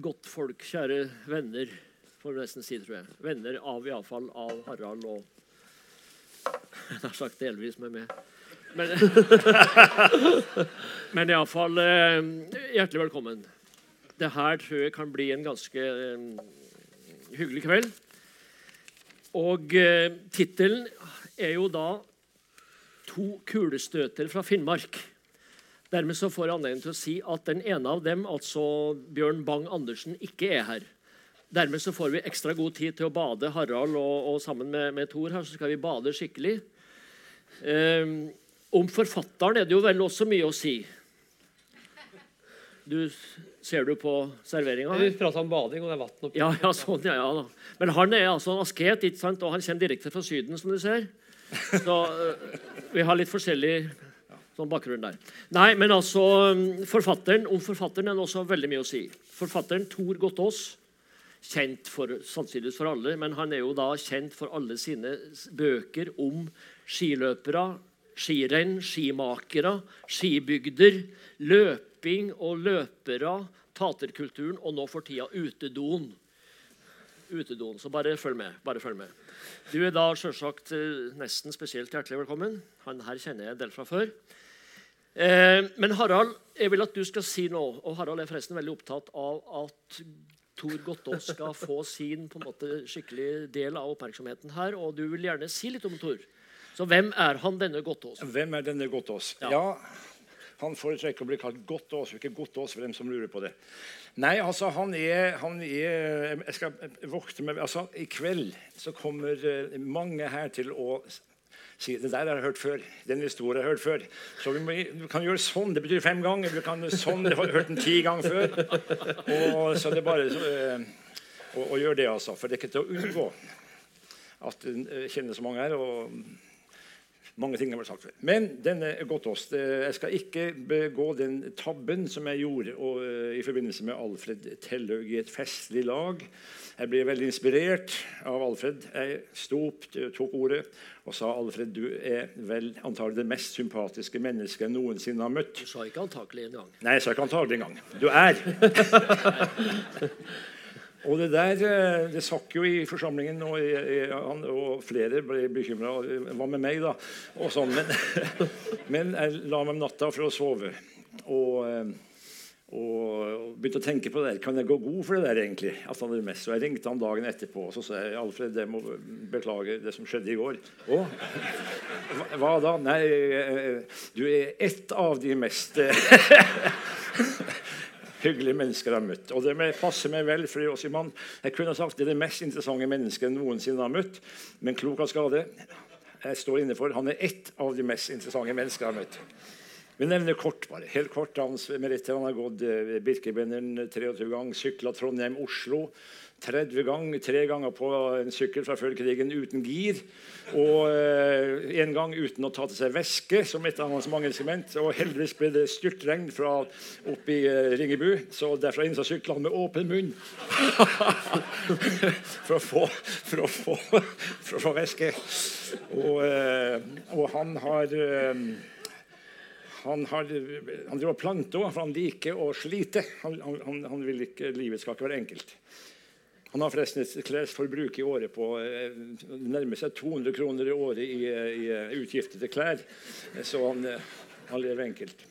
godtfolk, kjære venner, får vi nesten si, tror jeg. Venner av iallfall av Harald og Jeg har sagt delvis med meg. Men, men iallfall eh, hjertelig velkommen. Det her tror jeg kan bli en ganske eh, hyggelig kveld. Og eh, tittelen er jo da 'To kulestøter fra Finnmark'. Dermed så får jeg anledning til å si at den ene av dem, altså Bjørn Bang-Andersen, ikke er her. Dermed så får vi ekstra god tid til å bade Harald, og, og sammen med, med Thor her så skal vi bade skikkelig. Um, om forfatteren er det jo vel også mye å si. Du Ser du på serveringa? Du prata om bading, og det er vann oppi. Ja, ja, sånn, ja, ja da. Men han er altså en asket, ikke sant? og han kommer direkte fra Syden, som du ser. Så uh, vi har litt forskjellig sånn bakgrunn der. Nei, men altså, forfatteren, Om forfatteren er det også veldig mye å si. Forfatteren Tor Gottaas, kjent for, sannsynligvis for alle, men han er jo da kjent for alle sine bøker om skiløpere, skirenn, skimakere, skibygder, løping og løpere, taterkulturen og nå for tida utedoen. Utedoen, Så bare følg med. bare følg med. Du er da selvsagt eh, nesten spesielt hjertelig velkommen. Han her kjenner jeg en del fra før. Eh, men Harald, jeg vil at du skal si noe. Og Harald er forresten veldig opptatt av at Tor Gottaas skal få sin på en måte skikkelig del av oppmerksomheten her. Og du vil gjerne si litt om Tor. Så hvem er han, denne Gottaas? Hvem er denne Gottaas? Ja. Ja. han foretrekker å bli kalt Gottaas, ikke Gottaas for dem som lurer på det. Nei, altså, han er, han er Jeg skal vokte meg altså, I kveld så kommer eh, mange her til å si det der har jeg hørt før. Den historien har jeg hørt før. Så må, du kan gjøre sånn. Det betyr fem ganger. Vi kan sånn, Du har hørt den ti ganger før. Og, så det er bare eh, å, gjøre det, altså. For det er ikke til å unngå at det kjenner så mange her. og mange ting har vært sagt før. Men denne Gottaas Jeg skal ikke begå den tabben som jeg gjorde og, eh, i forbindelse med Alfred Telløg i et festlig lag. Jeg ble veldig inspirert av Alfred. Jeg sto opp, tok ordet og sa Alfred, du er vel antagelig det mest sympatiske mennesket jeg noensinne har møtt. Du sa ikke antakelig en gang. Nei, jeg sa ikke antagelig engang. Du er. Og det der eh, det sakk jo i forsamlingen, og, jeg, og flere ble bekymra. Hva med meg, da? Og sånn, men, men, jeg la meg om natta for å sove. Og, eh, og, begynte å tenke på det der. Kan jeg gå god for det der, egentlig? At han er mest. Og jeg ringte han dagen etterpå og så sa jeg, Alfred, jeg må beklage det som skjedde i går. Å? Hva, da? Nei, eh, du er ett av de mest hyggelige mennesker jeg har møtt. Og det passer meg vel, for Jeg kunne sagt det er det mest interessante mennesket jeg noensinne har møtt, men klok av skade. Jeg står inne for, Han er ett av de mest interessante mennesker jeg har møtt. Vi nevner kort, bare. Helt kort hans meritter. Han har gått Birkebenderen 23 ganger, sykla Trondheim-Oslo 30 ganger, tre ganger på en sykkel fra før krigen uten gir. Og eh, en gang uten å ta til seg væske, som et av hans mange instrument. Og heldigvis ble det styrtregn fra oppe i eh, Ringebu, så derfra inn så sykla han med åpen munn. for, å få, for, å få, for å få væske. Og, eh, og han har han, har, han driver og planter for han liker å slite. Han, han, han vil ikke, Livet skal ikke være enkelt. Han har forresten et klesforbruk i året på eh, nærmer seg 200 kroner i året i, i utgifter til klær. Så han, han, lever enkelt.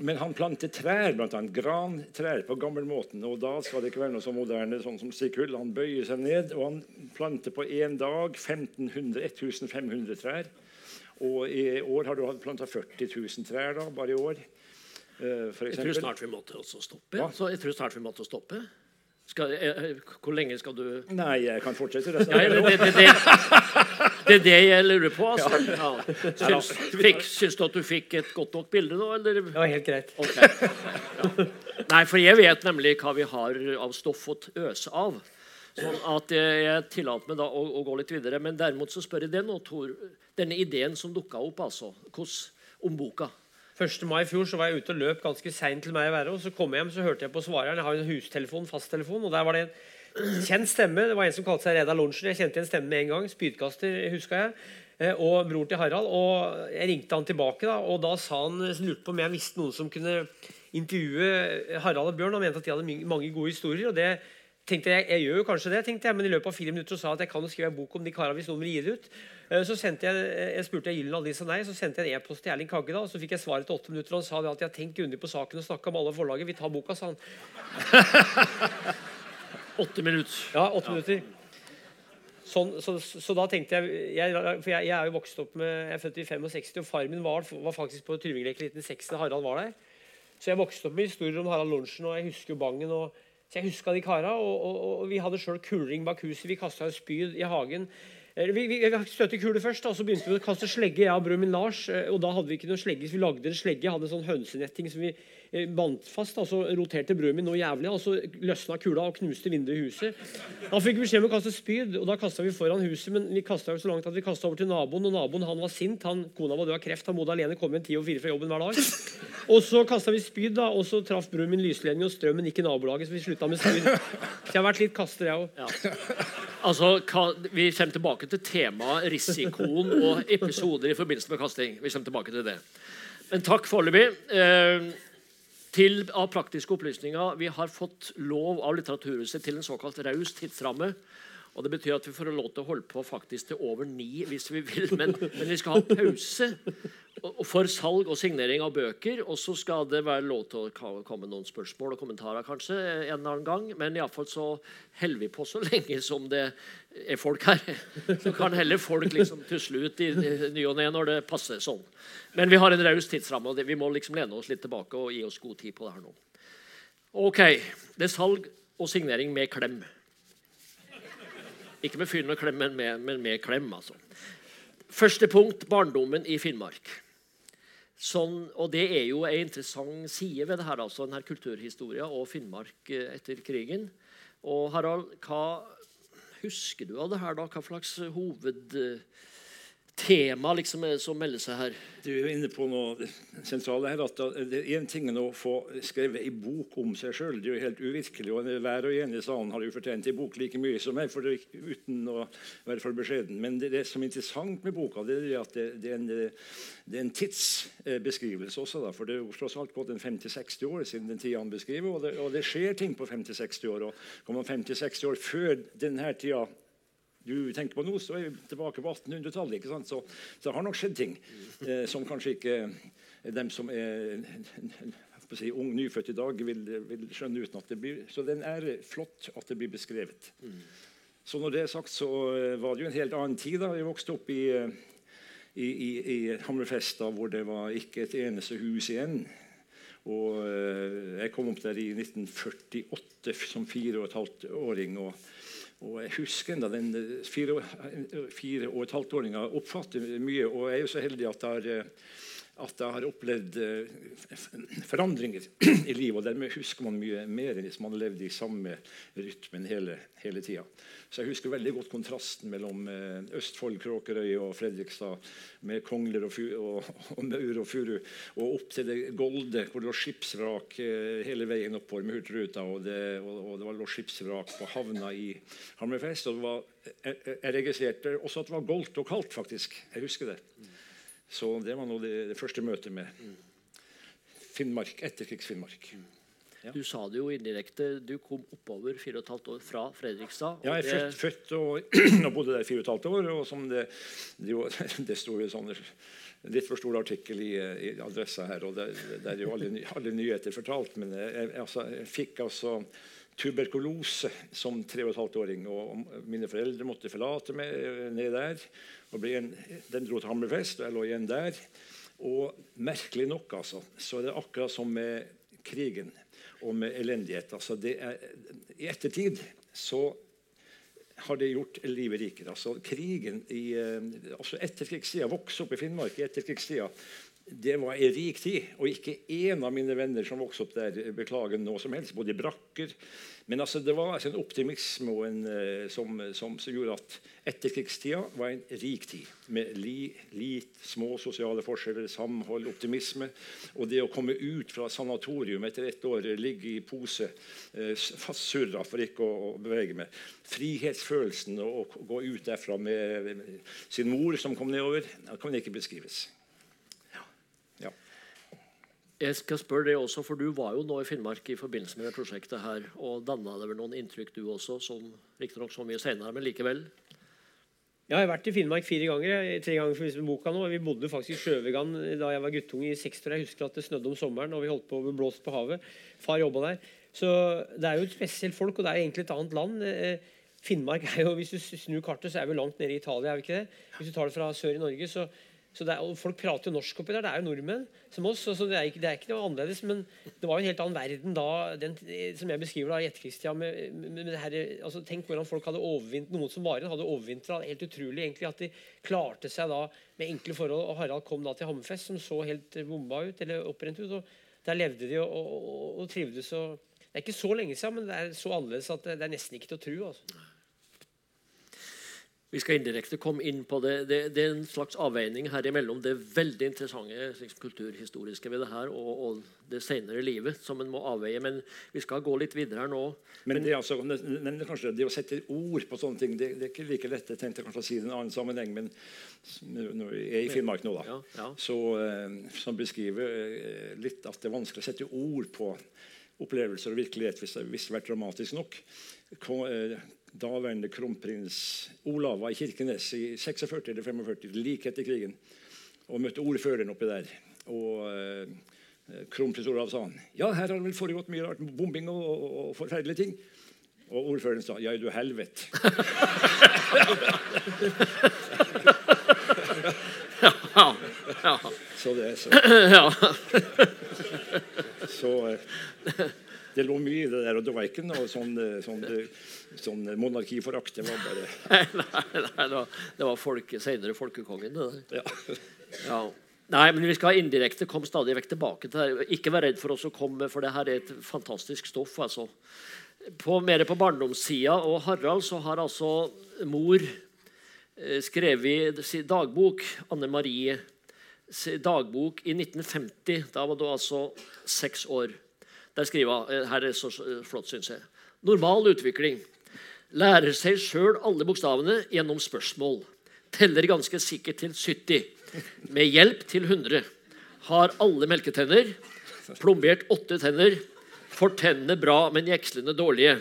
Men han planter trær, bl.a. grantrær på gammelmåten. Og da skal det ikke være noe så moderne sånn som Sikhull. Han bøyer seg ned, og han planter på én dag 1500, 1500 trær. Og i år har du planta 40 000 trær da, bare i år. Uh, jeg tror snart vi måtte også stoppe. Så jeg tror snart vi måtte stoppe. Skal, hvor lenge skal du Nei, jeg kan fortsette resten Nei, det, det, det, det, er det jeg lurer på. Altså. Ja. Syns, fikk, syns, du at du fikk et godt nok bilde nå? Eller? Det var helt greit. Okay. Ja. Nei, for jeg vet nemlig hva vi har av stoff å øse av. Sånn at jeg tillater meg da å, å, gå litt videre. Men derimot så spør jeg det nå, Tor. Denne ideen som dukka opp altså, om boka. 1. mai i fjor så var jeg ute og løp ganske seint til meg å være. og Så kom jeg hjem så hørte jeg på svareren. Jeg har en hustelefon, fasttelefon, og der var det en kjent stemme. Det var en som kalte seg Reda Lorentzen. Jeg kjente igjen stemmen med en gang. Spydkaster, huska jeg. Eh, og bror til Harald. Og jeg ringte han tilbake, da, og da sa han lurte på om jeg visste noen som kunne intervjue Harald og Bjørn. Han mente at de hadde mange gode historier. og det tenkte jeg, jeg gjør jo kanskje det, tenkte jeg, men i løpet av fire minutter sa jeg at jeg kan jo skrive en bok om de karene hvis noen vil gi det ut. Eh, så sendte jeg, jeg spurte jeg Gyllen sa nei, så sendte jeg en e-post til Erling Kagge. da, og Så fikk jeg svar etter åtte minutter. og Han sa det at jeg har tenkt grundig på saken og snakka med alle forlaget. Vi tar boka, sa han. Åtte minutter. Ja, åtte minutter. Sånn, så, så, så, da tenkte jeg, jeg For jeg, jeg, er jo vokst opp med Jeg er født i 65, og far min var, var faktisk på Tryvingleken i 1960 da Harald var der. Så jeg vokste opp med historier om Harald Lorentzen, og jeg husker jo Bangen. og så jeg huska de kara, og, og, og, vi hadde sjøl kuling bak huset. Vi kasta spyd i hagen. Eh, vi, vi, vi støtte kule først, og så begynte vi å kaste slegge. Jeg og bror min Lars. Eh, og da hadde vi ikke noe slegge, så vi lagde en slegge. hadde en sånn hønsenetting som vi bandt fast. altså roterte brødet mitt noe jævlig, og så løsna kula og knuste vinduet i huset. Da fikk beskjed om å kaste spyd, og da kasta vi foran huset. Men vi kasta så langt at vi kasta over til naboen, og naboen han var sint. Han, kona var død av kreft. Han bodde alene, kom igjen ti og fire fra jobben hver dag. Og så kasta vi spyd, da, og så traff bror min lysledning, og strømmen gikk i nabolaget, så vi slutta med spyd. Så jeg har vært litt kaster, jeg òg. Ja. Altså, vi kommer tilbake til temaet risikoen og episoder i forbindelse med kasting. Vi kommer tilbake til det. Men takk foreløpig. Til, av praktiske opplysninger. Vi har fått lov av Litteraturhuset til en såkalt raus tidsramme. Og Det betyr at vi får lov til å holde på faktisk til over ni hvis vi vil. Men, men vi skal ha pause for salg og signering av bøker. Og så skal det være lov til å komme noen spørsmål og kommentarer kanskje en eller annen gang. Men iallfall så holder vi på så lenge som det er folk her. Så kan heller folk liksom tusle ut i ny og ne når det passer sånn. Men vi har en raus tidsramme, og vi må liksom lene oss litt tilbake og gi oss god tid på det her nå. Ok, Det er salg og signering med klem. Ikke med fyren og klem, men med, men med klem. altså. Første punkt barndommen i Finnmark. Sånn, og Det er jo en interessant side ved det her, altså, denne kulturhistoria og Finnmark eh, etter krigen. Og Harald, hva husker du av det her? da? Hva slags hoved tema liksom, som melder seg her? Du er inne på noe sentralt her. at det er en ting å få skrevet en bok om seg sjøl. Det er jo helt uvirkelig. og Hver og en i salen har jo fortjent en bok like mye som meg, for det, uten å være for beskjeden. Men det, det, som er interessant med boka, det er at det, det er, en, er en tidsbeskrivelse også. Da, for det er tross alt gått en 50-60 år siden den tida han beskriver, og det, og skjer ting på 50-60 år. og Kommer man 50-60 år før denne tida du tenker på nå, så er vi tilbake på 1800-tallet. ikke Så, så det har nok skjedd ting eh, som kanskje ikke dem som er si, ung, nyfødt i dag, vil, vil, skjønne uten at det blir Så den er flott at det blir beskrevet. Mm. Så når det er sagt, så eh, var det jo en helt annen tid. da. Jeg vokste opp i, eh, i, i, i Hammerfest, hvor det var ikke et eneste hus igjen. Og eh, Jeg kom opp der i 1948 som fire og et halvt åring. og og Jeg husker enda den eh, fire, fire og et halvt åringa oppfatter mye. Og jeg er jo så heldig at jeg har, eh, at jeg har opplevd eh, forandringer i livet. Og dermed husker man mye mer enn hvis man levde levd i samme rytmen hele, hele tida. Så jeg husker veldig godt kontrasten mellom eh, Østfold, Kråkerøy og Fredrikstad med kongler og, og, og maur og furu, og opp til det Golde, hvor det lå skipsvrak eh, hele veien oppover med Hurtigruta. Og det, og, og det lå skipsvrak på havna i Hammerfest. og det var, jeg, jeg registrerte også at det var goldt og kaldt, faktisk. Jeg husker det. Så det var nå det, det første møtet med Finnmark, etterkrigs-Finnmark. Ja. Du sa det jo indirekte. Du kom oppover 4 15 år fra Fredrikstad. Ja, jeg er født, født og, og, bodde der 4 15 år. og som Det, det, det sto jo sånn litt for stor artikkel i, i adressa her, og der, der er jo alle, alle, nyheter fortalt. Men jeg, altså, jeg fikk altså tuberkulose som 3 15-åring. Og mine foreldre måtte forlate meg ned der. og en, Den dro til Hammerfest, og jeg lå igjen der. Og merkelig nok altså, så er det akkurat som med krigen og med elendighet. Altså er, I ettertid så har det gjort livet rikere. Altså Krigen i eh, altså etterkrigstida, vokste opp i Finnmark i etterkrigstida, det var en rik tid. Og ikke én av mine venner som vokste opp der, beklager noe som helst. Både i brakker Men altså, det var altså en optimisme en, eh, som, som, som, gjorde at etterkrigstida var en rik tid. Med li, lit, små sosiale forskjeller, samhold, optimisme. Og det å komme ut fra sanatorium etter ett år, ligge i pose, fast fastsurra for ikke å, å, bevege meg. Frihetsfølelsen å gå ut derfra med sin mor som kom nedover, kan ikke beskrives. Jeg skal spørre det også, for Du var jo nå i Finnmark i forbindelse med det prosjektet her, og danna det vel noen inntrykk, du også, som riktignok så mye senere, men likevel? Ja, jeg har vært i Finnmark fire ganger. Tre ganger for boka nå. Vi bodde faktisk i Sjøvegan da jeg var guttunge i 60 år. Jeg husker at det snødde om sommeren og vi holdt på å bli blåst på havet. Far jobba der. Så det er jo et spesielt folk, og det er egentlig et annet land. Eh, Finnmark er jo, Hvis du snur kartet, så er vi langt nede i Italia. er vi ikke det? Hvis du tar det fra sør i Norge, så, så er, Folk prater jo norsk oppi der. Det er jo nordmenn som oss. så det er, ikke, det er ikke noe annerledes. Men det var jo en helt annen verden da, den, som jeg beskriver da. Med, med, med det her, altså, tenk hvordan folk hadde overvint, Noen som var igjen, hadde overvintra. Helt utrolig egentlig at de klarte seg da med enkle forhold. Og Harald kom da til Hammerfest, som så helt bomba ut, eller opprent ut. og Der levde de og, og, og, og trivdes. og det er ikke så lenge siden, men det er så annerledes at det, det er nesten ikke til å tro. Altså. Vi skal indirekte komme inn på det. det. Det er en slags avveining her imellom det veldig interessante liksom, kulturhistoriske ved det her og, og det senere livet som en må avveie. Men vi skal gå litt videre her nå. Men det, er altså, men det, kanskje, det å sette ord på sånne ting det, det er ikke like lett. Jeg tenkte kanskje å si det i en annen sammenheng, men når jeg er i Finnmark nå, da, Ja, ja. så eh, som beskriver eh, litt at det er vanskelig å sette ord på opplevelser og virkelighet hvis det hvis det har vært dramatisk nok. Daværende kronprins Olav var i Kirkenes i 46 eller 45, like etter krigen, og møtte ordføreren oppi der. Og eh, kronprins Olav sa han, ja, her har det vel foregått mye rart, bombing og, og, og forferdelige ting. Og ordføreren sa ja, du helvete. Ja, ja, Så det, er så, så eh, det lå mye i det der, og det var ikke noe sånn, eh, sånn, eh, sånn monarkiforakt. Det var bare Nei, nei, det var, det var folke, senere folkekongen. det der. ja. Ja. Nei, men vi skal indirekte komme stadig vekk tilbake til det. Ikke vær redd for oss å komme, for det her er et fantastisk stoff. altså. På, mer på barndomssida og Harald så har altså mor eh, skrevet i dagbok, Anne Marie dagbok i 1950. Da var du altså seks år. Der skriver hun, eh, Her er så eh, flott, syns jeg. Normal utvikling. Lærer seg sjøl alle bokstavene gjennom spørsmål. Teller ganske sikkert til 70. Med hjelp til 100. Har alle melketenner. Plombert åtte tenner. Får tennene bra, men jekslene dårlige.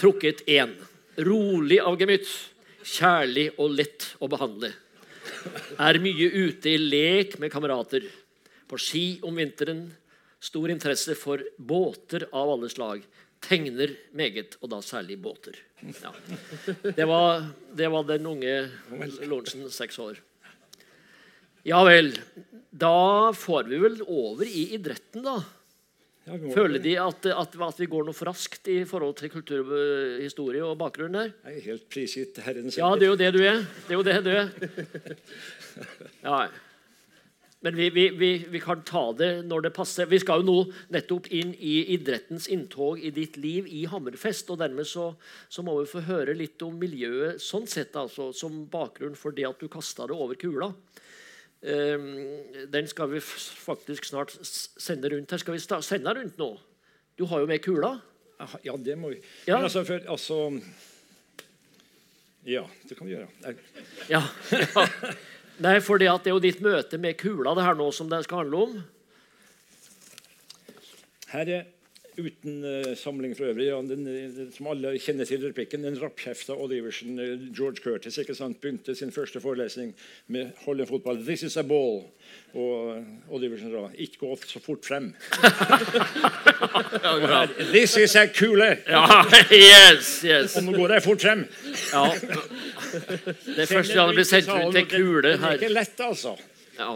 Trukket én. Rolig av gemytt. Kjærlig og lett å behandle. Er mye ute i lek med kamerater. På ski om vinteren. Stor interesse for båter av alle slag. Tegner meget, og da særlig båter. Ja. Det, var, det var den unge Lorentzen, seks år. Ja vel. Da får vi vel over i idretten, da. Ja, Føler de at, at, at vi går noe for raskt i forhold til kulturhistorie og bakgrunn der? Jeg er helt prisgitt Herrens Ja, det er jo det du er. Det er jo det du er. Ja. Men vi, vi, vi, vi kan ta det når det passer. Vi skal jo nå nettopp inn i idrettens inntog i ditt liv i Hammerfest. og Dermed så, så må vi få høre litt om miljøet sånn sett, altså, som bakgrunn for det at du kasta det over kula. Um, den skal vi faktisk snart sende rundt her. Skal vi sende den rundt nå? Du har jo med kula. Ja, det må vi. Ja. Men altså, for, altså Ja, det kan vi gjøre. Ja. ja. Nei, for det, at det er jo ditt møte med kula det her nå som det skal handle om. Her er uten uh, samling for øvrig, ja, den, den, som alle kjenner til replikken, den rappkjefta Oliversen, eh, George Curtis, ikke sant, begynte sin første forelesning med 'Hold en fotball'. 'This is a ball'. Og uh, Oliversen sa 'Ikke gå så fort frem'. This is a kule! Ja, yes, yes. Og nå går jeg fort frem. Ja. Det er første gang det blir sendt rundt ei kule Det er ikke lett, altså. Ja,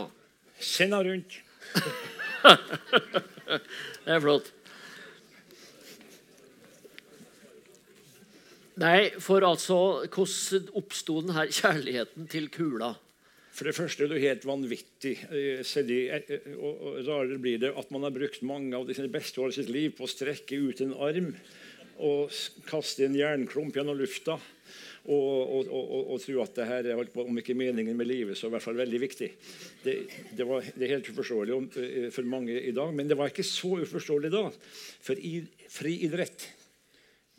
Send henne rundt. det er flott. Nei, for altså Hvordan oppsto den her kjærligheten til kula? For det første er det helt vanvittig. eh, eh, og, og rarere blir det at man har brukt mange av de sine beste år av sitt liv på å strekke ut en arm og kaste en jernklump gjennom lufta. Og, og, og, tro at det her er om ikke meningen med livet, så i hvert fall veldig viktig. Det, det, var, det er helt uforståelig eh, for mange i dag, men det var ikke så uforståelig da. For i, friidrett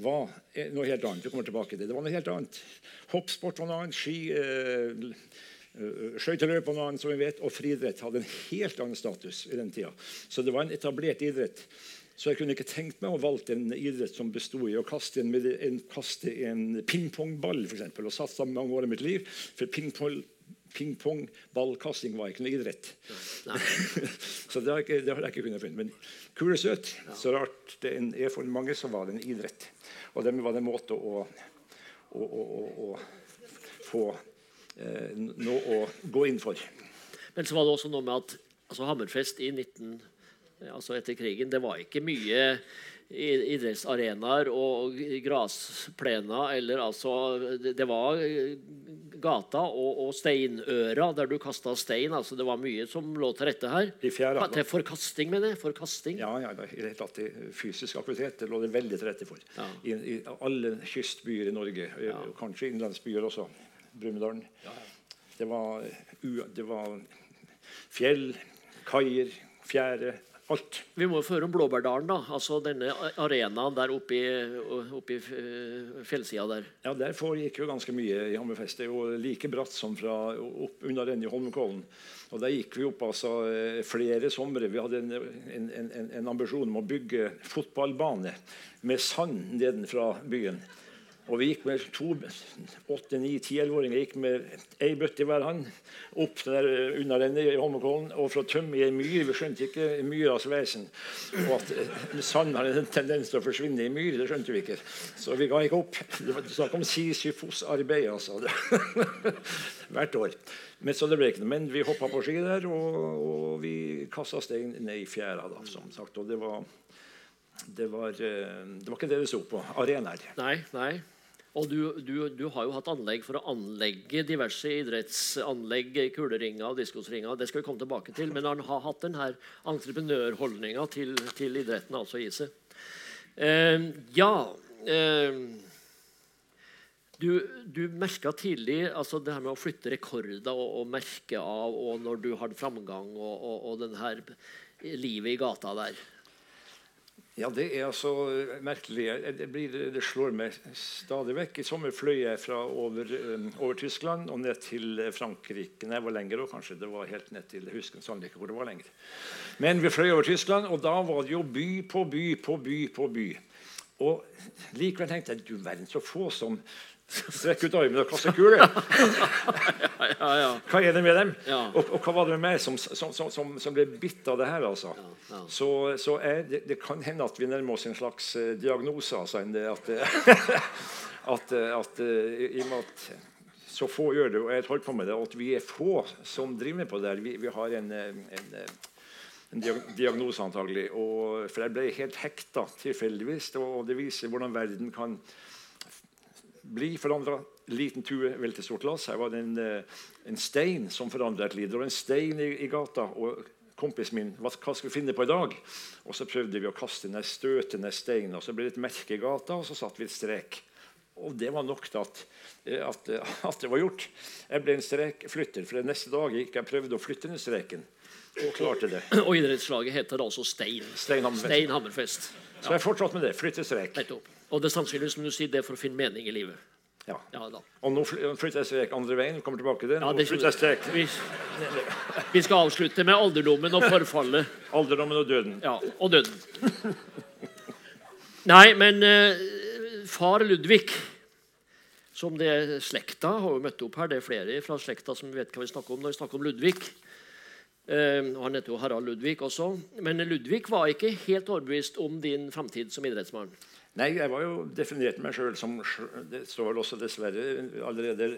var eh, noe helt annet. Vi kommer tilbake til det. Det var noe helt annet. Hoppsport var noe annet. Ski, eh, Uh, Skøyteløp og noe annet som vi vet, og friidrett hadde en helt annen status i den tida. Så det var en etablert idrett. Så jeg kunne ikke tenkt meg å valgt en idrett som bestod i å kaste en, en, kaste en pingpongball for eksempel, og satsa mange år i mitt liv. For pingpong, pingpongballkasting var ikke noe idrett. så det har, ikke, det har, jeg ikke kunnet finne. Men kulesøt, så rart det er for mange, så var det en idrett. Og dermed var det en måte å, å, å, å få eh, noe å gå inn for. Men så var det også noe med at altså Hammerfest i 19 altså etter krigen. Det var ikke mye idrettsarenaer og grasplener. eller altså, Det var gata og, og steinøra der du kasta stein. altså Det var mye som lå til rette her. Fjerde, til forkasting, mener jeg. Forkasting. Ja, ja, i det hele tatt fysisk aktivitet det lå det veldig til rette for. Ja. I, I, alle kystbyer i Norge. Ja. Kanskje innlandsbyer også. Brumunddal. Ja. Det, det var fjell, kaier, fjære alt. Vi må føre om Blåbærdalen, da. Altså denne arenaen der oppe i, oppe i fjellsida der. Ja, der foregikk jo ganske mye i Hammerfest. Det er jo like bratt som fra opp under denne i Holmenkollen. Og Der gikk vi opp altså flere somre. Vi hadde en, en, en, en ambisjon om å bygge fotballbane med sand nedenfra byen. Og vi gikk med to åtte, ni, ti, elleve-åringer gikk med ei bøtte i hver hånd opp der under denne i Holmenkollen og for å tømme i ei myr. Vi skjønte ikke myras vesen. Og at eh, sand har en tendens til å forsvinne i myr, det skjønte vi ikke. Så vi ga ikke opp. Det var snakk om Sisyfos-arbeid, altså. Hvert år. Men så det ble ikke noe. Men vi hoppa på ski der, og, og vi kasta stein ned i fjæra, da, som sagt. Og det var det var, eh, det var, ikke det det sto på. Arenaer. Nei, nei. Og du, du, du, har jo hatt anlegg for å anlegge diverse idrettsanlegg, kuleringer og diskosringer. Det skal vi komme tilbake til. Men han har hatt denne entreprenørholdninga til, til, idretten altså i seg. Eh, ja eh, Du, du merka tidlig altså det her med å flytte rekorder og, og merke av og når du har framgang og, og, og den her livet i gata der. Ja, det er altså merkelig. Det, blir, det, slår meg stadig vekk. I sommer fløy jeg fra over, over Tyskland og ned til Frankrike. Nei, hvor lenger òg, kanskje. Det var helt ned til Husken husker ikke hvor det var lenger. Men vi fløy over Tyskland, og da var det jo by på by på by på by. Og likevel tenkte jeg du verden så få som Strekk ut armen og kaste kuler. ja, ja. Hva er det med dem? Og, og, hva var det med meg som, som, som, som ble bitt av det her? altså? Så, så er, det, det, kan hende at vi nærmer oss en slags uh, diagnose. altså, at, at, at uh, i og med at så få gjør det, og jeg holder på med det, og at vi er få som driver med på det. Vi, vi har en, en, en diagnose, antagelig. Og, for jeg ble helt hekta tilfeldigvis, og det viser hvordan verden kan bli forandra. Liten tue vel til stort lass. Her var det en, eh, en stein som forandra et liv. Det var en stein i, i gata. og kompisen min hva, hva, skal vi finne på i dag? Og så prøvde vi å kaste ned støtende stein. og Så ble det et merke i gata, og så satte vi et strek. Og det var nok til at, eh, at, at, det var gjort. Jeg ble en strekflytter. For neste dag gikk jeg prøvde å flytte den streken. Og klarte det. Og idrettslaget heter altså Stein. Stein Hammerfest. Stein Hammerfest. Ja. Så jeg fortsatt med det. Flytte strek. Og det er sannsynligvis som du sier, det er for å finne mening i livet. Ja. ja og nå flytter jeg strek andre veien. kommer tilbake til. Ja, det vi, vi, skal avslutte med alderdommen og forfallet. Alderdommen og døden. Ja, og døden. Nei, men uh, far Ludvig, som det er slekta, har jo møtt opp her. Det er flere fra slekta som vet hva vi snakker om når vi snakker om Ludvig. Uh, han heter jo Harald Ludvig også. Men Ludvig var ikke helt overbevist om din framtid som idrettsmann. Nei, jeg var jo definert meg sjøl som Det står vel også dessverre allerede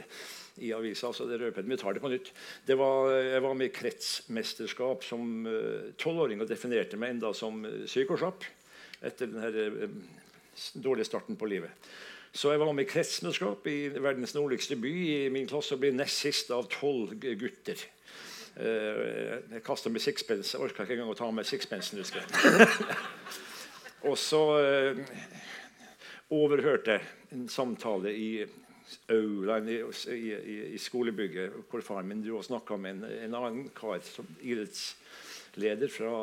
i avisa, så det røper vi tar det på nytt. Det var, jeg var med i kretsmesterskap som eh, tolvåring og definerte meg enda som uh, syk etter den uh, dårlige starten på livet. Så jeg var med i kretsmesterskap i verdens nordligste by i min klasse og ble nest sist av tolv gutter. jeg kasta med sixpence. Jeg orka ikke engang å ta med sixpencen. og så overhørte en samtale i aulaen i, i, i, skolebygget hvor faren min dro og snakka med en, en, annen kar, som idrettsleder fra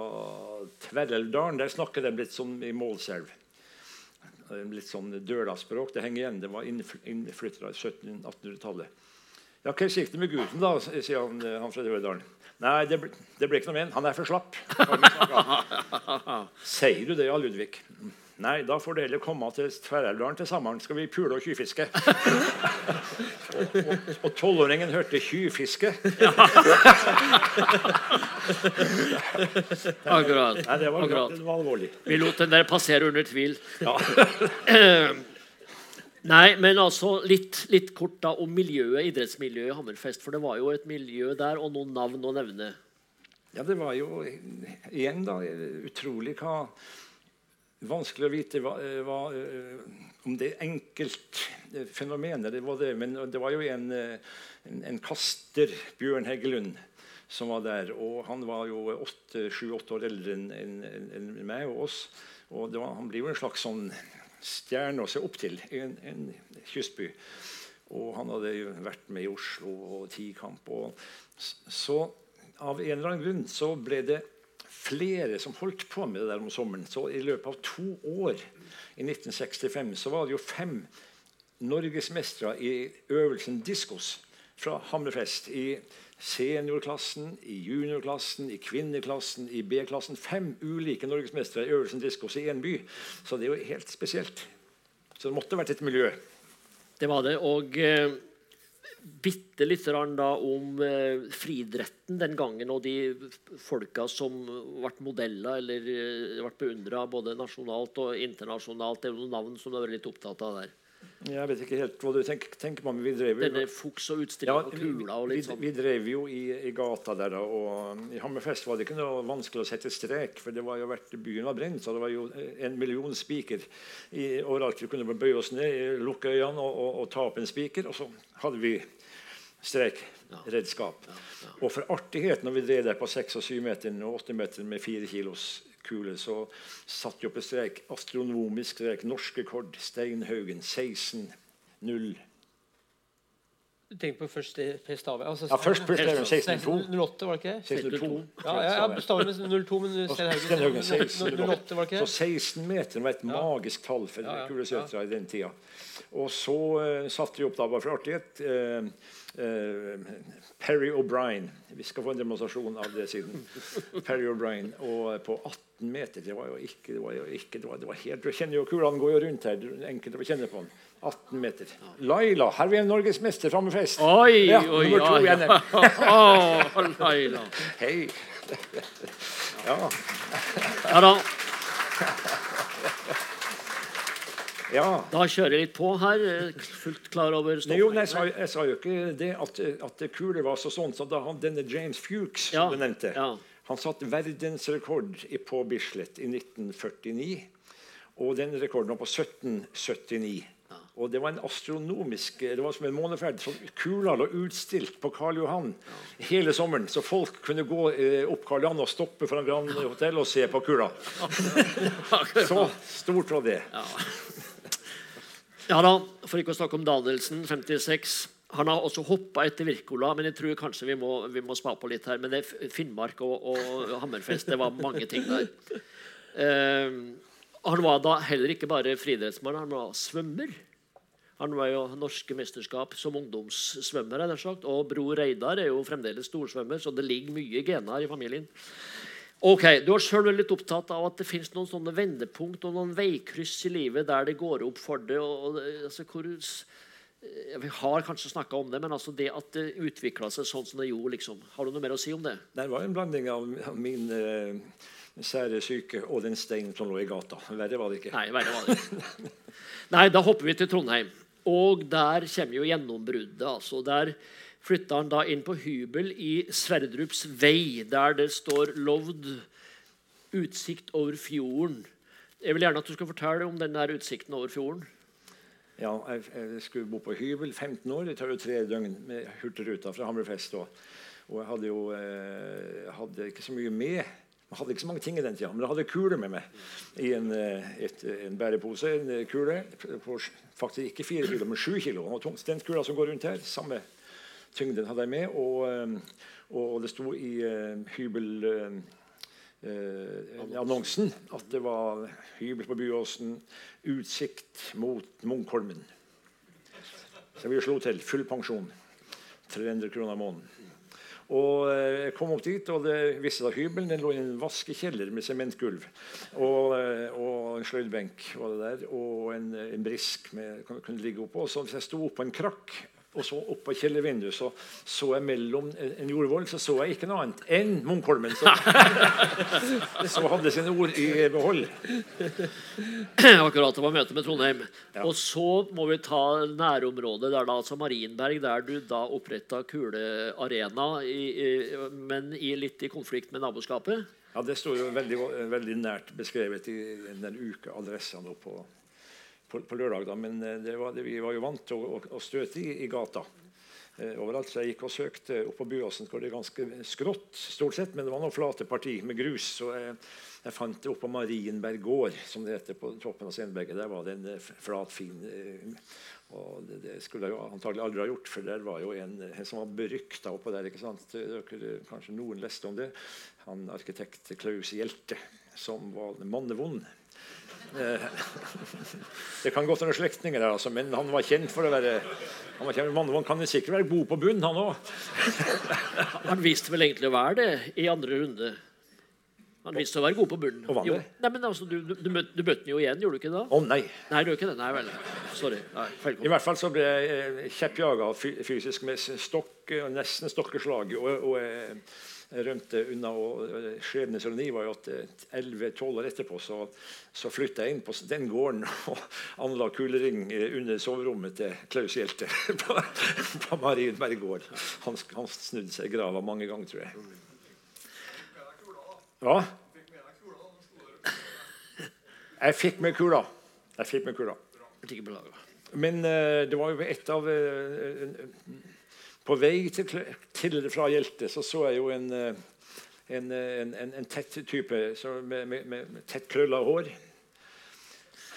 Tverreldalen. Der snakker de litt sånn i Målselv. Litt sånn dølaspråk. Det henger igjen. Det var innflyttere i 1700-1800-tallet. Ja, 'Hva gikk det med gutten, da? sier han, han fra Rødalen. Nei, det ble, det ble ikke noe med han. Han er for slapp. Sier du det, ja, Ludvig? Nei, da får dere komme til Tverrelvdalen til sommeren. Skal vi pule og tjuvfiske? og tolvåringen hørte 'tjuvfiske'. Akkurat. Nei, det var, Akkurat. det var alvorlig. Vi lot den der passere under tvil. Ja. Nei, men altså litt, litt kort da om miljøet, idrettsmiljøet i Hammerfest. For det var jo et miljø der, og noen navn å nevne. Ja, det var jo igjen da, utrolig hva Vanskelig å vite hva, hva, om det er enkeltfenomener, det var det, men det var jo en, en, en kaster, Bjørn Heggelund, som var der. Og han var jo sju-åtte år eldre enn en, en, meg og oss. Og var, han blir jo en slags sånn stjerne å se opp til i en, kystby. Og han hadde jo vært med i Oslo og Tikamp. Og så av en eller annen grunn så ble det flere som holdt på med det der om sommeren. Så i løpet av to år i 1965 så var det jo fem norgesmestere i øvelsen diskos fra Hammerfest. I seniorklassen, i juniorklassen, i kvinneklassen, i B-klassen. Fem ulike norgesmestere i øvelsen diskos i én by. Så det er jo helt spesielt. Så det måtte vært et miljø. Det var det. Og eh, bitte litt da om eh, friidretten den gangen, og de folka som ble modeller eller eh, ble beundra både nasjonalt og internasjonalt. Det er noen navn som du har vært litt opptatt av der. Jeg vet ikke helt hva du tenker, tenker på, men vi drev jo Denne fuks og ja, og kula og vi, litt sånn. vi drev jo i, i gata der, da, og i Hammerfest var det ikke noe vanskelig å sette strek, for det var jo vært byen var brent, så det var jo en million spiker overalt. Vi kunne bøye oss ned, lukke øynene og, og, og ta opp en spiker, og så hadde vi strekredskap. Og for artighet, når vi drev der på 6 og 7 meter og 8 meter med 4 kilos kule, så satt vi opp en strek, astronomisk strek, norsk rekord, Steinhaugen, 16-0. Du tenker på først Per Stave? Altså, Ja, først Per Stave, 16-2. 08, var det ikke det? 16-2. Ja, ja, ja Stave med 02, men Steinhaugen Stenhaugen 16. 08, var det ikke Så 16 meter var et magisk tall for Ja, ja, kulesøtere i den tida. Og så uh, satte vi opp da bare for artighet eh, eh, Perry O'Brien. Vi skal få en demonstrasjon av det siden. Perry O'Brien. Og eh, på 18 meter Det var jo ikke Det var jo ikke, det var, det var helt, du kjenner jo Kulene går jo rundt her. Enkelt å kjenne på den. 18 meter. Laila, her er vi en norgesmester framme fest. Oi, Ja, oi, nummer to ja, igjen. ja. Å, Laila. Hei. Ja. Ja da. Ja. Da kjører jeg litt på her. Fullt klar over Nei, jo, nei, jeg, sa, jeg sa jo ikke det at, at kule var så sånn. Så da han, denne James Fuchs Ja, som du nevnte, ja. han satte verdensrekord i, på Bislett i 1949. Og den rekorden var på 1779. Og det var en astronomisk Det var som en måneferd. Så kula lå utstilt på Karl Johan hele sommeren. Så folk kunne gå eh, opp Karl Johan og stoppe foran Grand Hotell og se på kula. Så stort var det. Ja da, For ikke å snakke om Danielsen, 56. Han har også hoppa etter Wirkola, men jeg tror kanskje vi må, vi må spa på litt her. Men det Finnmark og, og Hammerfest, det var mange ting der. Eh, han var da heller ikke bare friidrettsmann, han var svømmer. Han var jo norske mesterskap som ungdomssvømmer. er sagt. Og bror Reidar er jo fremdeles storsvømmer, så det ligger mye gener i familien. Ok, Du har vært litt opptatt av at det finnes noen sånne vendepunkt og noen veikryss i livet der det går opp for det. og, og altså, hvor, eh, Vi har kanskje snakka om det, men altså det at det utvikla seg sånn som det gjorde. liksom. Har du noe mer å si om det? Det var en blanding av av min uh, sære syke og den steinen som lå i gata. Verre var det ikke. Nei, verre var det. ikke. Nei, da hopper vi til Trondheim. Og der kommer jo gjennombruddet. altså. Der flytta han da inn på hybel i Sverdrups vei, der det står 'Lovd utsikt over fjorden'. Jeg vil gjerne at du skal fortelle om denne utsikten over fjorden. Ja, jeg, jeg skulle bo på hybel 15 år. Det tar jo tre døgn med Hurtigruta fra Hammerfest. Og, og jeg hadde jo eh, hadde ikke så mye med. Jeg hadde ikke så mange ting i den tida, men jeg hadde kule med meg. I en, eh, et, en bærepose. En kule på faktisk ikke fire kilo, men sju kilo. Den kula som går rundt her, samme tyngden hadde jeg med. Og, eh, og det sto i eh, hybel... Eh, at det var hybel på Byåsen, utsikt mot Munkholmen. Så vi slo til. Full pensjon. 300 kroner måneden. Og jeg kom opp dit, og det viste seg at hybelen den lå i en vaskekjeller med sementgulv. Og, og en sløydbenk det der, og en, en brisk med, kunne ligge oppå. Så hvis jeg sto oppå en krakk og så opp på kjellervinduet, så så jeg mellom en jordvoll så så jeg ikke noe annet enn Munkholmen. Som, så hadde sine ord i behold. Akkurat. Det var møte med Trondheim. Ja. Og så må vi ta nærområdet, Det er da, altså Marienberg, der du da oppretta Kulearena, i, i, men i, litt i konflikt med naboskapet. Ja, Det står jo veldig, veldig nært beskrevet i den ukeadressa nå på, på, på lørdag. Da. Men eh, var, det, vi var jo vant til å, å støte i, i gata. Eh, overalt så Jeg gikk og søkte opp på Byåsen, hvor det ganske skrått, stort sett, men det var noen flate parti med grus. Så jeg, jeg fant det oppe på Marienberg gård, som det heter, på toppen av Senberget. Der var det en eh, flat, fin eh, og det, det skulle jeg jo antagelig aldri ha gjort, for der var jo en, en som var berykta oppå der. ikke sant? Dere, kanskje noen leste om det. Han arkitekt Klaus Hjelte, som var mannevond. Eh, Det kan godt være slektninger der, altså, men han var kjent for å være han var kjent, han kan sikkert være god på bunn, han òg. Han viste vel egentlig å være det i andre runde. Han viste å være god på bunnen. Og vant det? Nei, men altså, Du, du, du, møtte, du møtte den jo igjen, gjorde du ikke det? Å nei. Nei, du ikke det. Nei vel. Sorry. Nei. I hvert fall så ble jeg eh, kjeppjaga fysisk med stokk, nesten stokkeslag. Og, og rømte unna. og eh, Skjebnens ironi var jo at eh, 11-12 år etterpå så, så flytta jeg inn på den gården og anla kulering eh, under soverommet til Klaus Hjelte på, på Marienberg gård. Han, han snudde seg i grava mange ganger, tror jeg. Ja. Jeg fikk med kula. Jeg fikk med kula. Men uh, det var jo et av uh, eh, På vei til, til fra Hjelte så så jeg jo en, eh, en, eh, en, en, en tett type så med, med, med, tett krølla hår.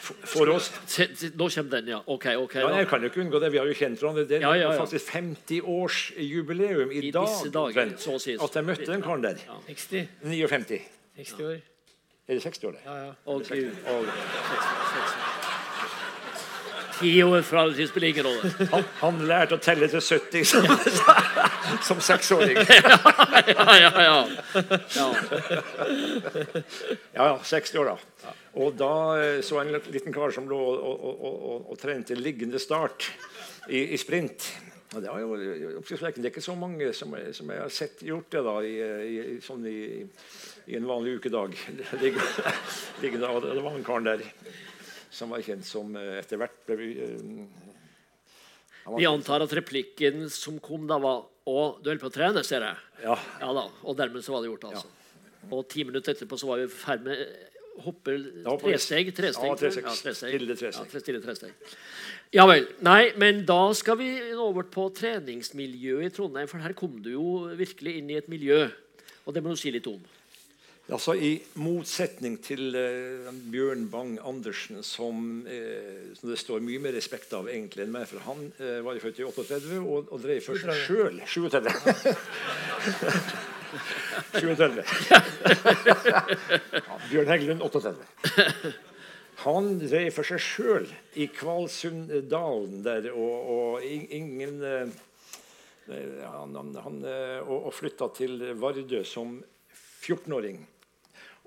For, oss Se, se, Nå kommer den, ja. Ok. ok. ja. Jeg kan jo ikke unngå det. Vi har jo kjent hverandre. Det er Ja, ja, ja. faktisk 50-årsjubileum i, I dag disse dager, så å si. at jeg møtte den karen der. 60. 59. 60 år. Er det 60 år, det? Ja, ja. Og, Gud. Og Ti år fra det spiller ingen rolle. han, han lærte å telle til 70 som, som seksåring. Ja, ja, ja. ja. Ja, ja, 60 år da. Og da eh, så jeg en liten kar som lå og, og, og, og, trente liggende start i, i sprint. Og det, var jo, det er ikke så mange som, som jeg har sett gjort det da i, i, sånn i, i en vanlig ukedag. Det var en kar der som var kjent som eh, etter hvert ble vi... Vi antar at replikken som kom da, var Å, du holder på å trene, ser jeg. Ja, Ja da. Og dermed så var det gjort, altså. Og ti minutter etterpå så var vi i ferd med hoppe var på- tresteg. tresteg Ja, jeg. tresteg. Stille tresteg. Ja, stille tresteg. Ja vel. Nei, men da skal vi over på treningsmiljøet i Trondheim, for her kom du jo virkelig inn i et miljø. Og det må du si litt om. Altså I motsetning til eh, Bjørn Bang-Andersen, som, eh, som det står mye mer respekt av egentlig enn meg, for han eh, var jo født i 38 og, og drev først seg sjøl 37. 37. ja, Bjørn Heggelund 38. Han drev for seg sjøl i Kvalsunddalen der, og, og ingen eh, han, han, han, eh, og, og flytta til Vardø som 14-åring.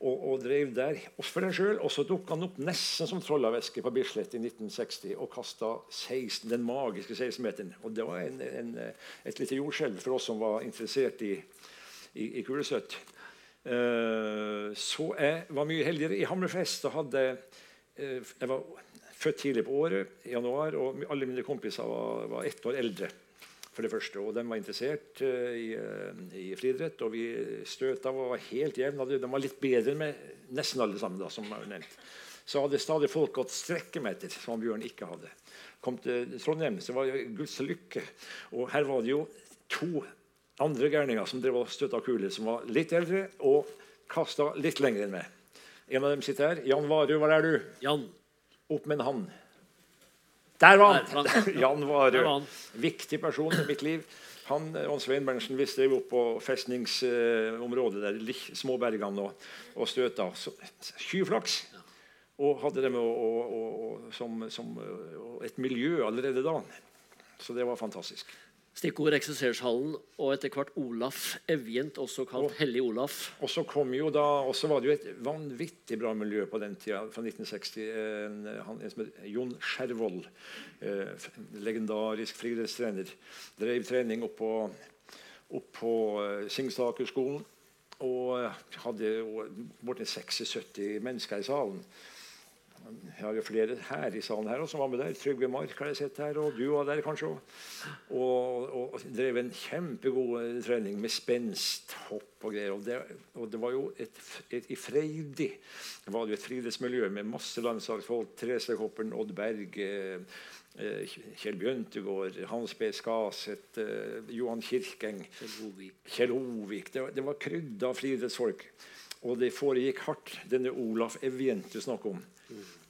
Og, og drev der for seg sjøl. Og så dukka han opp nesten som trollavæske på Bislett i 1960 og kasta 16, den magiske 16-meteren. Og det var en, en, et lite jordskjelv for oss som var interessert i, i, i kulesøtt. Uh, så jeg var mye heldigere. I Hammerfest da hadde uh, jeg var født tidlig på året, i januar, og alle mine kompiser var, var ett år eldre. For det første, og De var interessert eh, i, eh, i friidrett, og vi støta og var helt jevne. De var litt bedre meg, nesten alle sammen. da, som er nevnt. Så hadde stadig folk gått strekkemeter, som Bjørn ikke hadde. Kom til Trondheim, så var det Guds lykke. Og her var det jo to andre gærninger som drev og støtta kuler, som var litt eldre og kasta litt lenger enn meg. En av dem sitter her. Jan Varud, hvor er du? Jan. Opp med en hand. Der var han! Jan var en. Viktig person i mitt liv. Han og Svein Berntsen vi drev opp på festningsområdet der, små bergene og, og støta. Skyflaks. Og hadde det med å, å, å, å, som, som et miljø allerede da. Så det var fantastisk. Stikkord Eksersershallen og etter hvert Olaf Evjent, også kalt Hellig Olaf. Og så kom jo da, og så var det jo et vanvittig bra miljø på den tida, fra 1960. En, han, som het Jon Skjervold, eh, legendarisk friidrettstrener, drev trening opp på, opp på eh, Singsakerskolen. Og eh, hadde bortimot borti 76 mennesker i salen. Jeg har jo flere her i salen her også som var med der. Trygve Mark har jeg sett her, og du var der kanskje òg. Og, og drev en kjempegod eh, trening med spenst, hopp og greier. Og det, og det var jo et, et, i Freidig det var jo et friidrettsmiljø med masse landslagsfolk. Therese Hoppen, Odd Berg, eh, Kjell Bjøntegård, Hans B. Skaset, eh, Johan Kirkeng, Kjell Hovik. Det, var- det var krydd av friidrettsfolk. Og det foregikk hardt. Denne Olaf Evjen du snakker om,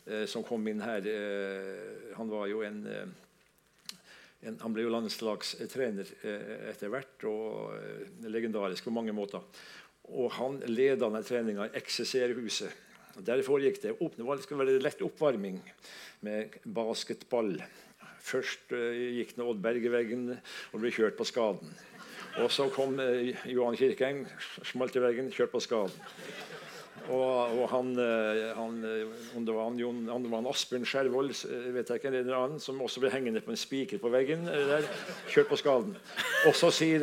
eh, som kom inn her, eh, han var jo en, eh, en Han ble jo landslagstrener etter hvert, og legendarisk på mange måter. Og han leda treninga i XCC-huset. Der foregikk det var- skulle være lett oppvarming med basketball. Først gikk nå Odd Bergeveggen og ble kjørt på skaden. Og så kom Johan Kirkeng, smalt i veggen, kjørt på skaden. Og, og han, eh, han, eh, om det var han, Jon, om det var han Asbjørn Skjervold eh, vet jeg ikke, eller en annen, som også ble hengende på en spiker på veggen, der, kjørt på skaden. Og så sier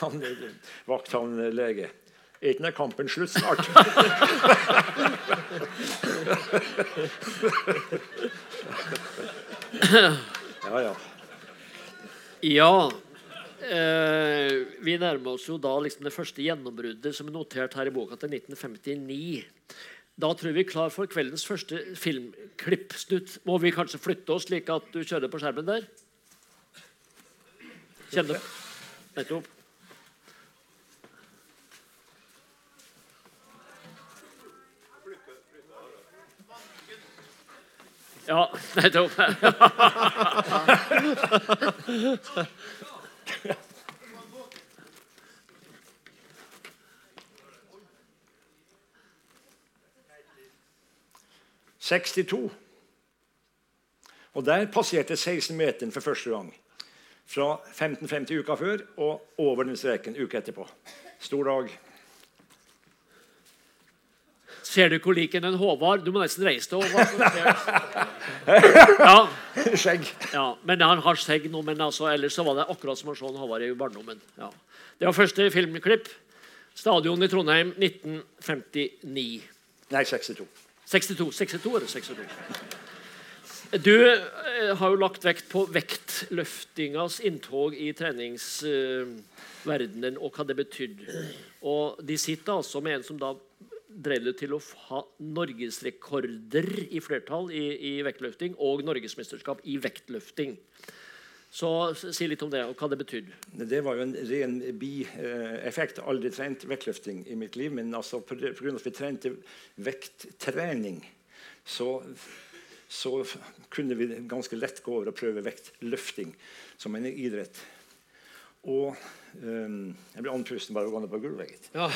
han, eh, vakthavende lege er ikke den kampen slutt snart? ja, ja. Ja. Eh, vi nærmer oss jo da liksom det første gjennombruddet som er notert her i boka til 1959. Da tror jeg vi er klar for kveldens første filmklippsnutt. Må vi kanskje flytte oss slik at du kjører på skjermen der? Kjenner du? Nettopp. Ja, nettopp. – 62. Og der passerte 16 meteren for første gang. Fra 15.50 uka før og over den streken uka etterpå. Stor dag. Ser du hvor lik er Håvard? Du må nesten reise deg, Håvard. Ja, Skjegg. ja, men han har skjegg nå, men altså, ellers så var det akkurat som å se Håvard i barndommen. Ja. Det var første filmklipp. Stadion i Trondheim 1959. Nei, 62. 62. 62 er det 62. Du eh, har jo lagt vekt på vektløftingas inntog i treningsverdenen og hva det betydde. Og de sitter altså med en som da drev det til å ha norgesrekorder i flertall i, i vektløfting og norgesmesterskap i vektløfting. Så si litt om det, og hva det betydde. Det var jo en ren bieffekt. Aldri trent vektløfting i mitt liv. Men altså, av at vi trente vekttrening, så, så kunne vi ganske lett gå over og prøve vektløfting som en idrett. Og um, jeg ble andpusten bare av å gå ned på gulvet. gitt. Ja.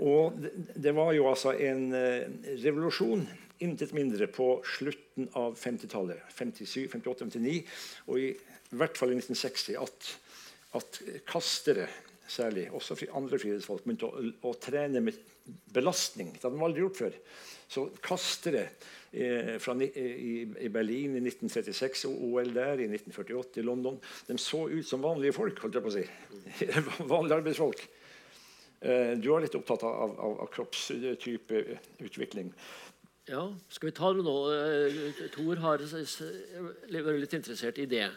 Og det, det var jo altså en uh, revolusjon, intet mindre, på slutten av 50-tallet. 57, 58, 59, og i hvert fall i 1960, at, at kastere særlig, også andre frihetsfolk begynte å, å trene med belastning. Det hadde de aldri gjort før. Så kastere eh, fra, i, i Berlin i 1936 og OL der i 1948 i London de så ut som vanlige folk, holdt jeg på å si. vanlige arbeidsfolk. Eh, Du er litt opptatt av, av, av kroppstype utvikling. Ja, skal vi ta det nå? Thor Tor har vært litt interessert i det.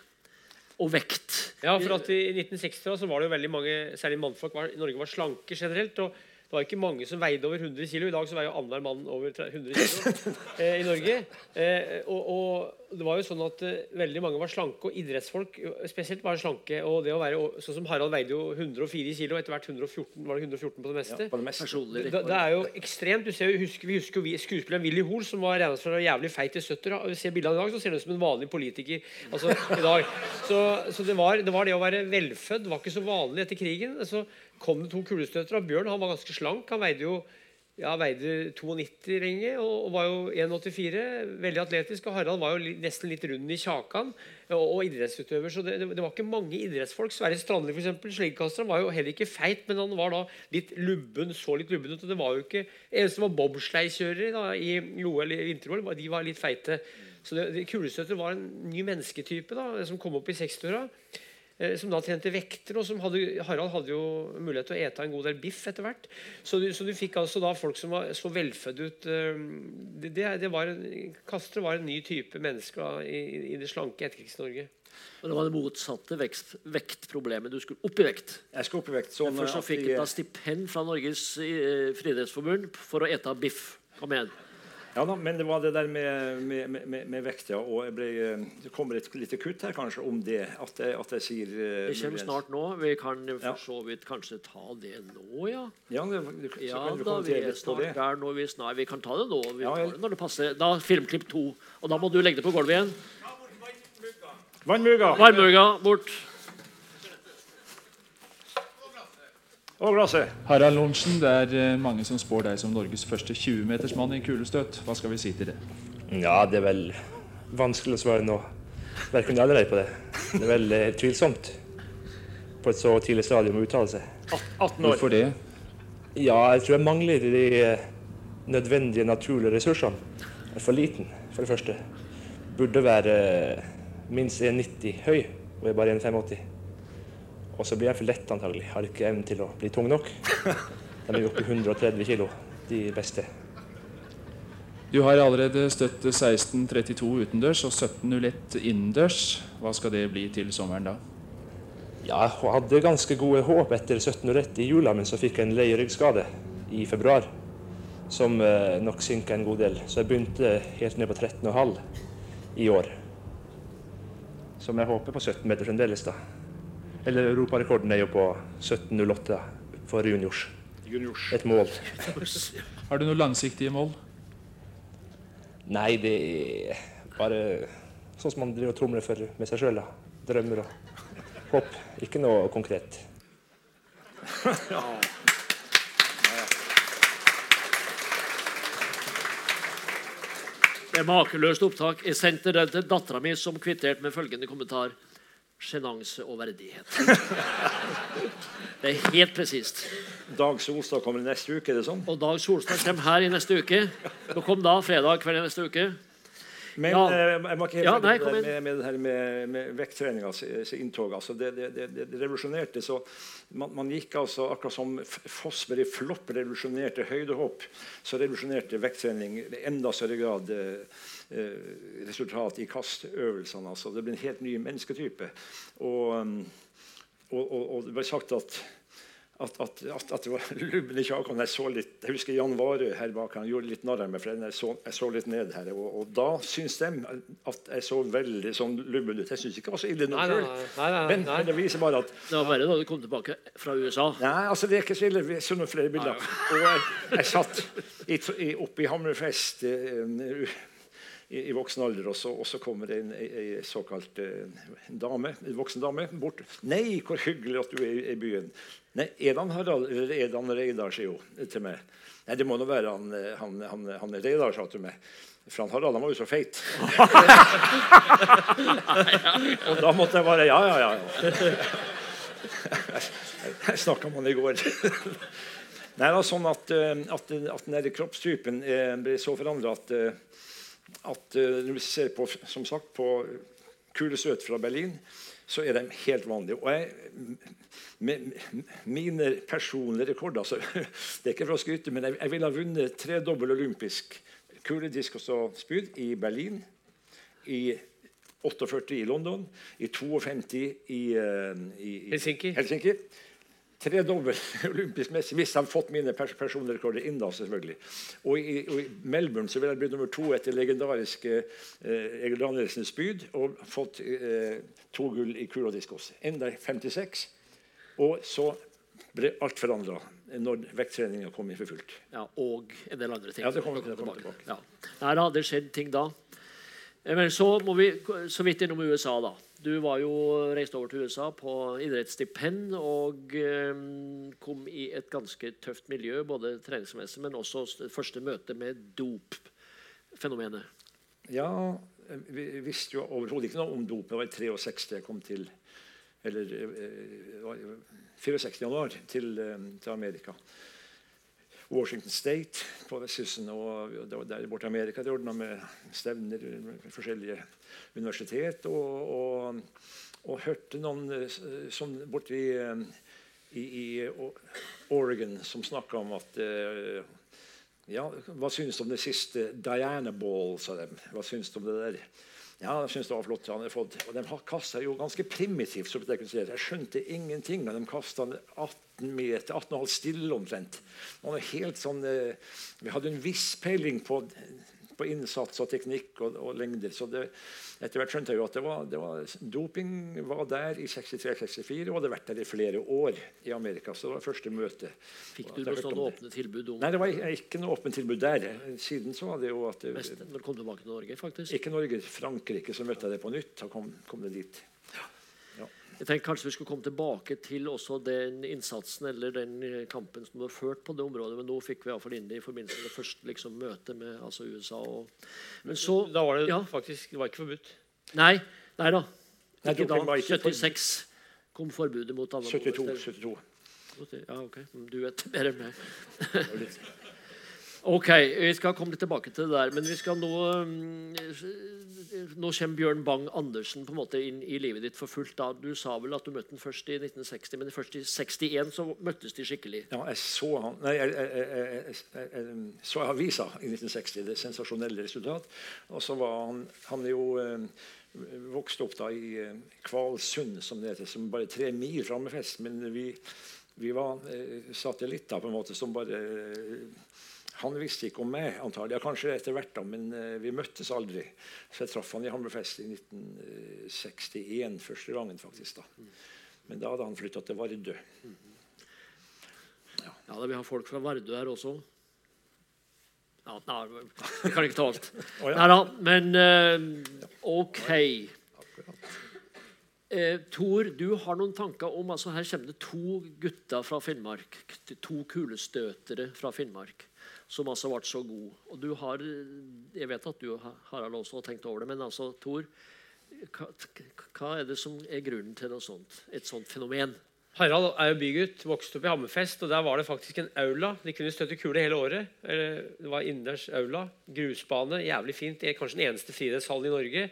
Og vekt. Ja, for at I 1960 så var det jo veldig mange, særlig mannfolk var, Norge var slanke generelt. og det var ikke mange som veide over 100 kg. I dag så veier jo annenhver mann over 100 kg eh, i Norge. Eh, og, og det var jo sånn at eh, veldig mange var slanke, og idrettsfolk spesielt var slanke. og det å være, Sånn som Harald veide jo 104 kg, etter hvert 114, var det 114 på det meste. Ja, på det meste. Personlig Det, det er jo ekstremt. Du ser, jo- husker, vi husker jo vi- skuespilleren Willy Hoel, som var regnet for å være jævlig feit i 70 og Vi ser bildene i dag, så ser han ut som en vanlig politiker. Altså, i dag. Så, så det, var, det var det å være velfødd var ikke så vanlig etter krigen. Så kom det to kulestøtere. Bjørn han var ganske slank. Han veide jo ja, veide 92 lenge og, var jo 1,84. Veldig atletisk. Og Harald var jo nesten litt rund i kjakan og, og idrettsutøver. Så det, det, var ikke mange idrettsfolk. Sverre Strandli, f.eks., slegekasteren, var jo heller ikke feit, men han var da litt lubben, så litt lubben ut. Og det var jo ikke eneste var bobsleikjørere i OL i vinter-OL. De var litt feite. Så det kulestøter var en ny mennesketype da, som kom opp i 60-åra. Eh, som da trente vekter. og som hadde, Harald hadde jo mulighet til å ete en god del biff etter hvert. Så du, så du fikk altså da folk som var så velfødde ut eh, det, det var en, Kastere var en ny type mennesker i, i det slanke Etterkrigs-Norge. Og Det var det motsatte vekst, vektproblemet. Du skulle opp i vekt. Jeg skulle opp i vekt. Sånn Derfor så fikk du da stipend fra Norges eh, friidrettsforbund for å ete biff. Kom igjen. Ja da, men det var det der med, med, med, med vekta, ja. Og ble, det kommer et lite kutt her kanskje om det. At jeg, at jeg sier uh, Det kommer snart nå. Vi kan for så vidt kanskje ta det nå, ja. Ja, det, så ja da, vi er snart der når vi snart Vi kan ta det nå. Vi ja, tar det når det passer. Da filmklipp to. Og da må du legge det på gulvet igjen. Vannmugga. Vannmugga bort. Og glasset. Harald Lorentzen, det er eh, mange som spår deg som Norges første 20-metersmann i kulestøt. Hva skal vi si til det? Ja, det er vel vanskelig å svare nå. Verken eller ei på det. Det er vel eh, tvilsomt på et så tidlig stadium å uttale seg. 18 år. Hvorfor det? Ja, jeg tror jeg mangler de eh, nødvendige naturlige ressursene. Jeg er for liten, for det første. Burde være minst 1,90 høy og er bare 1,85. Og så blir jeg for lett, antagelig. Har ikke evnen til å bli tung nok. De er oppe i 130 kg, de beste. Du har allerede støtt 16.32 utendørs og 17.01 innendørs. Hva skal det bli til sommeren da? Ja, jeg hadde ganske gode håp etter 17.01 i jula, men så fikk jeg en lei ryggskade i februar som eh, nok sinka en god del. Så jeg begynte helt ned på 13,5 i år. Som jeg håper på 17 meter fremdeles, da. Eller europarekorden er jo på 17,08 for juniors. juniors. Et mål. Har du noen langsiktige mål? Nei, det er bare sånn som man driver og tromler for med seg sjøl. Drømmer og håp. Ikke noe konkret. ja. Det er makeløst opptak. Jeg sendte det til dattera mi, som kvitterte med følgende kommentar sjenanse og verdighet. Det er helt presist. Dag Solstad kommer neste uke? er det sånn? Og Dag Solstad kommer her i neste uke. Nå kom da fredag kveld i neste uke. Men ja. Eh, jeg må ikke helt ja, nei, med, med, med, det her med, med vekttreningas inntog. Altså det, det, det, det, revolusjonerte. så man, man, gikk altså Akkurat som Fossberg i flopp revolusjonerte høydehopp, så revolusjonerte vekttrening i enda større grad eh, resultat i kastøvelsene. Altså. Det ble en helt ny mennesketype. Og, um, og, og, og det ble sagt at at, at, at, at, det var lubben i kjakan. Jeg så litt, jeg husker Jan Varø her bak. Han gjorde litt narr av meg, for jeg så, jeg så, litt ned her. Og, og da syns de at jeg så veldig sånn lubben ut. Jeg syns ikke det var så ille nok sjøl. Men, men, det viser bare at Det var verre da du kom tilbake fra USA. Nei, altså det er ikke så ille. Vi så noen flere bilder. Og jeg, jeg satt i, i, oppe i Hammerfest. Uh, i, i, voksen alder, og så, og så kommer det en, en såkalt en dame, en voksen dame bort. 'Nei, hvor hyggelig at du er i, byen.' 'Nei, er det Harald eller er han Reidar?' sier hun til meg. 'Nei, det må nå være han, han, han, han Reidar', sa til meg. For han Harald han var jo så feit. og da måtte jeg bare Ja, ja, ja. Jeg snakka med han i går. Nei, det var sånn at, eh, at, at den kroppstypen eh, ble så forandra at at uh, når vi ser på, som sagt, på kule søt fra Berlin, så er de helt vanlige. Og jeg, med, mine personlige rekorder så, Det er ikke for å skryte, men jeg, jeg ville ha vunnet tredobbel olympisk kuledisk og spyd i Berlin. I 48 i London, i 52 i, i, i Helsinki. Helsinki tredobbel olympisk messig hvis hadde fått mine pers personrekorder inn. da selvfølgelig. Og i, og i, Melbourne så ville jeg blitt nummer to etter legendariske eh, Egil Danielsens spyd og fått eh, to gull i kul og diskos. Enda 56. Og så ble alt forandra når vekttreninga kom inn for fullt. Ja, Og en del andre ting. Ja, det kommer til, tilbake. tilbake. Ja. Nei, det skjedd ting da. Eh, men så må vi så vidt innom USA. da. Du var jo reist over til USA på idrettsstipend og eh, kom i et ganske tøft miljø, både treningsmessig, men også første møte med dop-fenomenet. Ja, vi visste jo overhodet ikke noe om dop. Det var i 63 jeg kom til Eller eh, det var i 64. januar til, eh, til Amerika. Washington State på vestkysten. og der borte i Amerika det ordna med stevner med forskjellige universitet. Og, og, og hørte noen eh, som borte i, eh, i, i Oregon som snakka om at eh, ja, Hva syns du om det siste Diana Ball, sa de. Hva syns du om det der? Ja, jeg synes det var flott. Han fått. Og de kasta jo ganske primitivt. så jeg, jeg skjønte ingenting. Men de kasta 18 meter, 18,5 stille omtrent. Helt sånn, eh, vi hadde en viss peiling på på innsats og teknikk og, og lengder. Så det, etter hvert skjønte jeg jo at det var, det var, doping var der i 63-64 og hadde vært der i flere år i Amerika. Så det var første møte. Fikk du noe sånn åpne tilbud om Nei, det var ikke noe åpent tilbud der. Siden så var det jo at det, Når du kom tilbake til Norge, faktisk? Ikke Norge. Frankrike, så møtte jeg det på nytt. Da kom, kom det dit. Jeg tenkte Kanskje vi skulle komme tilbake til også den innsatsen eller den eh, kampen som du har ført på det området, men nå fikk vi iallfall inn det i forbindelse med det første liksom, møtet med altså USA. Og, men så Da var det ja. faktisk det var ikke forbudt. Nei, nei da. Ikke da. doping var ikke for- 76 kom forbudet mot alle 72. 72. Ja, ok. Du vet mer enn meg. Ok, Vi skal komme litt tilbake til det der. Men vi skal nå mm, Nå kommer Bjørn Bang-Andersen på en måte inn i livet ditt for fullt. da. Du sa vel at du møtte ham først i 1960, men først i 61 så møttes de skikkelig. Ja, jeg så han Nei, jeg, jeg, jeg, jeg, så avisa i 1960. Det sensasjonelle resultat. Og så var han Han er jo eh, vokst opp da i eh, Kvalsund, som det heter, som bare tre mil fra Hammerfest. Men vi, vi var eh, satellitter på en måte som bare han visste ikke om meg, antagelig. Ja, kanskje etter hvert, da, men uh, vi møttes aldri. Så jeg traff han i Hammerfest i 1961, første gangen, faktisk. da. Men da hadde han flytta til Vardø. Ja, da, Vi har folk fra Vardø her også. Ja, nei, Vi kan ikke ta alt. oh, ja. Nei da, men uh, OK. Eh, Tor, du har noen tanker om altså Her kommer det to gutter fra Finnmark. To kulestøtere fra Finnmark som altså ble så god. Og du har Jeg vet at du Harald, også har tenkt over det, men altså, Tor hva, hva er det som er grunnen til sånt, et sånt fenomen? Harald er jo bygutt, vokste opp i Hammerfest. og Der var det faktisk en aula. De kunne støtte kule hele året. Det var innendørs aula. Grusbane. Jævlig fint. Kanskje den eneste friidrettshallen i Norge.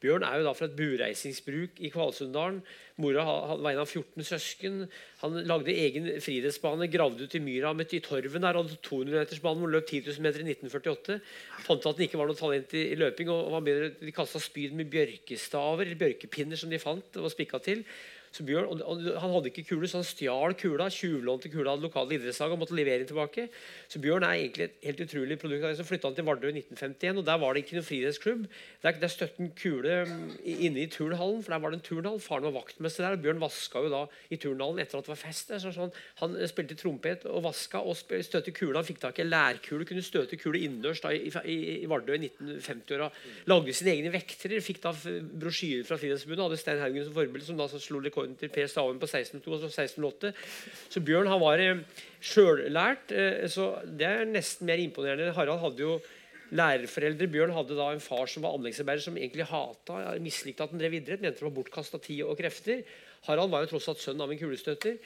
Bjørn er jo da fra et bureisingsbruk i Kvalsunddalen. Mora var en av 14 søsken. Han lagde egen friidrettsbane, gravde ut i myra midt i torven der, hadde 200-metersbanen og løp 10 000 meter i 1948. Fant ut at det ikke var noe talent i, i løping. og var bedre, De kasta spyd med bjørkestaver eller bjørkepinner som de fant og spikka til. Så Bjørn, og, Han hadde ikke kule, så han stjal kula. Tjuvlånte kula av det lokale idrettslaget og måtte levere den tilbake. Så Bjørn er egentlig et helt utrolig produkt. Så flytta han til Vardø i 1951, og der var det ikke noen friidrettsklubb. Der, der støtte han kule mm, inne i turnhallen, for der var det en turnhall. Faren var vaktmester der, og Bjørn vaska jo da i turnhallen etter at det var fest. Så han, han spilte trompet og vaska og støtte kula. Han fikk tak i lærkule, kunne støte kule innendørs i, i, i Vardø i 1950-åra. Lagde sine egne vektere. Fikk da brosjyrer fra Friidrettsforbundet. Hadde Stein Haugen som forbilde, som da slo slo rekorden til Per Staven på 16,2 og så 16,08. Så Bjørn han var eh, sjøllært. Eh, så det er nesten mer imponerende. Harald hadde jo lærerforeldre. Bjørn hadde da en far som var anleggsarbeider, som egentlig hata, mislikte at han drev idrett, mente det var bortkasta tid og krefter. Harald var jo tross alt sønn av en kulestøter.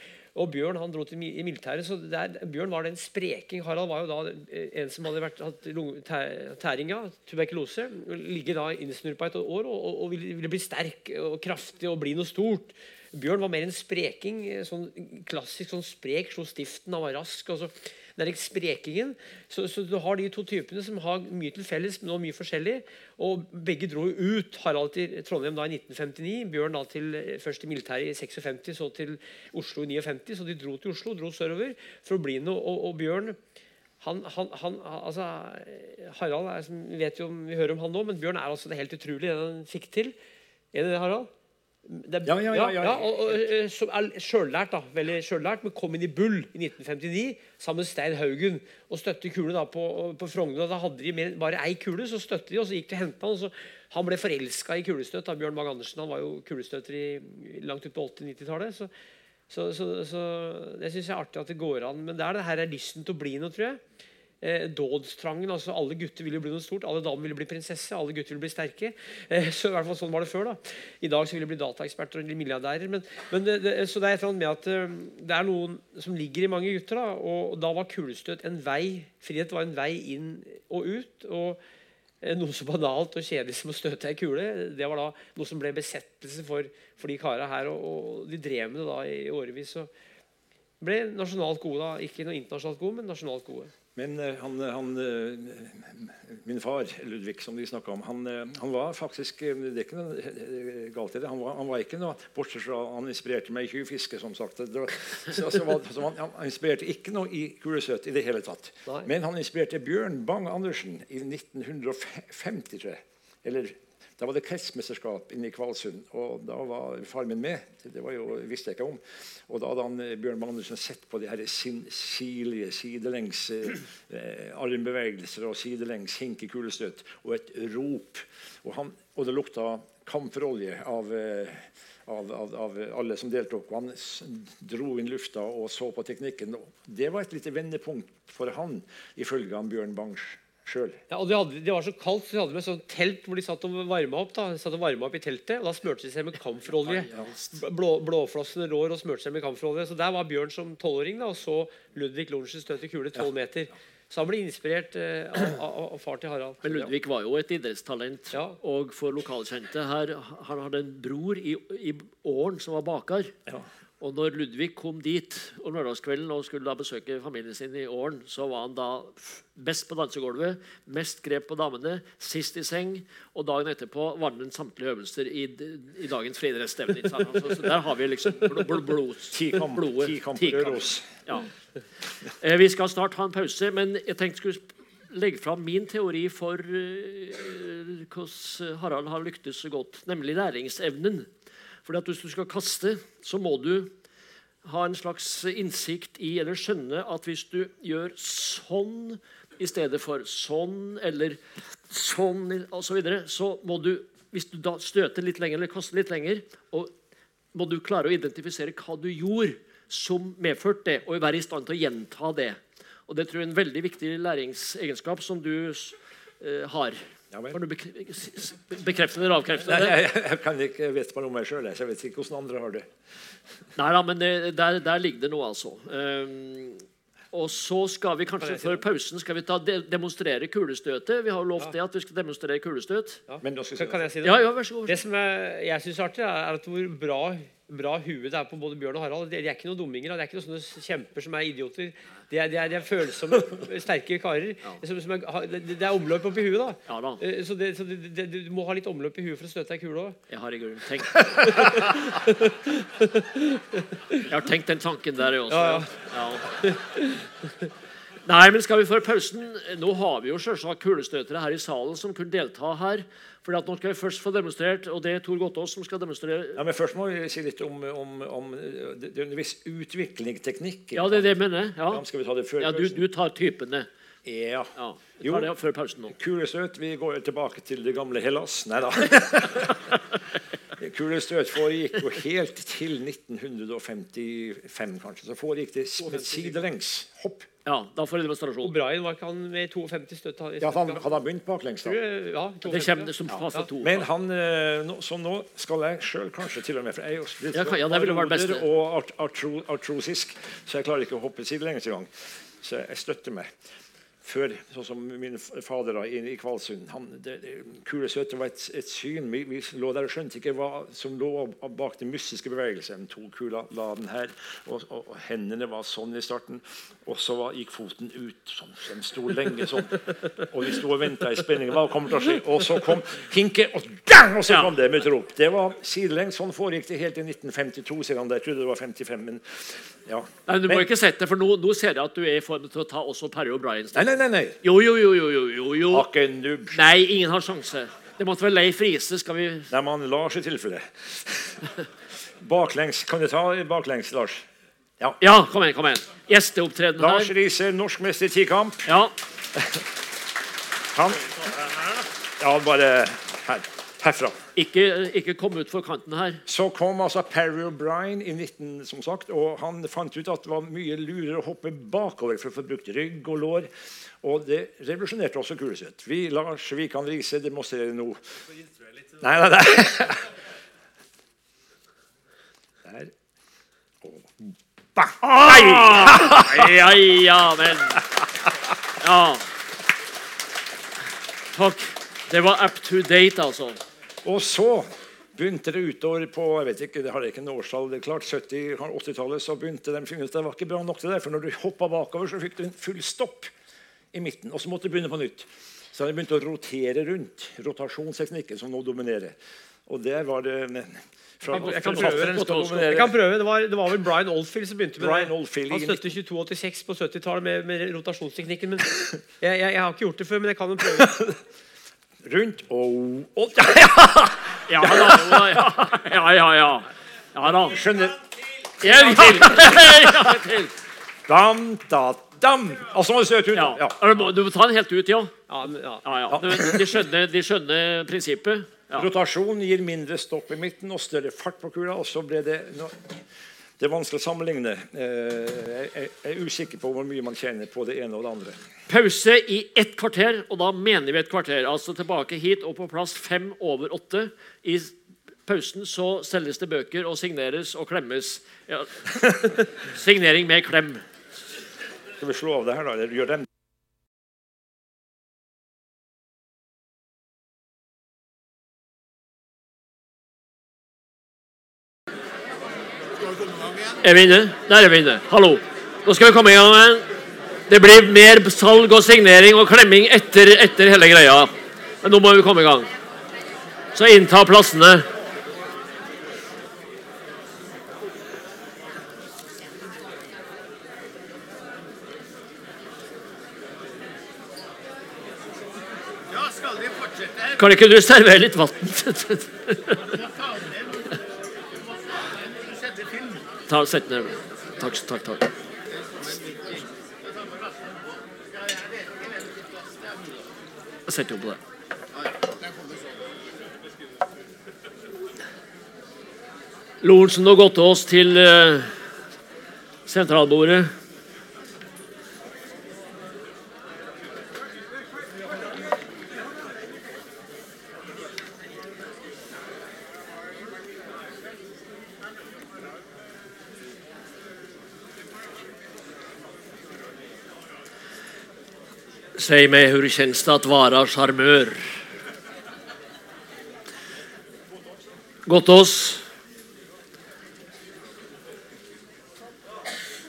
Og Bjørn han dro til i militæret. så det er, Bjørn var den spreking. Harald var jo da eh, en som hadde vært, hatt lunge- tæ- tæring av tuberkulose. Ligge da innsnurpa et år og, og, og ville, ville bli sterk og kraftig og bli noe stort. Bjørn var mer en spreking. eh, sånn Klassisk sånn sprek, slo stiften, han var rask. og så det er sprekingen. Så, så du har de to typene som har mye til felles, men også mye forskjellig. Og begge dro ut. Harald til Trondheim da i 1959. Bjørn da til, eh, først til militæret i 56, så til Oslo i 59. Så de dro til Oslo, dro sørover for å bli noe. Og, og Bjørn han, han, han, altså, Harald er, vet jo, om- vi hører om han nå, men Bjørn er altså det helt utrolig det han fikk til. Er det det, Harald? Det, Ja, ja, ja, ja. og, og, eh, som er sjøllært, da. Veldig sjøllært, men kom inn i Bull i 1959 sammen med Stein Haugen og støtte kule da på, på Frogner. Da hadde de mer, bare ei kule, så støtte de, og så gikk de og hentet han. så Han ble forelska i kulestøt. da, Bjørn Bang-Andersen han var jo kulestøter i, langt ut på 80-90-tallet. Så, så, så, så det syns jeg er artig at det går an. Men det er det her er lysten til å bli noe, tror jeg. Eh, dådstrangen. altså Alle gutter ville bli noe stort. Alle damer ville bli prinsesse. Alle gutter ville bli sterke. Eh, så i hvert fall Sånn var det før. da I dag så vil de bli dataeksperter og milliardærer. Men, men det, det, så det er et eller annet med at eh, det er noen som ligger i mange gutter. da Og da var kulestøt en vei Frihet var en vei inn og ut. Og eh, noe så banalt og kjedelig som å støte ei kule, det var da noe som ble besettelse for, for de kara her. Og, og de drev med det da i årevis. Og ble nasjonalt gode. da Ikke noe internasjonalt gode, men nasjonalt gode. Men eh, han, han, eh, min far, Ludvig, som de snakka om, han, eh, han var faktisk eh, Det er ikke noe eh, galt i det. Han var, han var ikke noe Bortsett fra han inspirerte meg i tjuvfiske, som sagt. Det var, så, så var, så han, han inspirerte ikke noe i kulesøt i det hele tatt. Nei. Men han inspirerte Bjørn Bang-Andersen i 1950, tror jeg. Eller da var det kretsmesterskap inne i Kvalsund, og da var far min med. Det jo, visste jeg ikke om. Og da hadde han, eh, Bjørn Magnussen sett på de her sirlige sidelengs eh, eh, armbevegelser og sidelengs hink i kulestøt, og et rop. Og, han, og det lukta kamferolje av, eh, av, av, av alle som deltok. Og han dro inn lufta og så på teknikken. Det var et lite vendepunkt for han, ifølge han Bjørn Bang sjøl. Ja, og de hadde, Det var så kaldt, så de hadde med sånn telt hvor de satt og varma opp. da, de satt og opp i teltet, og Da smurte de seg med kamferolje. Blå, blåflossende rår og smurte seg med kamferolje. Så Der var Bjørn som tolvåring da, og så Ludvig Lorentzen støte kule tolv meter. Så han ble inspirert eh, av, av, av far til Harald. Men Ludvig var jo et idrettstalent. Ja. Og for lokalkjente her Han hadde en bror i, i Åren som var baker. Og når Ludvig kom dit om lørdagskvelden og skulle da besøke familien sin i Åren, så var han da best på dansegulvet, mest grep på damene, sist i seng. Og dagen etterpå vant han samtlige øvelser i, i dagens friidrettsstevne. Altså, så der har vi liksom bl bl blod, blodet. ti kamper Ti Ja. Eh, vi skal snart ha en pause, men jeg tenkte skulle legge fram min teori for hvordan hvordan Harald har lyktes så godt, nemlig læringsevnen. Fordi at Hvis du skal kaste, så må du ha en slags innsikt i, eller skjønne at hvis du gjør sånn i stedet for sånn, eller sånn osv., så, videre, så må du, hvis du da støter litt lenger eller kaster litt lenger, og må du klare å identifisere hva du gjorde som medførte det, og være i stand til å gjenta det. Og Det tror jeg er en veldig viktig læringsegenskap som du eh, har. Ja. Kan du bek s- s- bekrefte eller avkrefte Nei, det? jeg, jeg kan ikke vite bare om meg sjøl, jeg vet ikke hvordan andre har det. Nei da, men det, der, der ligger det noe, altså. Um, og så skal vi kanskje før pausen skal vi ta de demonstrere kulestøtet. Vi har jo lovt det at vi skal demonstrere kulestøt. Men da skal kan jeg si det? Ja, ja, vær så god. Det som jeg, jeg syns er artig, er at hvor bra, bra hue det er på både Bjørn og Harald. De, er ikke noen dumminger. De er ikke noen sånne kjemper som er idioter. De er, de er, de er følsomme, sterke karer. Som, som er, det, er omløp oppi huet, da. Ja da. Eh, Så, det, så det, du må ha litt omløp i huet for å støte ei kule òg. Jeg har i grunnen tenkt Jeg har tenkt den tanken der, jeg også. Ja, Ja. Nei, men skal vi før pausen Nå har vi jo selvsagt kulestøtere her i salen som kunne delta her. For nå skal vi først få demonstrert, og det er Tor Gottaas som skal demonstrere. Ja, men Først må vi si litt om, om, om det er en viss utvikling, teknikk. Ja, det er det jeg mener. Ja, Ja, skal vi ta det før ja du, du tar typene. Ja. Ja, vi Jo. det før pausen nå. Kulestøt. Vi går tilbake til det gamle Hellas. Nei da. Kulestøt foregikk jo helt til 1955, kanskje. Så foregikk det sidelengs hopp. Ja, da får jeg demonstrasjon. Brian var ikke han med 52 støtt? Ja, han hadde han begynt baklengs, da. Ja, Det 52, kommer ja. som fase to. Men han, eh, nå, så nå skal jeg sjøl kanskje til og med For jeg er jo litt Ja, kan- ja, det ville vært beste. og art, artro, artrosisk, så jeg klarer ikke å hoppe sidelengs engang. Så jeg støtter meg. Før, sånn som min fader da, i, i Kvalsund han, det, det, Kulestøtet var et, et syn. Vi, vi lå der og skjønte ikke hva som lå bak den mystiske bevegelsen. To kula la den her, og, og, og hendene var sånn i starten. Og så var, gikk foten ut. Sånn, den sto lenge sånn. Og vi sto og venta i spenning. Hva kommer til å skje? Og så kom hinket, og dang! Og så kom det med et rop. Det var sidelengs. Sånn foregikk det helt til 1952, sier han. Jeg trodde det var 55, men ja. Nei, du må Men- ikke sette det, for nå, nå ser jeg at du er i form til å ta også Terje O'Brien. Nei, nei, nei. nei. Jo, jo, jo, jo, jo, jo. Akke nubb. Nei, ingen har sjanse. Det måtte være Leif Riise. Skal vi Nei, men Lars i tilfelle. Baklengs. Kan du ta baklengs, Lars? Ja. Ja, kom igjen. kom igjen. Gjesteopptreden her. Lars Riise, norsk norskmester i tikamp. Ja. Han Ja, bare her. Herfra. Ikke, ikke kom ut for kanten her. Så kom altså Perry O'Brien i 19, som sagt, og han fant ut at det var mye lurere å hoppe bakover for å få brukt rygg og lår. Og det revolusjonerte også Kuleseth. Vi, Lars Svikan Riise, demonstrere nå Nei, nei, nei. Der. Og bang! Ja, ja, men Ja. Takk. Det var up to date, altså. Og så begynte det utover på jeg vet ikke, det har jeg ikke en årstall, det er klart 70 80-tallet, så begynte de å finne ut at det var ikke bra nok til det. For når du hoppa bakover, så fikk du en full stopp i midten. Og så måtte du begynne på nytt. Så de begynte å rotere rundt. Rotasjonsteknikken som nå dominerer. Og der var det fra, Jeg kan prøve. Jeg kan prøve. Det, var, det var vel Brian Oldfield som begynte med Brian det. Oldfield Han støtte 2286 på 70-tallet med, med rotasjonsteknikken. Men jeg, jeg, jeg har ikke gjort det før, men jeg kan jo prøve. Rundt og, og Ja da. Ja, ja, ja. ja. ja da. Skjønner. En til. En til. Dam, da, dam. Og så må du se ut. Ja. Ja. Du må- ta den helt ut, ja. Ja, ja. ja, ja. Du- De, skjønner, de skjønner prinsippet. Ja. Rotasjon gir mindre stopp i midten og større fart på kula. og så ble Det nå- det er vanskelig å sammenligne. Eh, Jeg jeg er usikker på hvor mye man tjener på det ene og det andre. Pause i ett kvarter, og da mener vi et kvarter. Altså tilbake hit og på plass fem over åtte. I pausen så selges det bøker og signeres og klemmes. Ja. Signering med klem. Skal vi slå av det her, da? Eller gjør dem? Er vi inne? Der er vi inne. Hallo. Nå skal vi komme i gang. Det blir mer salg og signering og klemming etter, etter hele greia. Men nå må vi komme i gang. Så innta plassene. Kan ikke du servere litt vann? Ta, sett ned. Takk, takk, takk. Sett opp på det. Lorentzen og Gottaas til eh, sentralbordet. Säg mig, hur känns det att vara charmör? oss.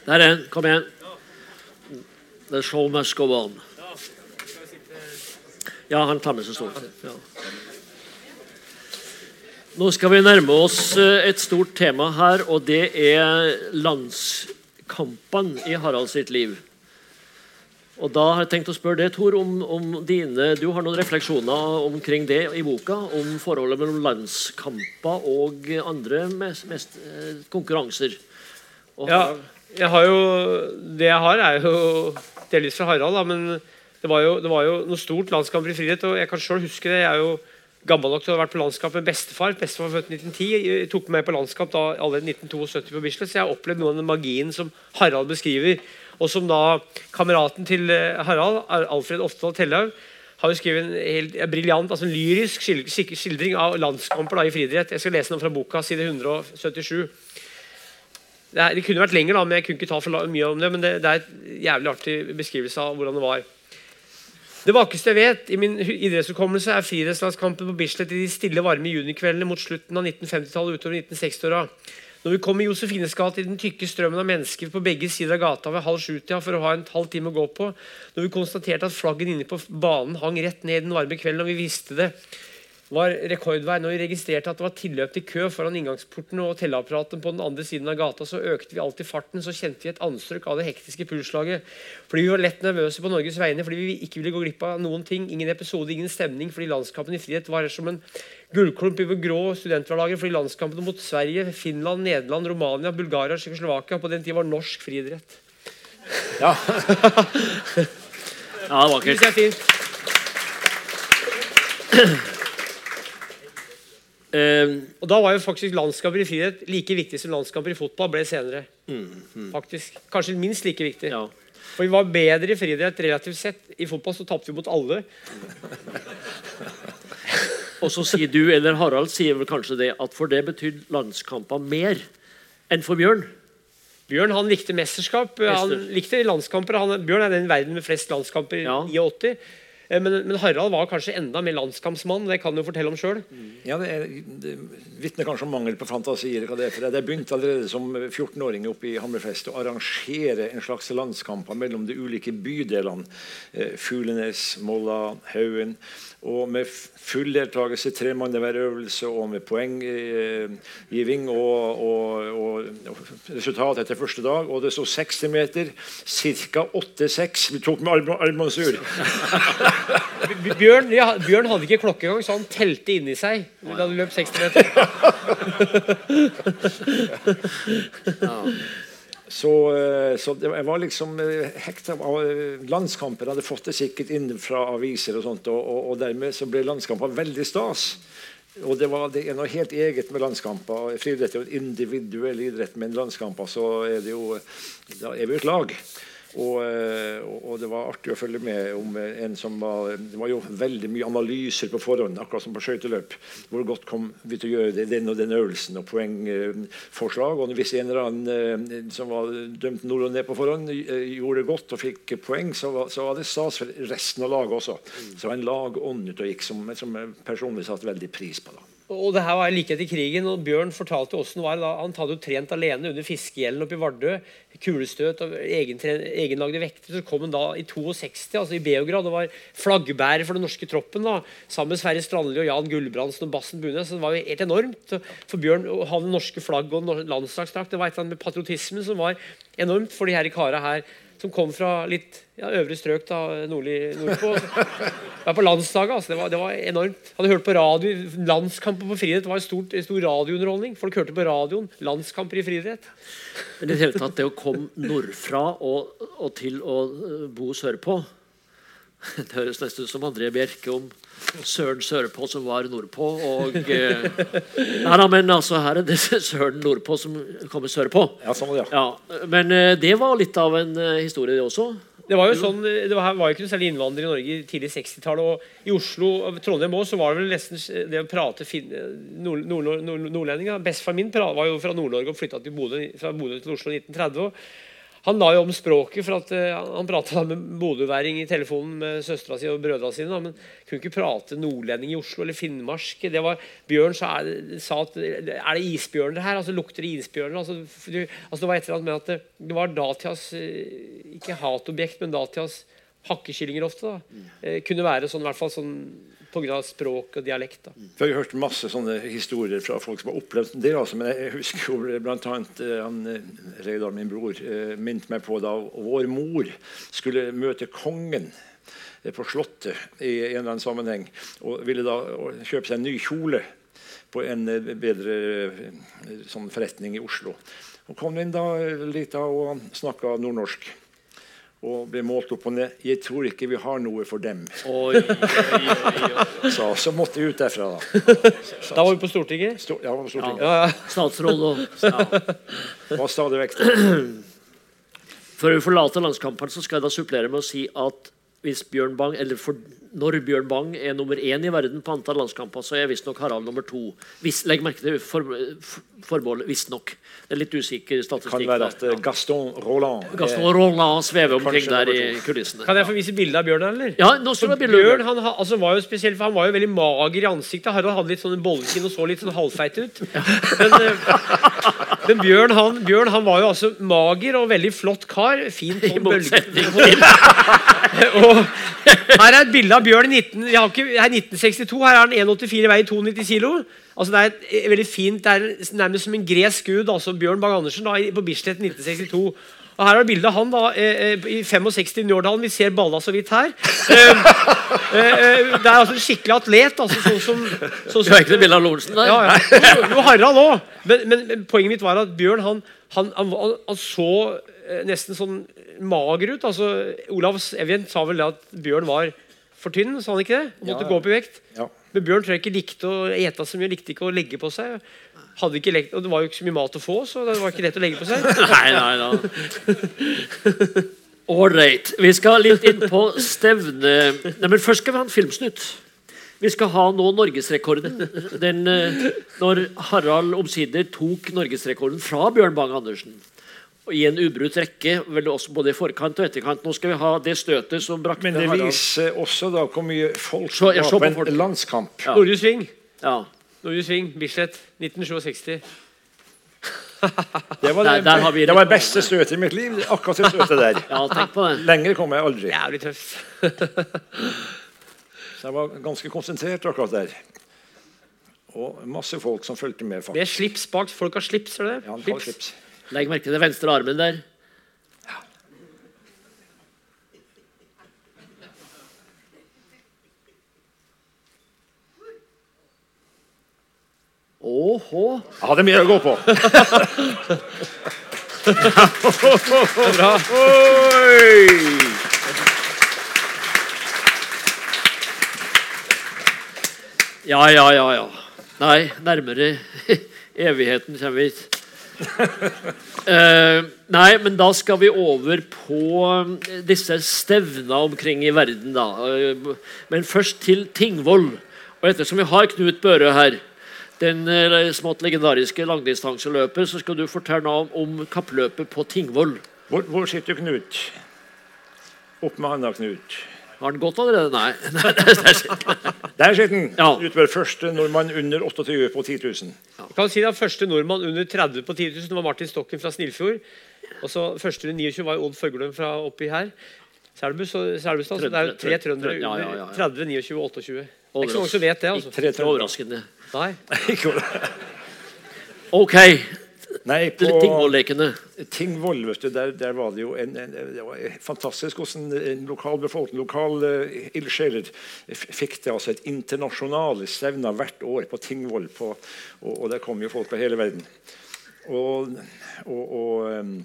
Der er den. Kom igjen. The show must go on. Ja, han tar med seg stolen. Ja. Nå skal vi nærme oss eh, et stort tema her, og det er landskampene i Harald sitt liv. Og da har jeg tenkt å spørre deg, Tor, om, om dine Du har noen refleksjoner omkring det i boka? Om forholdet mellom landskamper og andre mest, mest, eh, konkurranser? Og Ja, jeg har jo, det jeg har, er jo delvis fra Harald, da, men det var, jo, det var jo noe stort landskamper i frihet. og Jeg kan selv huske det. Jeg er jo gammel nok til å ha vært på landskamp med bestefar. Bestefar født i 1910. Jeg tok meg med på landskamp da allerede 1972 på Bislett, så jeg har opplevd noe av den magien som Harald beskriver. Og som da kameraten til eh, Harald, Alfred Oftedal Tellaug, har jo skrevet en helt en briljant, altså en lyrisk skildring av landskamper da i friidrett. Jeg skal lese den fra boka, side 177. Det, er, det kunne vært lenger, da, men jeg kunne ikke ta for mye om det. Men det, det er et jævlig artig beskrivelse av hvordan det var. Det vakreste jeg vet i min hu- idrettshukommelse, er friidrettslandskampen på Bislett i de stille, varme junikveldene mot slutten av 1950-tallet utover 1960-åra. Når vi kom i Josefines gate i den tykke strømmen av mennesker på begge sider av gata ved halv sju-tida for å ha en halv time å gå på, når vi konstaterte at flaggen inne på banen hang rett ned den varme kvelden, og vi visste det var rekordvei. Når vi registrerte at det var tilløp til kø foran inngangsporten og telleapparatet på den andre siden av gata, så økte vi alltid farten. Så kjente vi et anstrøk av det hektiske pulsslaget. Fordi vi var lett nervøse på Norges vegne, fordi vi ikke ville gå glipp av noen ting. Ingen episode, ingen stemning, fordi landskampen i frihet var som en gullklump i vår grå studenthverdager. Fordi landskampene mot Sverige, Finland, Nederland, Romania, Bulgaria, Tsjekkoslovakia på den tid var norsk friidrett. Ja. Ja, det var Det ikke synes jeg er fint. eh, Og da var jo faktisk landskamper i friidrett like viktig som landskamper i fotball ble senere. Faktisk. Kanskje minst like viktig. ja. For vi var bedre i friidrett relativt sett. I fotball så tapte vi mot alle. Og så sier du, eller Harald sier vel kanskje det, at for det betydde landskamper mer enn for Bjørn. Bjørn han likte mesterskap. Han likte landskamper. Han, Bjørn er den verden med flest landskamper Ja. i 89. Eh, Men, men Harald var kanskje enda mer landskampsmann. Det kan du fortelle om sjøl. Ja, det, er, det vitner kanskje om mangel på fantasi. eller hva det er, for Jeg begynte allerede som 14-åring oppe i Hammerfest å arrangere en slags landskamper mellom de ulike bydelene. Eh, Fuglenes, Molla, Haugen. Og med full deltakelse, tre mann i hver øvelse, og med poenggiving og, og, og, og resultat etter første dag. Og det sto 60 meter, ca. 8-6. Vi tok med Almansur. Bjørn, ja, Bjørn hadde ikke klokke engang, så han telte inni seg da du løp 60 meter. Så, eh, så jeg var liksom eh, hekta av eh, landskamper. Hadde fått det sikkert inn fra aviser og sånt, og, og, dermed så ble landskamper veldig stas. Og det, var, det er noe helt eget med landskamper. Friidrett er jo en individuell idrett, men landskamper så er det jo Da er vi et lag. Eh, og og det var artig å følge med om eh, en som var Det var jo veldig mye analyser på forhånd, akkurat som på skøyteløp. Hvor godt kom vi til å gjøre den og den øvelsen, og poengforslag. Og hvis en eller annen eh, som var dømt nord og ned på forhånd, gjorde det godt og fikk poeng, så var, så var det stas for resten av laget også. Så det var en lagånd ute og gikk som, som personlig satte veldig pris på. da. Og det her var like etter krigen, og Bjørn fortalte åssen det var da. Han hadde jo trent alene under fiskegjelden oppe i Vardø. Kulestøt og egenlagde vekter. Så kom han da i 62, altså i Beograd, og var flaggbærer for den norske troppen. da, Sammen med Sverre Strandli og Jan Gulbrandsen og Bassen Bunes. Så det var jo helt enormt. For Bjørn å ha det norske flagget og landslagsdrakt, det var et eller annet med patriotismen som var enormt for de her kara her. Som kom fra litt ja, øvre strøk da, nordlig, nordpå. Jeg var på landslaget. altså, det var, det var enormt. Hadde hørt på radio, Landskamper på friidrett var en stort, stor radiounderholdning. Folk hørte på radioen. Landskamper i friidrett. Men i det hele tatt, det å komme nordfra og, og til å eh, bo sørpå Det høres nesten ut som André Bjerke om Søren sørpå som var nordpå. Og, eh, nei da, men altså, her er det Søren nordpå som kommer sørpå. Ja, sånn det, ja. Ja, men eh, det var litt av en eh, historie, det også. Det var jo sånn, det var, var jo ikke noe særlig innvandrere i Norge i tidlig 60-tallet. Og i Oslo og Trondheim også, så var det vel nesten det å prate fin, nord, nord, nord, nordlendinger. Bestefaren min var jo fra Nord-Norge og flytta fra Bodø til Oslo i 1930. Han la jo om språket, for at eh, han prata med bodøværing i telefonen med søstera si og brødrene sine. Da, men kunne ikke prate nordlending i Oslo eller finnmark. Det var, Bjørn sa, sa at er det isbjørner her? altså Lukter det isbjørner? Altså, du- altså, det var et eller annet med at det, det var datidas eh, Ikke hatobjekt, men datidas hakkekyllinger ofte. da, eh, Kunne være sånn, i hvert fall sånn pga. språk og dialekt. da. Vi har jo hørt masse sånne historier fra folk som har opplevd det. Altså, men jeg husker jo annet eh, han, eh, Reidar, min bror, minte meg på da vår mor skulle møte kongen eh, på Slottet i en eller annen sammenheng. Og ville da kjøpe seg en ny kjole på en eh, bedre eh, sånn forretning i Oslo. Og kom inn da eh, litt og snakka nordnorsk. Og ble målt opp og ned. 'Jeg tror ikke vi har noe for dem', Oi, oi, oi, oi. sa Så måtte jeg ut derfra, da. Da var vi på Stortinget. Stor, ja, på Stortinget. Ja, ja. Statsråd og ja. var stadig vekk det. For å forlate landskampen så skal jeg da supplere med å si at hvis Bjørn Bang, eller for, når Bjørn Bang er nummer én i verden på antall landskamper, så er visstnok Harald nummer to. Hvis, legg merke til for, for, forbeholdet 'visstnok'. Det er litt usikker Kan statistikk. være der. at eh, Gaston Roland Gaston Roland svever omkring der i kulissene. Kan jeg få vise bilde av Bjørn, eller? Ja, nå skal bli Bjørn Bjørn. han, altså, var jo spesielt, for han var jo veldig mager i ansiktet. Harald hadde litt sånn bollekinn og så litt sånn halvfeit ut. Ja. Men, eh, Men Bjørn han, Bjørn han var jo altså mager og veldig flott kar. Fint på bølge. og her er et bilde av Bjørn i 19, jeg har ikke, her er 1962. Her er han 1,84 veier 92 kilo. Altså det er et, eh, veldig fint, det er nærmest som en gresk gud. altså Bjørn Bang-Andersen da, på Bislett 1962. Og Her er bildet bilde av han da, eh, eh, i 65 i Njårdalen. Vi ser balla så vidt her. Eh, det er altså en skikkelig atlet. altså sånn som, sånn Du som har ikke det bilde av Lorentzen der? ja, ja. Jo, Harald òg. Men, men, men poenget mitt var at Bjørn han, han, han, var- han så nesten sånn mager ut. altså Olav Evjen sa vel det at Bjørn var for tynn, sa han ikke det? Han måtte Ja. gå opp i vekt. Ja. Men Bjørn tror jeg ikke likte å ete så mye, likte ikke å legge på seg. Hadde ikke lekt, og Det var jo ikke så mye mat å få, så det var ikke lett å legge på seg. Nei, nei, nei. Ålreit. Vi skal litt inn på stevne... Nei, men først skal vi ha en filmsnutt. Vi skal ha nå norgesrekorden. Den, eh, når Harald omsider tok norgesrekorden fra Bjørn Bang-Andersen. I en ubrutt rekke, vel også både i forkant og etterkant. Nå skal vi ha det støtet som brakte Men det Harald viser også da hvor mye folk Så- var på en landskamp. Ja. Nordre Sving. ja. Nordre Sving, Bislett, 1967. Det var det, der har vi det var det beste støtet i mitt liv. Akkurat det støtet der. ja, tenk på det. Lenger kom jeg aldri. Jævlig tøft. Så jeg var ganske konsentrert akkurat der. Og masse folk som fulgte med. Faktisk. Det er slips bak. Folk har slips, er det Ja, slips. slips. Legg merke til den venstre armen der. Åhå. Jeg hadde mye å gå på. Bra. Ja, ja, ja, ja. Nei, nærmere evigheten kommer vi ikke. Uh, nei, men da skal vi over på eh, disse stevna omkring i verden, da. Eh, men først til Tingvoll. Og ettersom vi har Knut Børø her, den eh, smått legendariske langdistanseløpet, så skal du fortelle om, om kappløpet på Tingvoll. Hvor, hvor sitter Knut? Opp med handa, Knut. Har den gått allerede? Nei. Er Der sitter han. Ja. Knut første nordmann under 28 på 10 000. Jeg kan si det Første nordmann under 30 på 10 000 var Martin Stokken fra Snillfjord. Og så Første under 29 var Odd Førglund fra oppi her. Selbus Selbustad. Så det er jo tre trøndere Ja, ja, under ja, ja. 30, 29 og 28. Det er ikke så mange som vet det. altså. Tre Ikke overraskende. Nei. Ok, Nei, på Tingvoll-lekene. Tingvoll vet du, der, der var det jo en, en, det var fantastisk hvordan en lokalbefolkning, lokale ildsjeler fikk til altså et internasjonale stevner hvert år på Tingvoll. På, og, og der kom jo folk fra hele verden. Og, og, og um,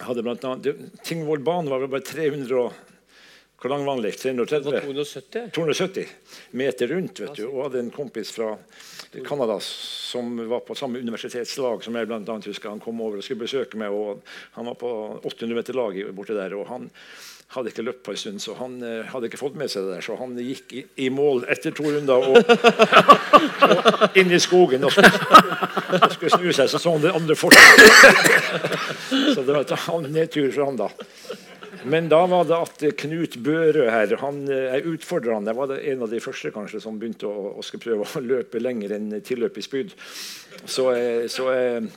hadde blant annet, Tingvollbanen var vel bare 300 og Hvor lang var? Det var 270. 270 meter rundt. vet du, Og hadde en kompis fra Canada som var på samme universitetslag som jeg blant annet husker. Han kom over og skulle besøke meg. og Han var på 800 meter lag borte der. og han hadde ikke løpt på en stund, så han uh, hadde ikke fått med seg det der. Så han gikk i, i mål etter to runder og, og inn i skogen og skulle, skulle snu seg. Så så han det andre fortet. Så det var en nedtur for han, da. Men da var det at eh, Knut Børø her han, eh, Jeg utfordra han. Jeg var en av de første kanskje som begynte å, å skulle prøve å løpe lenger enn tilløp i spyd. Så, eh, så eh,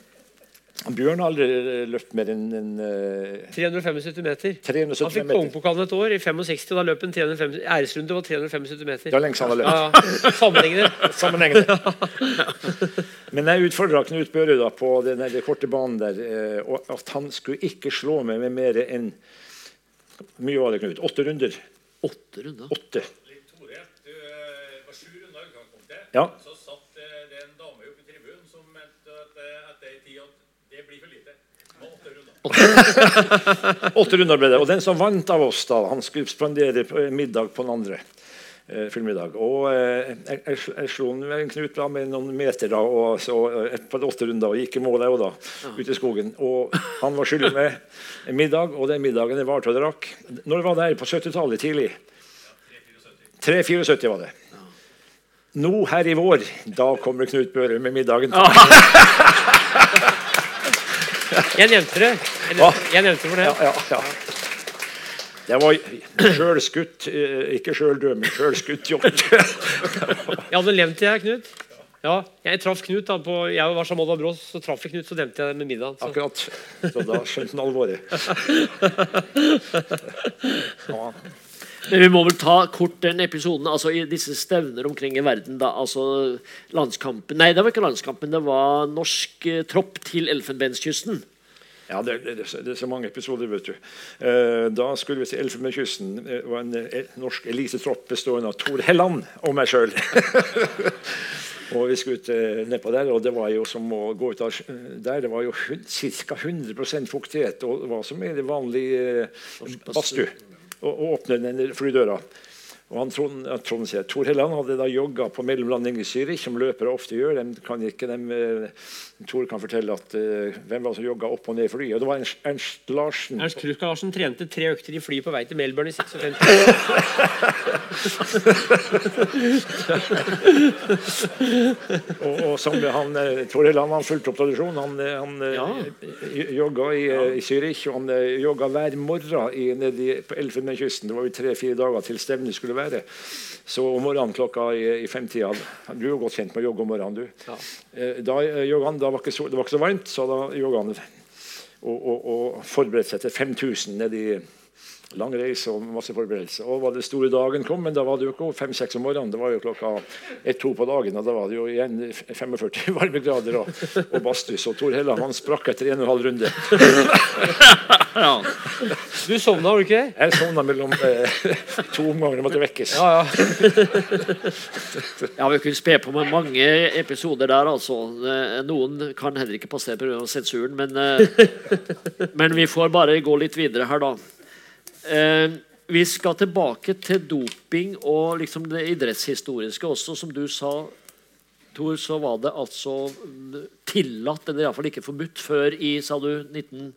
Bjørn har aldri løpt mer enn en, uh, 375 meter. 375 Han fikk kongepokalen et år, i 65. og Da løp han 375 Æresrunde var 375 meter. Det var siden han har løpt. Ja, ja. Sammenhengende. sammenhengende. Men jeg utfordra Knut Børø på den korte banen der, eh, og at han skulle ikke slå meg med mer enn Hvor mye var det, Knut? Åtte runder? Åtte runder. Åtte. Tore, du eh, var sju runder i utgangspunktet. Ja. Så satt eh, det en dame oppe i tribunen som mente at eh, etter ei tid at det blir for lite. Åtte runder. Åtte runder ble det. Og den som vant av oss, da, han skulle spandere middag på den andre. Eh, dag. Og eh, jeg, jeg, jeg slo en Knut da med noen meter da, og så eh, et par åtte runder og gikk i mål jeg òg, da. Ute i skogen. Og han var skyldig med en middag, og den middagen jeg varte og drakk. Når var det her? På 70-tallet tidlig? 374 var det. Nå her i vår, da kommer Knut Børre med middagen. Jeg nevnte det. Jeg nevnte, jeg nevnte for det. Ja, ja, ja. Det var sjøl skutt ikke sjøl død, men sjølskutt hjort. Jeg hadde levd til jeg, Knut. Ja, jeg traff Knut da på, Jeg var Oddvar Brås, så traff jeg Knut, så demte jeg det med middag. Så. Akkurat. Så da skjønte han alvoret. Ja. Men vi må vel ta kort den episoden altså i disse stevner omkring i verden. da, altså landskampen, Nei, det var ikke landskampen, det var norsk eh, tropp til Elfenbenskysten. Ja, det, det, det er så mange episoder, vet du. Eh, da skulle vi til Elfenbenskysten. Det var en el, norsk elitetropp bestående av Tor Helland og meg sjøl. og vi skulle ut eh, nedpå der, og det var jo som å gå ut av der. Det var jo ca. 100% fuktighet, og det var som i det vanlige eh, badstue. Og, og åpne den flydøra. Og han Trond, Trond sier, Tor Helland hadde da jogga på mellomlanding i Zürich, som løpere ofte gjør. De kan ikke, de, eh, Tor kan fortelle at uh, hvem var det som jogga opp og ned i flyet. Og det var Ernst, Ernst Larsen. Ernst Kruska Larsen trente tre økter i fly på vei til Melbourne i 56. Og, og som han, eh, Tor Helland han fulgte opp tradisjonen. Han, eh, han Ja. jogga i, eh, i Zürich, og han jogga hver morgen i, nedi, på Elfenbenskysten. Det var jo tre-fire dager til stevnet skulle være. Så om morgenen klokka i, i femtida Du er jo godt kjent med å jogge om morgenen, du. Ja. Eh, Da eh, jogga han, da var ikke så, det var ikke så varmt, så da jogga han og, og, og forberedte seg til 5000 nedi i lang reise og masse forberedelser. Og var det store dagen kom, men da var det jo ikke fem-seks om morgenen. Det var jo klokka ett-to på dagen, og da var det jo igjen 45 varmegrader og, og badstue. Så Tor Helland han sprakk etter en og en halv runde. Ja. Du sovna, var du ikke? Jeg sovna mellom eh, to omganger og måtte vekkes. Ja, ja. Ja, Vi kunne spe på med mange episoder der. altså. Eh, Noen kan heller ikke passere pga. sensuren, men, eh, men vi får bare gå litt videre her, da. Eh, Vi skal tilbake til doping og liksom det idrettshistoriske også. Som du sa, Tor, så var det altså tillatt, eller iallfall ikke forbudt, før i sa du, 72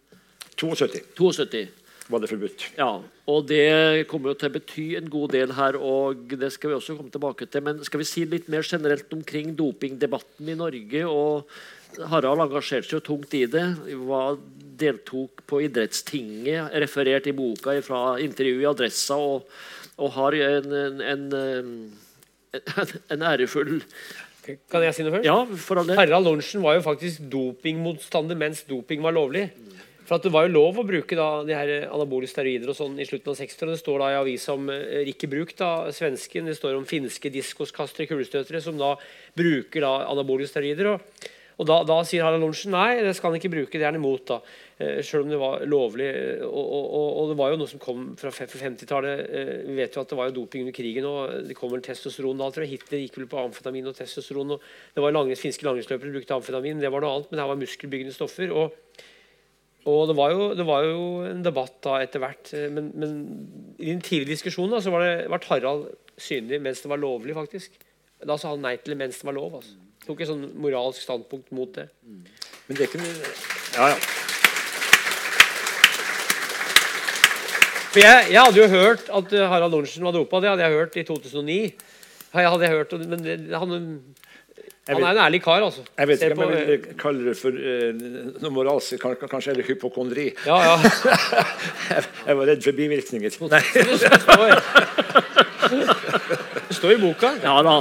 1972. var det forbudt. Ja, og det kommer jo til å bety en god del her, og det skal vi også komme tilbake til. Men skal vi si litt mer generelt omkring dopingdebatten i Norge? og Harald engasjerte seg jo tungt i det. Var, deltok på Idrettstinget, referert i boka fra intervju i Adressa, og, og har en, en, en, en, en ærefull Kan jeg si noe først? Ja, for all. Harald Lorentzen var jo faktisk dopingmotstander mens doping var lovlig. For at Det var jo lov å bruke da, de her anabole steroider og sånn i slutten av 60-årene. Det står da i avisa om eh, Rikke Bruk, da, svensken. Det står om finske diskoskastere, kulestøtere, som da bruker da anabole steroider. Og, og da, da sier Harald Lorentzen nei, det skal han ikke bruke, det er han imot. da. Eh, Selv om det var lovlig. eh, Og, og, og, det var jo noe som kom fra 50-tallet. Eh, Vi vet jo at det var jo doping under krigen. og Det kom vel testosteron da, tror jeg. Hitler gikk vel på amfetamin og testosteron. og Det var langres, finske langrennsløpere brukte amfetamin. Det var noe annet, men her var muskelbyggende stoffer. og og det var, jo, det var jo en debatt da etter hvert, men, men i den tidlige diskusjonen da, så var det, ble Harald synlig mens det var lovlig, faktisk. Da sa han nei til det mens det var lov. altså. Tok et sånn moralsk standpunkt mot det. Men det er ikke noe- Ja, ja. For jeg, jeg hadde jo hørt at eh, Harald Lorentzen var dopa. Det hadde jeg hørt i 2009. Jeg hadde hørt, men det, han, han er en ærlig kar, altså. Jeg vet ikke om jeg vil kalle det for uh, noe moralsk, kan- kan- kanskje er det hypokondri. Ja, ja. Jeg, jeg var redd for bivirkninger. Nei. Det det står i boka. Ja da.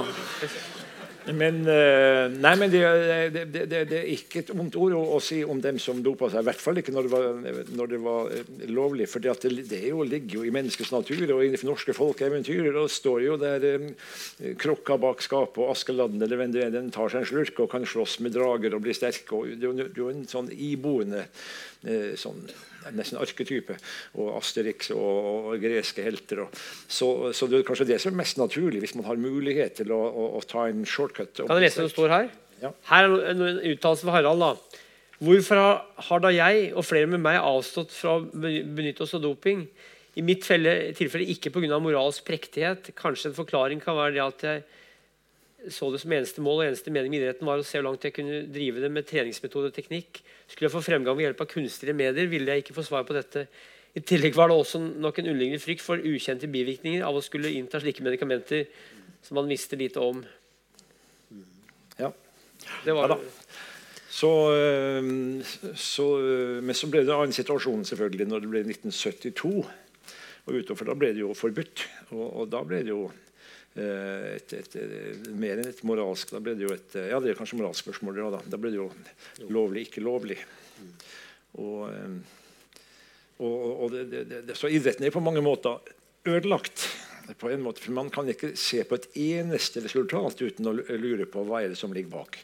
Men, eh, nei, men det, det, det, det, er ikke et vondt ord å, å si om dem som dopa seg. I hvert fall ikke når det var, når var eh, lovlig. For det, jo, ligger jo i menneskets natur og i norske folkeeventyr. Det står jo der um, krokka bak skapet og Askeladden eller hvem det er, den tar seg en slurk og kan slåss med drager og bli sterk. Og det er jo en sånn iboende uh, sånn nesten arketype. Og Asterix og, og greske helter. Og, så, så det er kanskje det som er mest naturlig, hvis man har mulighet til å, å, å ta en shortcut. Kan jeg lese det som står her? Ja. Her er en uttalelse fra Harald. da. Hvorfor har, har da jeg og flere med meg avstått fra å benytte oss av doping? I mitt felle, tilfelle ikke pga. moralsk prektighet. Kanskje en forklaring kan være det at jeg så det som eneste mål og eneste mening med idretten var å se hvor langt jeg kunne drive det med treningsmetode og teknikk. Skulle jeg få fremgang ved hjelp av kunstige medier, ville jeg ikke få svar på dette. I tillegg var det også nok en underliggende frykt for ukjente bivirkninger av å skulle innta slike medikamenter som man visste lite om. Ja. Det var Ja. Så, øh, så, øh, men så ble det en annen situasjon selvfølgelig når det ble 1972. Og utover da ble det jo forbudt. Og, og da ble det jo eh, et, et, et, mer enn et moralsk Da ble det jo et eh, Ja, det er kanskje moralsk spørsmål. Da. da ble det jo lovlig, ikke lovlig. Og, eh, og, og det, det, det, så idretten er på mange måter ødelagt på en måte, for Man kan ikke se på et eneste resultat uten å lure på hva er det som ligger bak.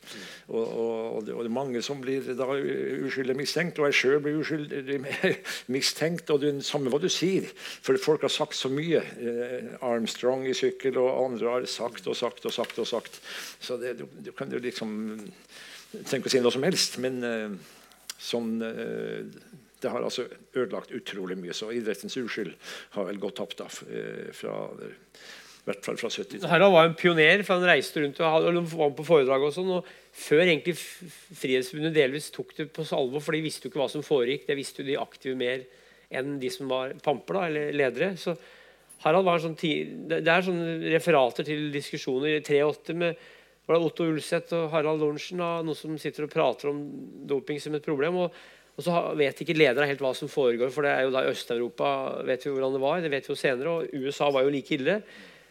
Og, og, og det, er mange som blir da uskyldig mistenkt, og jeg sjøl blir uskyldig mistenkt. og det er det Samme hva du sier, for folk har sagt så mye. Eh, Armstrong i sykkel, og andre har sagt og sagt og sagt. og sagt. Så det, du, du, kan jo liksom tenke å si noe som helst, men eh, sånn eh, det har altså ødelagt utrolig mye. Så idrettens uskyld har vel gått tapt da, eh, fra, i hvert fall fra 70-tallet. Harald var en pioner, for han reiste rundt og var på foredrag. og sånn, og Før egentlig Frihetsforbundet delvis tok det på alvor, for de visste jo ikke hva som foregikk. Det visste jo de aktive mer enn de som var pamper da, eller ledere. så Harald var en sånn Det er sånne referater til diskusjoner i 3-8 med var det Otto Ulseth og Harald Lorentzen, noen som sitter og prater om doping som et problem. og og så vet ikke ledere helt hva som foregår, for det er jo da i Øst-Europa vet vi hvordan det var. det vet vi jo senere, og USA var jo like ille.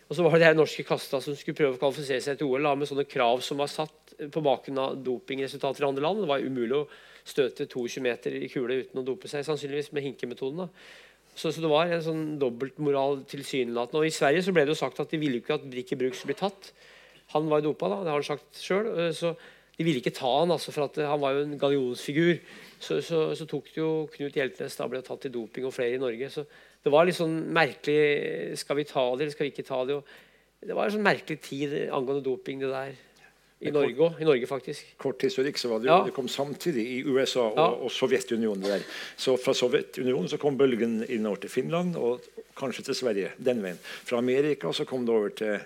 Og så var det de norske kasta som skulle prøve å kvalifisere seg til OL med sånne krav som var satt på bakgrunn av dopingresultater i andre land. Det var umulig å støte 22 meter i kule uten å dope seg, sannsynligvis med hinkemetoden. Så, så, det var en sånn dobbeltmoral tilsynelatende. Og I Sverige så ble det jo sagt at de ville ikke at Brikke Bruks bli tatt. Han var jo dopa, da, det har han sagt sjøl. Så de ville ikke ta han, altså, for han var jo en gallionsfigur så, så, så, tok jo Knut Hjeltnes da ble tatt i doping, og flere i Norge. Så det var litt sånn merkelig Skal vi ta det, eller skal vi ikke ta det? Og det var en sånn merkelig tid angående doping, det der. I Norge òg. I Norge, faktisk. Kort historikk så var det jo, ja. det kom samtidig i USA og, ja. og Sovjetunionen. der. Så Fra Sovjetunionen så kom bølgen innover til Finland og kanskje til Sverige den veien. Fra Amerika så kom det over til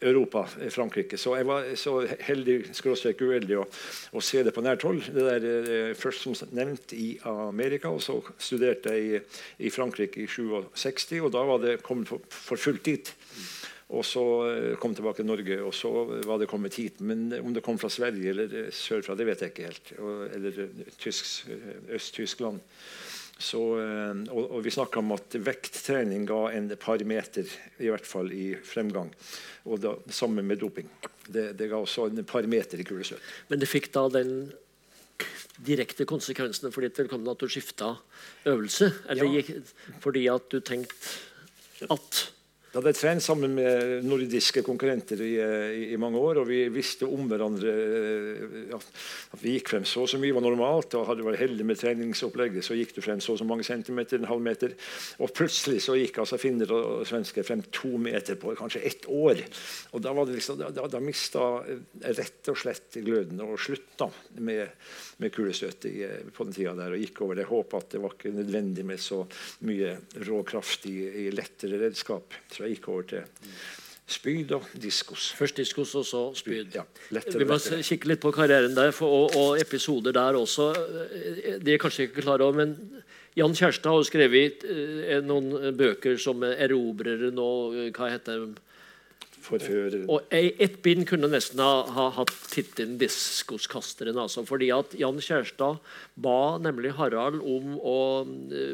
Europa, Frankrike. Så jeg var så heldig skråstrek uheldig å, å, se det på nært hold. Det der, eh, først som nevnt i Amerika, og så studerte jeg i, i Frankrike i 67. Og da var det kommet for, for fullt dit. Og så kom kom tilbake til Norge, og så var det kommet hit. Men om det kom fra Sverige eller eh, sørfra, det vet jeg ikke helt. Eller Øst-Tyskland. Så, og, og, vi snakka om at vekttrening ga en par meter i hvert fall i fremgang. Og da, sammen med doping. Det, det, ga også en par meter i kulesøt. Men det fikk da den direkte konsekvensen for ditt velkomne at du skifta øvelse? Eller ja. fordi at du tenkte at jeg hadde trent sammen med nordiske konkurrenter i, i, i, mange år. og Vi visste om hverandre ja, at vi gikk frem så og så mye var normalt. og Hadde du vært heldig med treningsopplegget, så gikk du frem så og så mange centimeter. en halv meter, Og plutselig så gikk altså finner og svensker frem to meter på kanskje ett år. og Da, var det liksom, da, da mista rett og slett gløden og slutta med, med kulestøtet på den tida der og gikk over det. håpet at det var ikke nødvendig med så mye rå kraft i, i lettere redskap. Så jeg gikk over til spyd og diskos. Først diskos, og så spyd. Ja, lettere, Vi må lettere. kikke litt på karrieren der, og, og, episoder der også. De er kanskje ikke klar over, men Jan Kjærstad har jo skrevet eh, noen bøker som 'Erobreren' og eh, hva heter det? Forføreren. Og Ett bind kunne nesten ha, ha hatt tittelen 'Diskoskasteren'. Altså, fordi at Jan Kjærstad ba nemlig Harald om å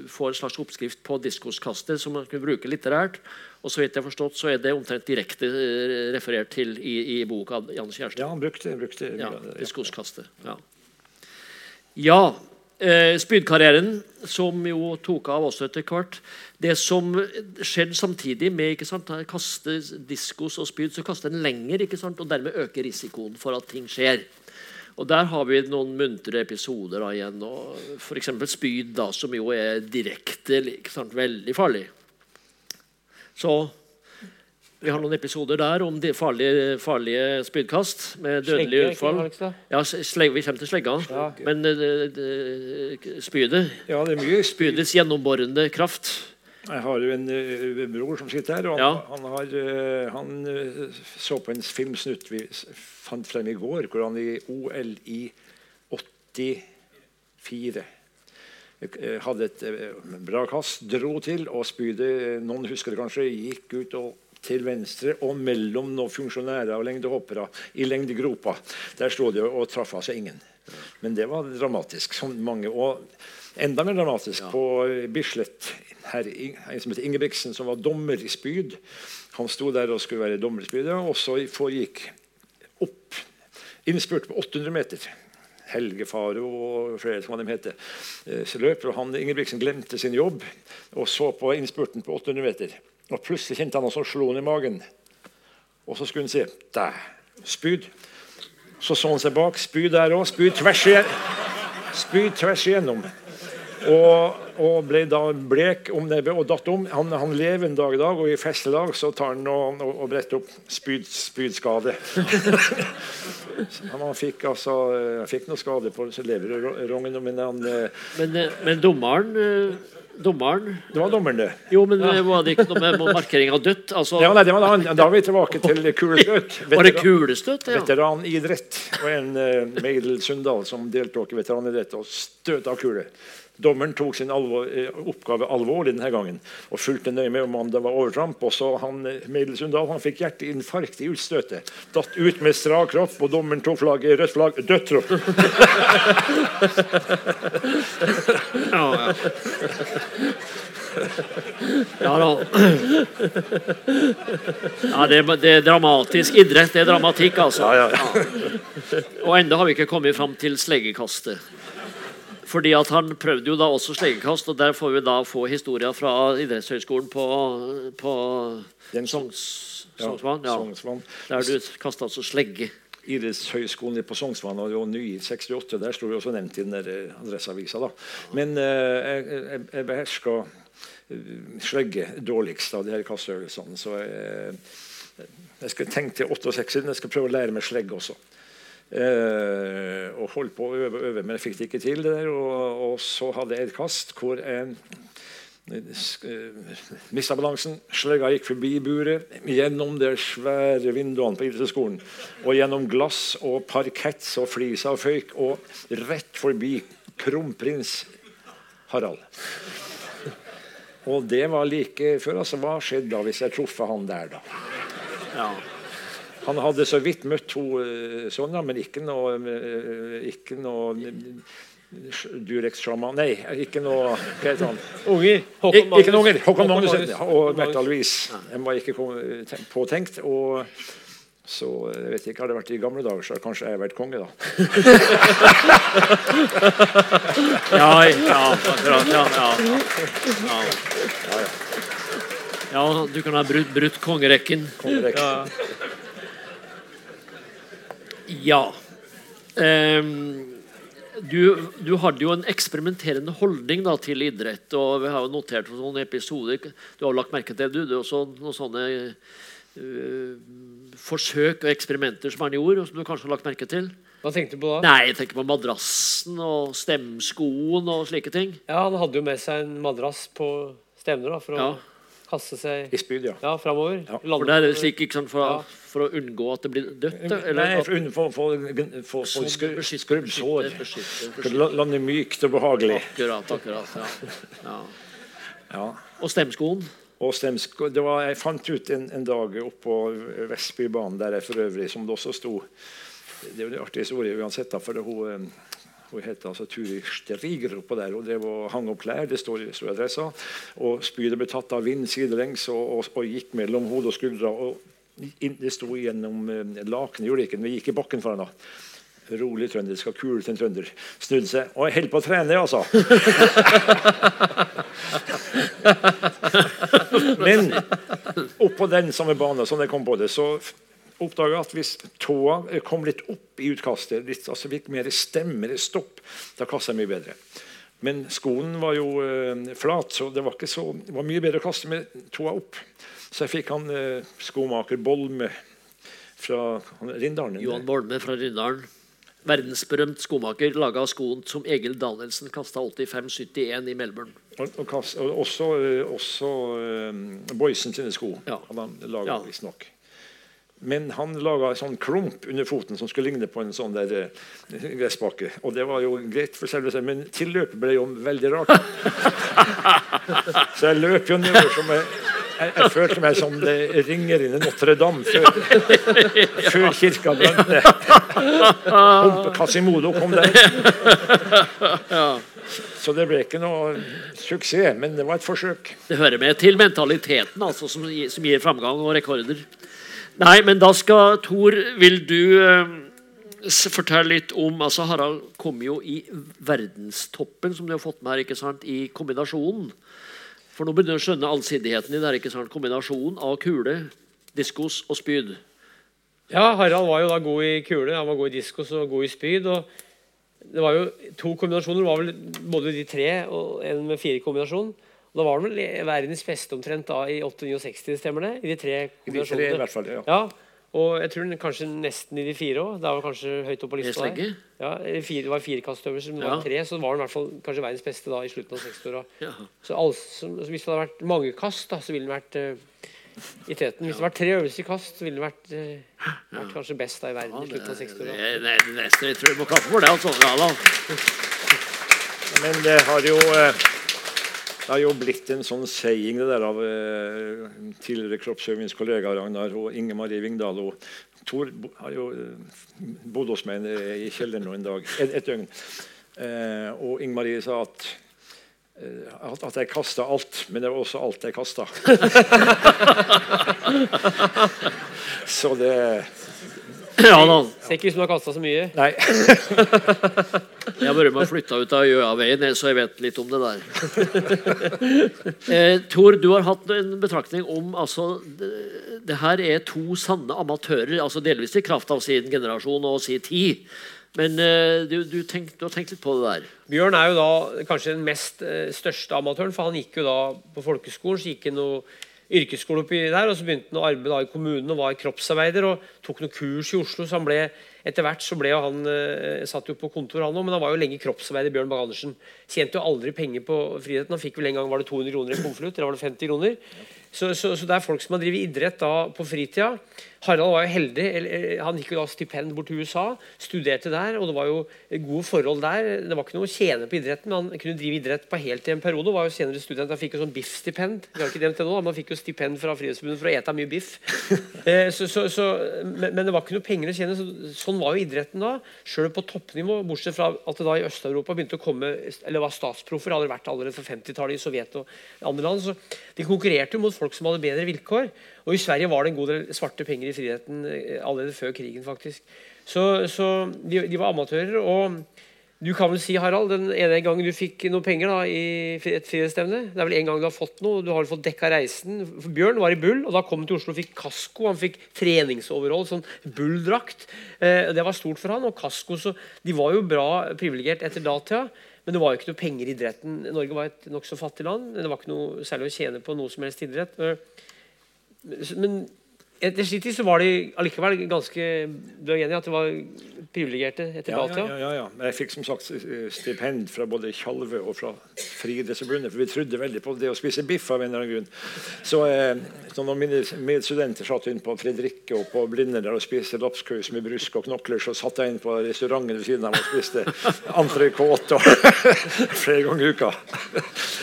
få en slags oppskrift på diskoskaster som man kunne bruke litterært. Og så vidt jeg har forstått, så er det omtrent direkte uh, referert til i, i boka Jan Kjærstad. Ja, han brukte, brukte ja, diskoskaster. Ja. ja eh, spydkarrieren, som jo tok av også etter hvert Det som skjedde samtidig med ikke sant, kaste diskos og spyd, så kaster den lenger, ikke sant, og dermed øker risikoen for at ting skjer. Og Der har vi noen muntre episoder da igjen. F.eks. spyd, da, som jo er direkte sant, veldig farlig. Så vi har noen episoder der om de farlige, farlige spydkast med dødelig utfall. Ja, Vi kommer til slegga. Ja. Men uh, spydet ja, det er mye Spydets gjennomborende kraft. Jeg har jo en uh, bror som sitter her. og Han, ja. han, har, uh, han så på en filmsnutt vi fant frem i går, hvor han i OL i 84 hadde et bra kast, dro til, og spydet Noen husker det kanskje, gikk ut og til venstre og mellom noen funksjonærer og lengdehoppere i lengdegropa. Der sto de og traff altså ingen. Men det var dramatisk. Som mange, og enda mer dramatisk ja. på Bislett. Her, en som heter Ingebrigtsen, som var dommer i spyd. Han sto der og skulle være dommer i spydet, og så foregikk opp innspurt på 800 meter. Helge Faro og flere som de heter. eh, løper, og han, Ingebrigtsen glemte sin jobb og så på innspurten på 800 meter. Og Plutselig kjente han noe som slo han i magen. Og så skulle han se der, spyd. Så så han seg bak. Spyd der òg. Spyd tvers, igjennom. spyd tvers igjennom. Og, og ble da blek om nebbet og datt om. Han, han lever en dag i dag, og i festelag så tar han og, og, og bretter opp spyd, spydskade. Han fikk altså han fikk noe skade på leverrongen, men han eh, Men, eh, men dommeren, eh, dommeren Det var dommeren, det. Jo, men ja. var det ikke noe med markering av dødt? Altså, Ja, nei, det var, da, da er vi tilbake til kulestøt. var det kulestøt? Ja. Veteranidrett. Og en uh, Meidel Sundal som deltok i veteranidrett og støt av kule. Dommeren tok sin alvor, eh, oppgave alvorlig denne gangen og fulgte nøye med om det var overtramp. Og så han, eh, Sundal han fikk hjerteinfarkt i utstøtet. Datt ut med strak kropp, og dommeren tok flagget, rødt flagg, dødt tropp! Ja, ja. ja da. Ja, det, er- det er dramatisk idrett. Det er dramatikk, altså. Ja, ja. Og enda har vi ikke kommet fram til sleggekastet. Fordi at Han prøvde jo da også sleggekast, og der får vi da få historier fra idrettshøyskolen på, på Songs, Sognsvann. Ja. Sognsvann. Der du kasta altså slegge. Idrettshøgskolen på Sognsvann og jo ny i 68. Der sto det også nevnt i den der eh, Adresseavisa. da. Men eh, jeg, jeg, jeg beherska uh, slegge dårligst av de her kasteøvelsene. Så jeg, jeg skal tenke til 68, men jeg skal prøve å lære meg slegge også. Eh, og holdt på å øve øve, men jeg fikk det ikke til. det der, Og, og så hadde jeg et kast hvor jeg mista balansen. Slegga gikk forbi buret, gjennom de svære vinduene på idrettshøyskolen. Og gjennom glass og parkett og fliser og føyk, og rett forbi kronprins Harald. Og det var like før. altså Hva skjedde da hvis jeg truffet han der, da? Ja. Han hadde så vidt møtt to eh, sånne, men ikke noe, eh, ikke noe Durex-sjaman Nei, ikke noe Hva heter han? Unger. Ik ikke noen unger. Håkon Håkon Magnussen Magnus. og Håkon Märtha Louise. Den var ikke påtenkt. Og så jeg vet ikke, Har det vært i gamle dager, så hadde kanskje jeg vært konge, da. Ja, ja, akkurat. Ja, ja. Ja. ja, du kan ha brutt, brutt kongerekken. Kongerekken. Ja. Um, du, du hadde jo en eksperimenterende holdning da, til idrett. og Vi har jo notert noen episoder. Du har jo lagt merke til det, du. Det også noen sånne uh, forsøk og eksperimenter som han gjorde, og som du kanskje har lagt merke til? Hva tenkte du på da? Nei, jeg tenker på madrassen og stemskoen og slike ting. Ja, Han hadde jo med seg en madrass på stevner da, for å Ja. Kaste seg I spyd, ja. ja, framover. Ja, For det er slik, ikke sant, for, Ja. for å unngå at det blir dødt? Eller Nei, for, unn- for, for, for, for, Sånn, skru- beskytte, skrubbsår. beskytte, beskytte, å Lande mykt og behagelig. Akkurat, akkurat. Ja. Ja. Ja. Og stemskoen? Og stemsko, det var, jeg fant ut en, en dag oppå Vestbybanen, der jeg for øvrig, som det også sto Det er jo en artig historie uansett, da, for det, hun, eh, hun het altså Turi Striger oppå der. og drev og hang opp klær, det står står i adressa. Og spydet ble tatt av vind sidelengs og, og, og gikk mellom hode og skuldre. og inn, Det sto gjennom eh, lakenet, gjorde det ikke, vi gikk i bakken foran. da. Rolig trønder, skal kule til en trønder. Snudde seg. Og jeg holdt på å trene, altså. Men oppå den samme banen som jeg kom på det, så oppdaga at hvis tåa kom litt opp i utkastet, litt, altså fikk mer stemme, eller stopp, da kasta jeg mye bedre. Men skoen var jo eh, flat, så det var, ikke så, det var mye bedre å kaste med tåa opp. Så jeg fikk han eh, skomaker Bolme fra Rindalen. Johan Bolme fra Rindalen. Verdensberømt skomaker. Laga skoen som Egil Danielsen kasta 85-71 i Melbourne. Og, og, og også, eh, også eh, Boysen sine sko Ja. han laga Ja. visstnok. Men han laga en sånn klump under foten som skulle ligne på en sånn der eh, gressbakke. Og det var jo greit for selve seg, men tilløpet ble jo veldig rart. Så jeg løp jo nedover som jeg, jeg, jeg følte meg som det ringer inn i Notre-Dame før, før kirka brant ned. Casimodo kom der. Så det ble ikke noe suksess, men det var et forsøk. Det hører med til mentaliteten altså, som, som gir framgang og rekorder. Nei, men da skal Tor, vil du eh, fortelle litt om altså Harald kom jo i verdenstoppen, som du har fått med her, ikke sant, i kombinasjonen. For nå begynner du å skjønne allsidigheten i det her, ikke sant? Kombinasjonen av kule, diskos og spyd. Ja, Harald var jo da god i kule, han var god i diskos og god i spyd. og Det var jo to kombinasjoner, det var vel både de tre og en med fire kombinasjon. Og da var han vel verdens beste omtrent da i 68, stemmer det? I de tre I de tre i hvert fall, ja. Ja, og jeg tror den kanskje nesten i de fire òg. Det var kanskje høyt oppe på lista. der. Ja, fire, det var fire kastøvelser, men det Ja. var tre, så var den i hvert fall kanskje verdens beste da i slutten av 60-åra. Ja. Så alle så hvis det hadde vært mange kast, da, så ville den vært uh, i teten. Hvis det var tre øvelser i kast, så ville den vært, uh, vært kanskje best da i verden i slutten av 60-åra. Det, det, det, neste, jeg tror vi må klappe for det. altså. Ja, da. Men det har jo eh, det har jo blitt en sånn saying det der av eh, tidligere kroppsøvingskollega Ragnar og Inge Marie Vingdal. og Tor har jo eh, bodd hos meg i kjelleren en dag, et, et døgn. Eh, og Inge Marie sa at eh, at, at jeg kasta alt, men det var også alt jeg kasta. Så det Ja, da. Ser ikke ut som du har kasta så mye. Nei. Jeg har må flytta ut av Gjøaveien, så jeg vet litt om det der. eh, Tor, du har hatt en betraktning om altså, det, det her er to sanne amatører, altså delvis i kraft av sin generasjon og sin tid. Men eh, du, du, tenk, du har tenkt litt på det der. Bjørn er jo da kanskje den mest eh, største amatøren, for han gikk jo da på folkeskolen. Så gikk han noe yrkesskole oppi der, og så begynte han å arbeide i kommunen og var kroppsarbeider og tok noen kurs i Oslo. så han ble etter hvert så ble jo han eh, satt jo på kontor, han òg, men han var jo lenge kroppsarbeider. Bjørn Bang Andersen tjente jo aldri penger på friheten. Han fikk vel en gang var det 200 kroner i konvolutt, eller var det 50 kroner? Så, så, så det er folk som har drevet idrett da på fritida. Harald var jo heldig. Eh, han gikk jo da stipend bort til USA, studerte der, og det var jo gode forhold der. Det var ikke noe å tjene på idretten, men han kunne drive idrett på helt i en periode. Var jo senere student, Han fikk jo sånn biff-stipend. Vi har ikke nevnt det nå, men han fikk jo stipend fra Frihetsforbundet for å ete mye biff. Eh, så, så, så, men, men det var ikke noe penger å tjene. Så, sånn var jo idretten da. Sjøl på toppnivå, bortsett fra at det da i Øst-Europa begynte å komme Eller var statsproffer, hadde vært allerede for 50-tallet i Sovjet og andre land. Så de konkurrerte jo mot folk som hadde bedre vilkår. Og i Sverige var det en god del svarte penger i friidretten eh, allerede før krigen, faktisk. Så, så de, de var amatører. Og du kan vel si, Harald, den ene gangen du fikk noe penger da, i et frihetsstevne Det er vel en gang du har fått noe? Du har fått dekka reisen? Bjørn var i Bull, og da kom han til Oslo og fikk kasko. Han fikk treningsoverhold, sånn Bull-drakt. Eh, det var stort for han. Og kasko, så De var jo bra privilegert etter datida. Men det var jo ikke noe penger i idretten. Norge var et nokså fattig land. Det var ikke noe særlig å tjene på noe som helst idrett. Men etter sin tid så var de allikevel ganske Du er enig i at de var privilegerte etter Ja, ja, datida? ja, ja, ja. Jeg fikk som sagt eh, stipend fra både Tjalve og fra Friidrettsforbundet, for vi trodde veldig på det å spise biff av en eller annen grunn. Så, eh, så når mine medstudenter satt inn på Fredrikke og på Blinder der og spiste lapskaus med brusk og knokler, så satt jeg inn på restauranten ved siden av og spiste entrecôte flere ganger i uka.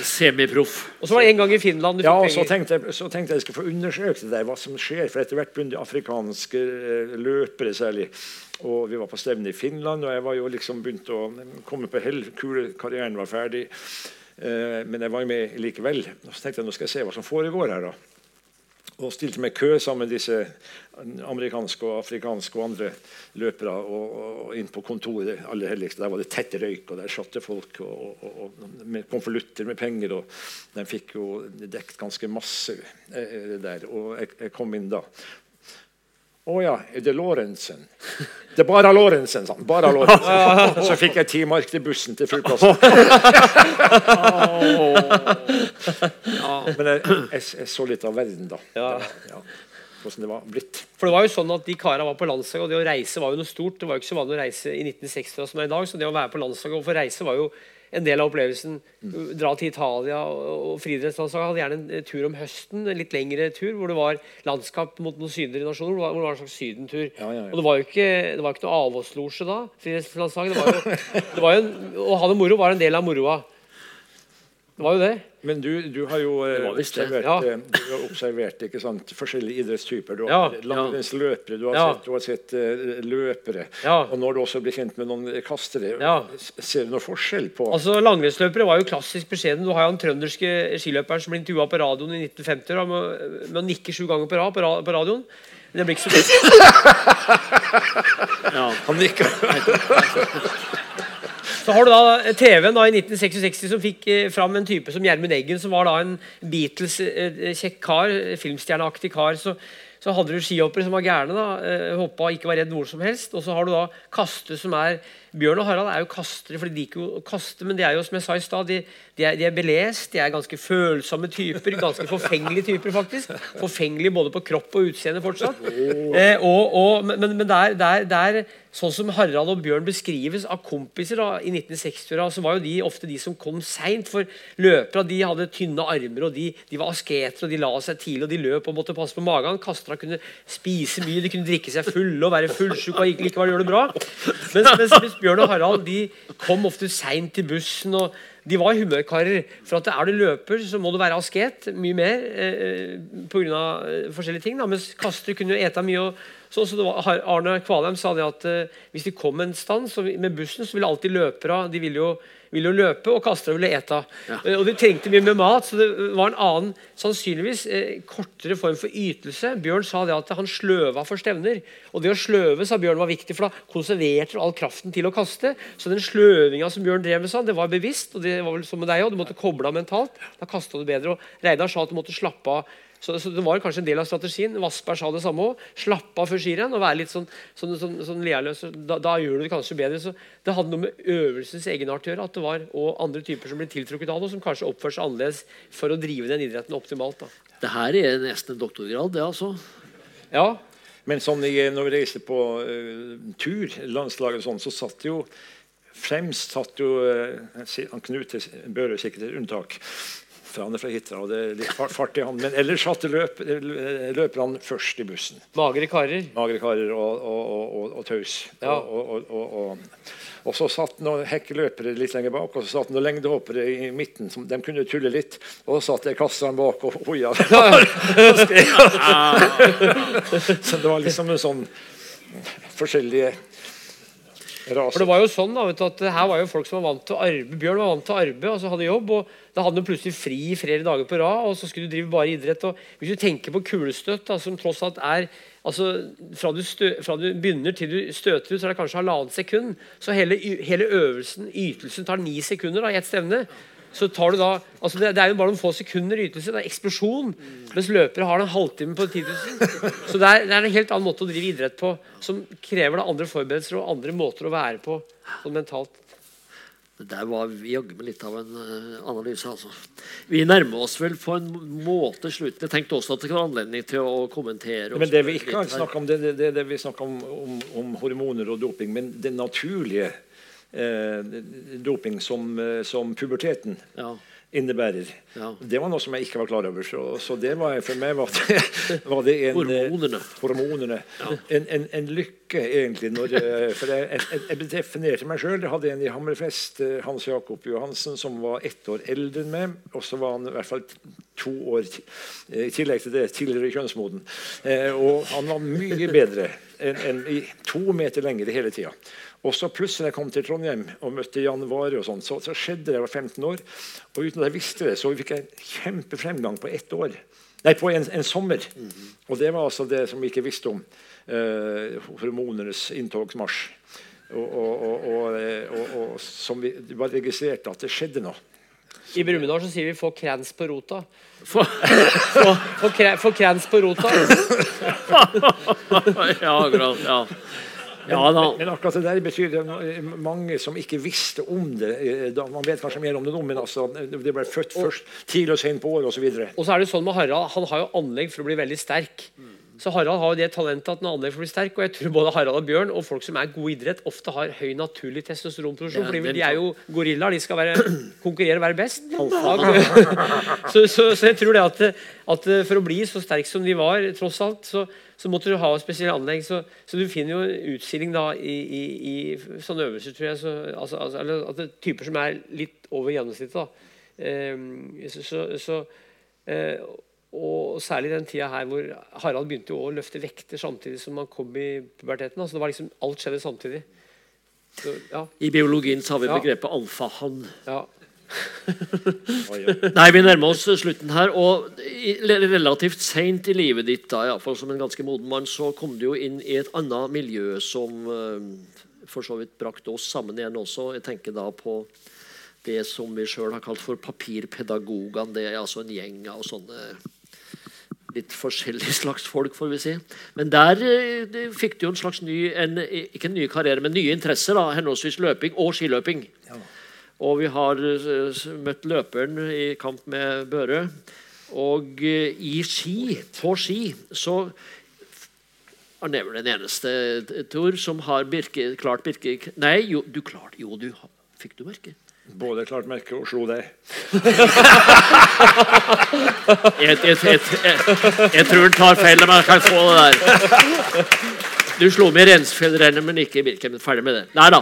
Semiproff. Og så var det en gang i Finland du Ja, og fikk så penger. tenkte, jeg, så tenkte jeg jeg skulle få undersøkt det der, hva som skjer. For etter hvert begynte afrikanske eh, løpere særlig. Og vi var på stevne i Finland, og jeg var jo liksom begynt å komme på hell. Kulekarrieren var ferdig. Eh, men jeg var med likevel. Og så tenkte jeg nå skal jeg se hva som foregår her. da. Og stilte meg kø sammen med disse amerikanske og afrikanske og andre løpere og, og inn på kontoret. aller helligste. Der var det tett røyk, og der satt det folk og, og, med konvolutter med penger. og De fikk jo dekt ganske masse eh, der. Og jeg, jeg kom inn da. Å ja, er det Lorentzen? Det er bare Lorentzen, sa han. Bare Lorentzen. Så fikk jeg ti mark til bussen til flyplassen. Men jeg, jeg, jeg så litt av verden, da. Ja. Ja, hvordan det var blitt. For det var jo sånn at de karene var på landslaget, og det å reise var jo noe stort. Det var jo ikke så vanlig å reise i 1960 som det er i dag, så det å være på landslaget og få reise var jo en del av opplevelsen. Dra til Italia og, friidrettslandslaget hadde gjerne en tur om høsten, en litt lengre tur, hvor det var landskap mot noen sydligere nasjoner, hvor det var- en slags sydentur. Ja, ja, ja. Og det var jo ikke, det var ikke noe avholdslosje da, friidrettslandslaget. Det var jo, det var jo å ha det moro var en del av moroa. Det var jo det. Men du, du har jo eh, observert, Ja. eh, du har observert sant, forskjellige idrettstyper. Du Ja, har langrennsløpere, du Ja. sett, du har sett uh, løpere. Ja. Og når du også blir kjent med noen kastere, Ja. ser du noen forskjell på Altså, Langrennsløpere var jo klassisk beskjeden. Du har jo den trønderske skiløperen som ble intervjua på radioen i 1950 med, med å nikke sju ganger på rad på, på radioen. Men Det blir ikke så Ja. Han nikker. Så har du da TV-en da i 1966 som fikk eh, fram en type som Gjermund Eggen, som var da en Beatles-kjekk kar, eh, filmstjerneaktig kar. Så, så hadde du skihoppere som var gærne, da, eh, hoppa ikke var redd hvor som helst. Og så har du da kaste som er Bjørn og Harald er jo kastere, for de liker jo å kaste, men de er jo som jeg sa i stad, de, de, de er belest, de er ganske følsomme typer. Ganske forfengelige typer, faktisk. Forfengelige både på kropp og utseende fortsatt. Eh, og, og, men men der, der, det er, det er sånn som Harald og Bjørn beskrives av kompiser da, i 1960-åra, så var jo de ofte de som kom seint. For løpere de hadde tynne armer, og de, de var asketer, og de la seg tidlig, og de løp og måtte passe på magen. Kastra kunne spise mye, de kunne drikke seg fulle og være fullsjuke og ikke likevel gjøre det bra. Mens, mens, mens Bjørn og Harald de kom ofte seint til bussen. og de var humørkarer. For at er du løper, så må du være asket mye mer eh, pga. Eh, forskjellige ting. Da. Mens kastere kunne jo ete mye. og så, som det var, Arne Kvalheim sa det at eh, hvis de kom en stand så, med bussen, så ville alltid løpere de ville jo, ville jo løpe, og kastere ville ete. Eh, og de trengte mye med mat, så det var en annen, sannsynligvis eh, kortere form for ytelse. Bjørn sa det at han sløva for stevner. Og det å sløve sa Bjørn var viktig, for da konserverte du all kraften til å kaste. Så den sløvinga som Bjørn drev med, sa, det var bevisst, og det var vel som med deg òg. Du måtte koble av mentalt. Da kasta du bedre. Og Reidar sa at du måtte slappe av. Så, så det var kanskje en del av strategien. Vassberg sa det samme òg. Slappe av før skirenn og være litt sånn, sånn, sånn, sånn lealøs. Da, da gjør du det kanskje bedre. Så det hadde noe med øvelsens egenart å gjøre. At det var og andre typer som ble tiltrukket av det, og som kanskje oppførte seg annerledes for å drive den idretten optimalt. Da. Det her er nesten en doktorgrad, det, altså. Ja, Men sånn, når vi reiste på uh, tur, landslaget og sånn, så satt jo Fremst satt jo uh, Knut Børø sikkert et unntak. For han fra hytta. og det er litt fart, i han. Men ellers satte løp, løperne først i bussen. magre karer. Magre karer og, og, og, og, taus. Ja. Og så satt noen hekkeløpere litt lenger bak, og så satt noen lengdehoppere i midten. Som, de kunne tulle litt. Og så satt jeg kasseren bak og hoia. så det var liksom en sånn forskjellige For det var jo sånn da, du, at Her var jo folk som var vant til å arbeide. Bjørn var vant til å arbeide, så hadde jobb. og Da hadde han plutselig fri flere dager på rad, og så skulle du drive bare idrett. og Hvis du tenker på kulestøt, da, som tross alt er altså fra du, stø, fra du begynner til du støter ut, så er det kanskje halvannet sekund. Så hele, hele øvelsen, ytelsen, tar ni sekunder da, i ett stevne. Så tar du da, altså det, det er jo bare noen få sekunder ytelse. Det er eksplosjon. Mens løpere har en halvtime på 10 000. Så det er, det er en helt annen måte å drive idrett på, som krever da andre forberedelser og andre måter å være på sånn mentalt. Det der var jaggu meg litt av en eh, analyse, altså. Vi nærmer oss vel på en måte slutten. Jeg tenkte også at det var anledning til å kommentere. Men det vi ikke har snakka om, det, det, det, det vi snakka om, om, om hormoner og doping, men det naturlige doping som, eh, som puberteten Ja. innebærer. Ja. Det var noe som jeg ikke var klar over. Så, så det var, for meg var det, var det en Hormonene. hormonene. En, en, en lykke, egentlig. Når, eh, for jeg, jeg, jeg definerte meg sjøl. Jeg hadde en i Hammerfest, eh, Hans Jakob Johansen, som var ett år eldre enn meg. Og så var han i hvert fall to år eh, i tillegg til det tidligere kjønnsmoden. Eh, og han var mye bedre enn en, to meter lenger hele tida. Og så plutselig jeg kom til Trondheim og møtte Jan Vare, og sånn, så, så skjedde det. Jeg var 15 år. Og uten at jeg visste det, så fikk jeg kjempefremgang på ett år. Nei, på en, en sommer. Og det var altså det som vi ikke visste om. eh, hormonenes inntogsmarsj. Og, og, og, og, eh, og, og som vi bare registrerte at det skjedde noe. I Brumunddal så sier vi 'få krans på rota'. Få, få, få krans på rota. ja, akkurat. Ja. Ja da. Men akkurat det der betyr det mange som ikke visste om det. eh, Da, man vet kanskje mer om det nå, men altså, det ble født først tidlig og sent på året osv. Og så er det sånn med Harald, han har jo anlegg for å bli veldig sterk. Så Harald har jo det talentet at han har anlegg for å bli sterk. Og jeg tror både Harald og Bjørn og folk som er gode i idrett, ofte har høy naturlig testosteronproduksjon. Ja, fordi er de er jo gorillaer. De skal være, konkurrere og være best. så, så, så jeg tror det at, at for å bli så sterk som de var, tross alt, så, så måtte du ha spesielle anlegg. Så, så du finner jo utstilling da i, i, i sånne øvelser, tror jeg. Så, altså, altså, eller at det er typer som er litt over gjennomsnittet. da Eh, så, så, eh, og særlig den tida her hvor Harald begynte å løfte vekter samtidig som han kom i puberteten. Altså det var liksom, Alt skjedde samtidig. Så, ja, I biologien så har vi Ja. begrepet alfahann. ja. Nei, Vi nærmer oss slutten her. og Relativt seint i livet ditt, da, i alle fall som en ganske moden mann, så kom du jo inn i et annet miljø som eh, for så vidt brakte oss sammen igjen også. Jeg tenker da på det som vi sjøl har kalt for papirpedagogene. Det er altså en gjeng av sånne litt forskjellige slags folk, får vi si. Men der de fikk du jo en slags ny en, ikke en ny karriere, men nye interesser. da, Henholdsvis løping og skiløping. Og vi har eh, møtt løperen i kamp med Børø. Og eh, i ski, på ski, så er Never den eneste, eh, Tor, som har Birke, klart Birke Nei, jo, du klarte Jo, du fikk du merke? Både klart merke og slo deg. Jeg, jeg, jeg, jeg, jeg tror han tar feil, men jeg kan få det der. Du slo meg i Rensfjellrennet, men ikke i Birken. Ferdig med det. Nei da.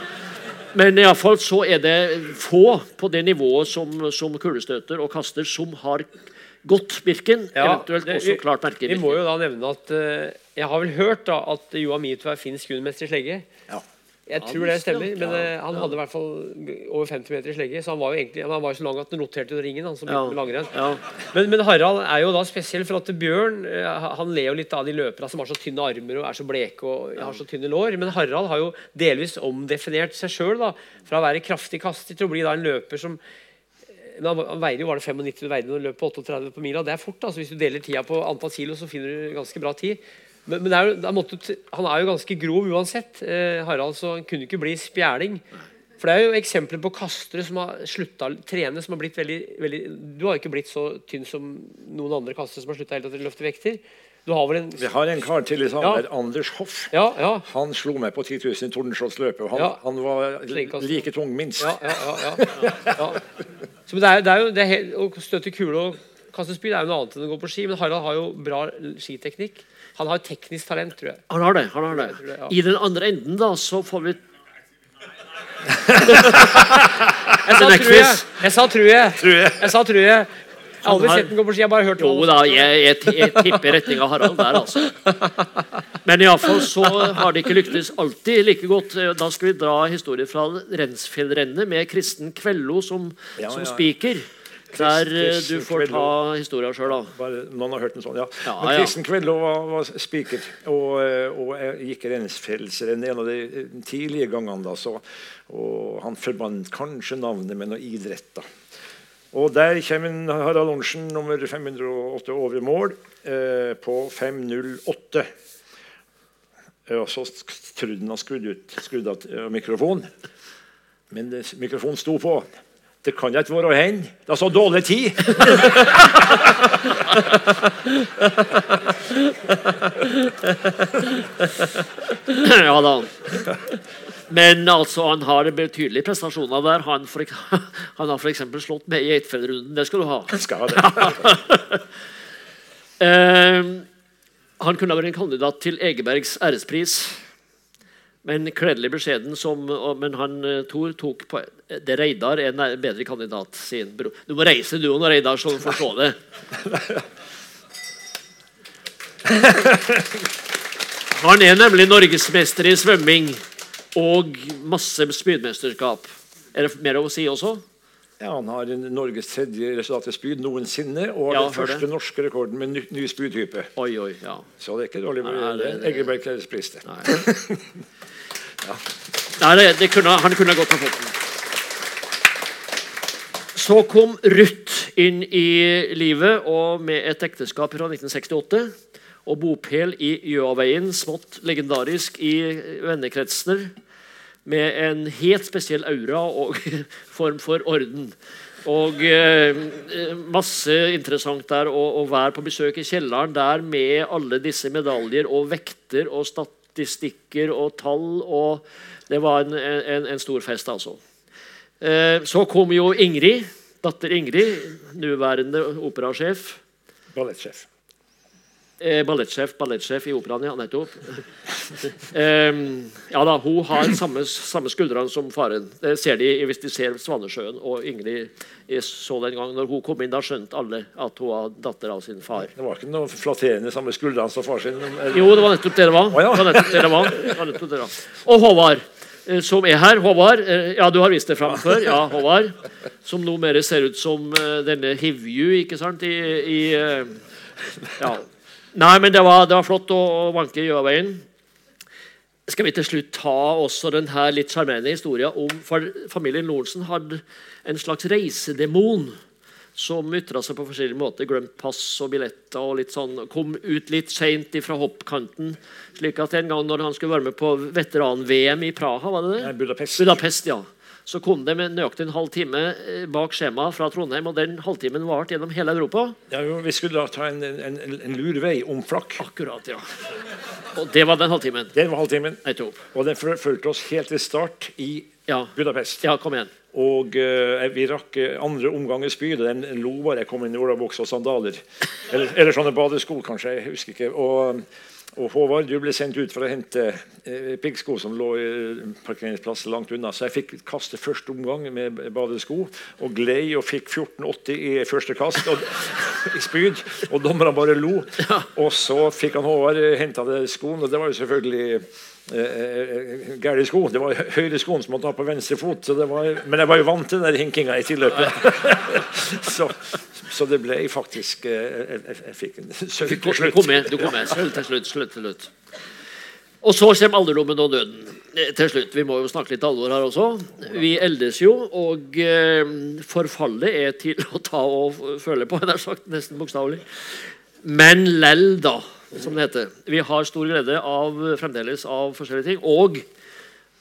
Men iallfall så er det få på det nivået som, som kulestøter og kaster som har gått Birken. Ja, eventuelt det- også klart merke Birken. Vi må jo da nevne at uh, Jeg har vel hørt da at Johan Mitva er finsk juniormester i slegge. Ja. Jeg tror det stemmer, men eh, han hadde i hvert fall over 50 meter i slegge. Så han var jo egentlig han var jo så lang at han noterte under ringen. Han som Ja. langrenn. Ja. Men, men Harald er jo da spesiell, for at Bjørn eh, han ler jo litt av de løperne som har så tynne armer og er så bleke og har så tynne lår. Men Harald har jo delvis omdefinert seg sjøl fra å være kraftig kastet til å bli da en løper som men han, veier veide jo var det 95 du veide når du løp på 38 på mila. Det er fort. altså Hvis du deler tida på antall kilo, så finner du ganske bra tid. Men, men er måtte, han er jo ganske grov uansett, eh, Harald, så han kunne ikke bli spjæling. For det er jo eksempler på kastere som har slutta å trene, som har blitt veldig, veldig Du har jo ikke blitt så tynn som noen andre kastere som har slutta å løfte vekter. Du har vel en Vi har en kar til i Sandberg, Anders Hoff. Ja, ja. Han slo meg på 10 000 i Tordenskiolds-løpet. og Han, Ja. han var like tung, minst. Ja, ja, ja, ja, ja. Så det er, det er jo det er helt, Å støtte kule og kaste spyd er jo noe annet enn å gå på ski. Men Harald har jo bra skiteknikk. Han har teknisk talent, tror jeg. Han har det. han har det. Jeg det, ja. I den andre enden da, så får vi Jeg sa tror jeg. Jeg sa tror jeg. Jeg sa tror jeg. Jeg har aldri sett den gå på ski. Jeg har bare hørt Jo da, jeg, jeg, jeg tipper retninga Harald der, altså. Men iallfall så har det ikke lyktes alltid like godt. Da skal vi dra historien fra Rensfjellrennet med Kristen Kvello som, Ja, som ja. Der eh, du får ta historia sjøl, da. Noen har hørt en sånn, ja. Ja, Men. Kristen Kvello var, var spiker, og, eh, og jeg gikk Rensfjellsrennet en av de eh, tidlige gangene. da, så, og Han forbandt kanskje navnet med noe idrett. da. Og Der kommer Harald Lorentzen nummer 508 over mål eh, på 5.08. Eh, Og så trodde han han skrudd ut skrudde av eh, mikrofonen. Men mikrofonen sto på. Det kan ikke være hen. Det er så dårlig tid. ja da. Men altså, han har betydelige prestasjoner der. Han, for, han har f.eks. slått med i Eidfjellrunden. Det skal du ha. Skal det. Eh, han kunne ha vært en kandidat til Egebergs ærespris. Men kledelig beskjeden som Men han Thor tok på det Reidar er en bedre kandidat, sin bror. Du må reise du og Reidar, så du får se det. Han er nemlig norgesmester i svømming og masse spydmesterskap. Er det mer å si også? Ja, Han har Norges tredje resultat i spyd noensinne, og Ja, den første det. norske rekorden med ny, ny spydtype. Oi, oi, ja. Så det er ikke dårlig. Det- Egeberg Nei, det. Nei, det, det kunne, han kunne godt ha fått den. Så kom Ruth inn i livet og med et ekteskap fra 1968. Og bopel i Gjøaveien, smått legendarisk i vennekretser. Med en helt spesiell aura og form for orden. Og eh, masse interessant der å, være på besøk i kjelleren der med alle disse medaljer og vekter og statistikker og tall. og Det var en, en, en stor fest, altså. Eh, så kom jo Ingrid, datter Ingrid, nåværende operasjef. Ballettsjef. Eh, ballettsjef, ballettsjef i operaen, ja. Nettopp. Eh, ja da, Hun har samme, samme skuldrene som faren. Det ser de hvis de ser Svanesjøen. Og Ingrid så den gang når hun kom inn, da skjønte alle at hun var datter av sin far. Det var ikke noe flatterende samme skuldrene som far sin. Jo, det var nettopp det det var. Oh, ja. Det var nettopp det det var. Det var nettopp det det var. Og Håvard, eh, som er her. Håvard, eh, ja, du har vist det fram før. Ja, Håvard. Som nå mer ser ut som eh, denne Hivju, ikke sant? I, i eh, ja. Nei, men det var, det var flott å, å vanke Gjøaveien. Skal vi til slutt ta også denne litt sjarmerende historien om familien Lorentzen hadde en slags reisedemon som ytra seg på forskjellige måter. Glemt pass og billetter og litt sånn. Kom ut litt seint fra hoppkanten. slik at en gang når han skulle være med på veteran-VM i Praha, var det det? Budapest. Budapest, ja. Så kom det med nøyaktig en halv time eh, bak skjemaet fra Trondheim, og den halvtimen varte gjennom hele Europa. Ja, jo, vi skulle da ta en, en, en, lur lurvei om flakk. Akkurat, ja. Og det var den halvtimen. Det var halvtimen. Og den fulgte oss helt til start i Ja. Budapest. ja, kom igjen. Og uh, vi rakk eh, andre omgang i spydet. Den lo bare jeg kom inn i olabukse og sandaler. Eller, eller sånne badesko, kanskje. Jeg husker ikke. Og, og Håvard, du ble sendt ut for å hente eh, piggsko som lå i parkeringsplass langt unna. Så jeg fikk kaste første omgang med badesko, og glei og fikk 14,80 i første kast og, i spyd. Og dommerne bare lo. Og så fikk han Håvard henta skoen, og det var jo selvfølgelig eh, gæli sko. Det var høyre skoen som måtte ha på venstre fot. Så det var, men jeg var jo vant til den hinkinga i tilløpet. så, så det ble faktisk eh, Jeg, jeg, fikk en sølv på slutt. kom med. du kom med. Sølv til slutt. slutt, til slutt. Og så kommer alderdommen og døden. Eh, Til slutt, Vi må jo snakke litt alvor her også. Vi eldes jo, og eh, forfallet er til å ta og føle på, nær sagt, nesten bokstavelig. Men lell, da, som det heter. Vi har stor glede av fremdeles av forskjellige ting. Og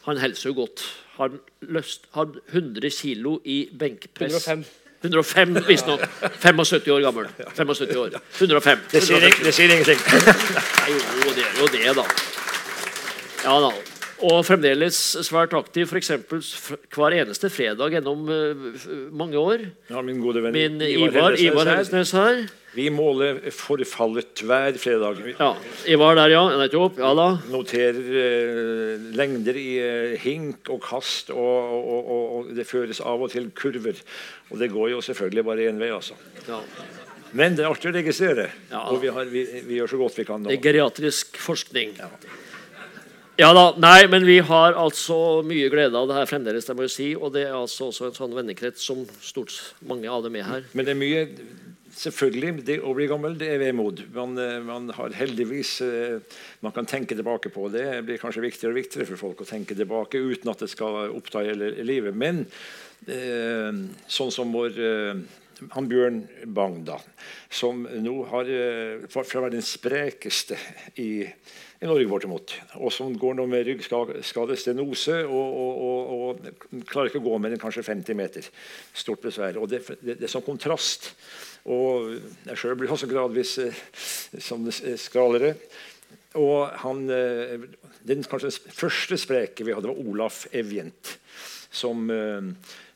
han helser jo godt. Han løst, hadde 100 kilo i benkpress. 105. 105, visstnok. 75 år gammel. 75 år. 105. Det sier, det sier ingenting. Nei, jo, det er jo det, da. Ja da. Og fremdeles svært aktiv, f.eks. hver eneste fredag gjennom eh, mange år. Ja, min gode venn Min Ivar, Hellesnes Ivar her. Her. Vi måler forfallet hver fredag. Ja, Ivar der, ja. Nettopp. Ja da. noterer eh, lengder i eh, hink og kast, og, og, og, og det føres av og til kurver. Og det går jo selvfølgelig bare én vei, altså. Ja. Men det er artig å registrere, Ja. og vi, har, vi, vi gjør så godt vi kan nå. Det er geriatrisk forskning. Ja da, nei, men vi har altså mye glede av det her fremdeles, det må jeg si. Og det er altså også en sånn vennekrets som stort mange av dem er her. Men det er mye Selvfølgelig, det å bli gammel det er vemod. Man, eh, man har heldigvis eh, Man kan tenke tilbake på det. Det blir kanskje viktigere og viktigere for folk å tenke tilbake uten at det skal oppta hele livet. Men eh, sånn som vår han Bjørn Bang, da, som nå har fra å være den sprekeste i, i Norge, bortimot, og som går nå med ryggskade, stenose, og, og, og, og klarer ikke å gå mer enn kanskje 50 meter. Stort besvær. Og det, det, det er sånn kontrast. Og jeg sjøl blir også gradvis eh, som skralere. Og han, eh, den kanskje første spreke vi hadde, var Olaf Evjent. Som, eh,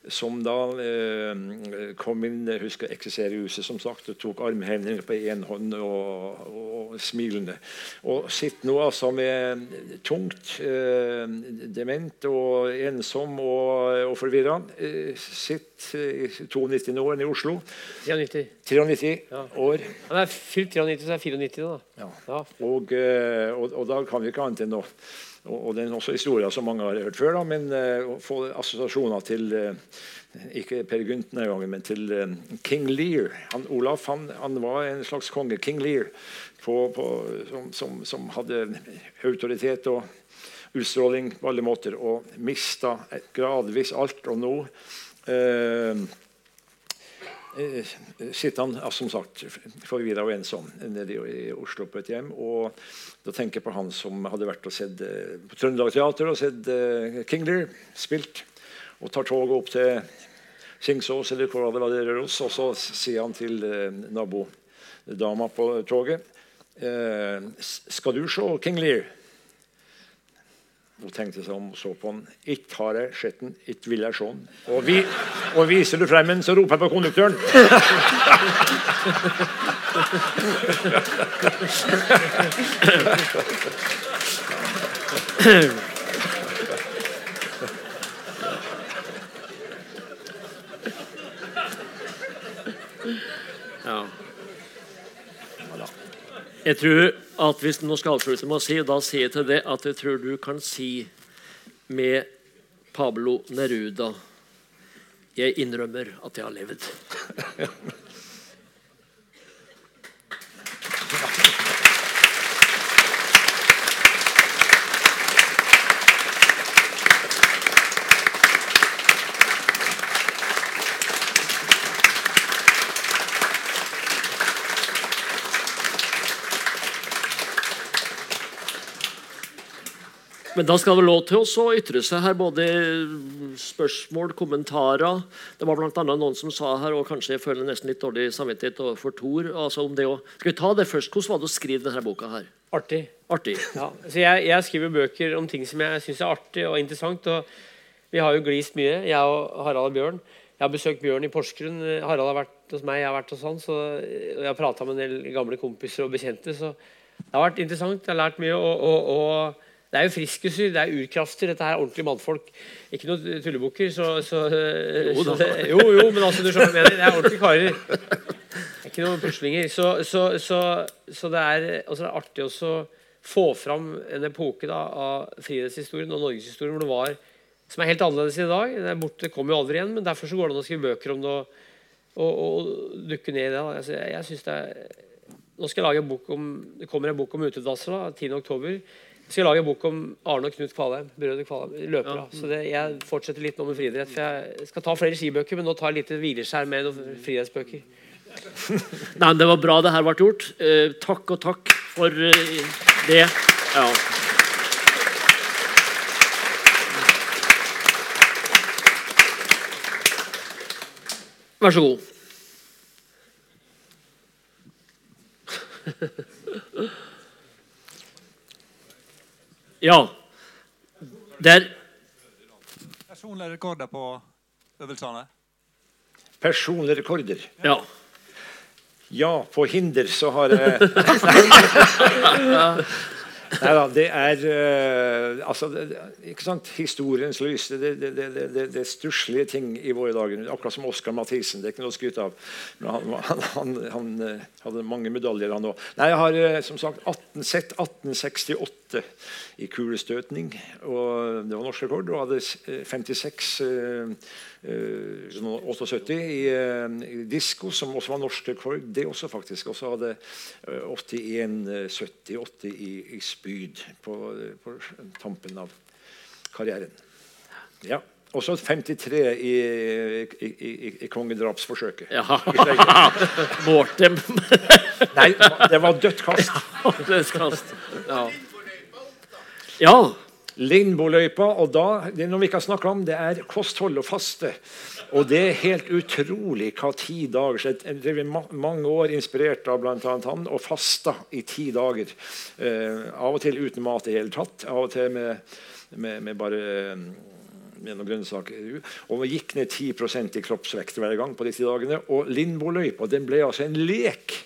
som da eh, kom inn jeg husker eksisterer i huset som sagt, og tok armhevninger på én hånd og, og smilende. Og sitter nå altså med tungt, eh, dement og ensom og, og forvirra. Sitter i 92 år i Oslo. 93. 93 Ja. år. Han er fylt 93, så er 94 da. Ja. Ja. Og, og, og da kan vi ikke annet enn å og, det er også historier som mange har hørt før, da, men eh, å få assosiasjoner til eh, ikke Per Gynt denne gangen, men til eh, King Lear. Han, Olaf han, han var en slags konge. King Lear på, på, som, som, som hadde autoritet og utstråling på alle måter, og mista gradvis alt. Og nå eh, sitter han som sagt forvirra og ensom nede i, Oslo på et hjem. Og da tenker jeg på han som hadde vært og sett eh, på Trøndelag Teater og sett eh, King Lear spilt. Og tar toget opp til Singsås eller hvor det var det og så sier han til eh, nabodama på toget eh, Skal du se King Lear? Hun tenkte seg om og så på han. Ikke har jeg sett den, ikke vil jeg se den. Og, vi, og viser du frem den, så roper jeg på konduktøren. Ja. Jeg tror at hvis nå skal avslutte med å si, da sier jeg til det at jeg tror du kan si med Pablo Neruda Jeg innrømmer at jeg har levd. Men da skal det være lov til å ytre seg her, både spørsmål, kommentarer. Det var blant annet noen som sa her, og kanskje jeg føler nesten litt dårlig samvittighet overfor Tor. Altså om det å, skal vi ta det først? Hvordan var det å skrive denne boka her? Artig. Artig. Ja, så jeg, jeg skriver bøker om ting som jeg syns er artig og interessant. og Vi har jo glist mye, jeg og Harald og Bjørn. Jeg har besøkt Bjørn i Porsgrunn. Harald har vært hos meg, jeg har vært hos han. Så og jeg har prata med en del gamle kompiser og bekjente. Så det har vært interessant. Jeg har lært mye. og, og, og det er jo friskuser, det er urkrafter. Dette her er ordentlige mannfolk. Ikke noen tullebukker. Så, så, Jo da. så det, jo, jo, men altså, du skjønner hva jeg mener. Det er ordentlige karer. Det er ikke noen puslinger. Så, så, så, så det er altså, det er artig også få fram en epoke da, av frihetshistorien og norgeshistorien hvor det var som er helt annerledes i dag. Det er borte, kommer jo aldri igjen, men derfor så går det an å skrive bøker om det og, og, og dukke ned i det. Altså, jeg, jeg synes det er nå skal jeg lage en bok om, Det kommer en bok om utedasser da, 10. oktober. Jeg skal lage en bok om Arne og Knut Kvalheim. Brødre Kvalheim, løpere. Så det, jeg fortsetter litt nå med friidrett. For jeg skal ta flere skibøker, men nå tar jeg litt hvileskjær med noen friidrettsbøker. Nei, men Det var bra det her ble gjort. Eh, takk og takk for eh, det. Ja. Vær så god. Ja. Der. Personlige rekorder på øvelsene. Personlige rekorder. Ja. Ja, på hinder så har jeg Nei da, det er uh, altså, det, ikke sant? Historiens lys. Det, det, det, det, det, stusslige ting i våre dager. Akkurat som Oskar Mathisen. Det er ikke noe å skryte av. Men han, han, han, han eh, hadde mange medaljer, han òg. Nei, jeg har eh, som sagt 18, sett 1868 i kulestøtning. Og det var norsk rekord. Og hadde eh, 56 uh, sånn 78 i, i disko, som også var norsk rekord. Det også faktisk. Og så hadde eh, 81 eh, 70-80 i, i spyd på, på tampen av karrieren. Ja. Også 53 i, i, i, i, kongedrapsforsøket. ja. Mortem. Nei, det var dødt kast. Dødskast. Ja. ja. Lindboløypa, og da, det er noe vi ikke har snakket om, det er kosthold og faste. Og det er helt utrolig hva ti dager skjedde. Jeg drev mange år inspirert av bl.a. han og fasta i ti dager. Eh, av og til uten mat i hele tatt. Av og til med, med, med bare med noen grønnsaker. Og vi gikk ned 10% i kroppsvekt hver gang på de ti dagene. Og Lindboløypa den ble altså en lek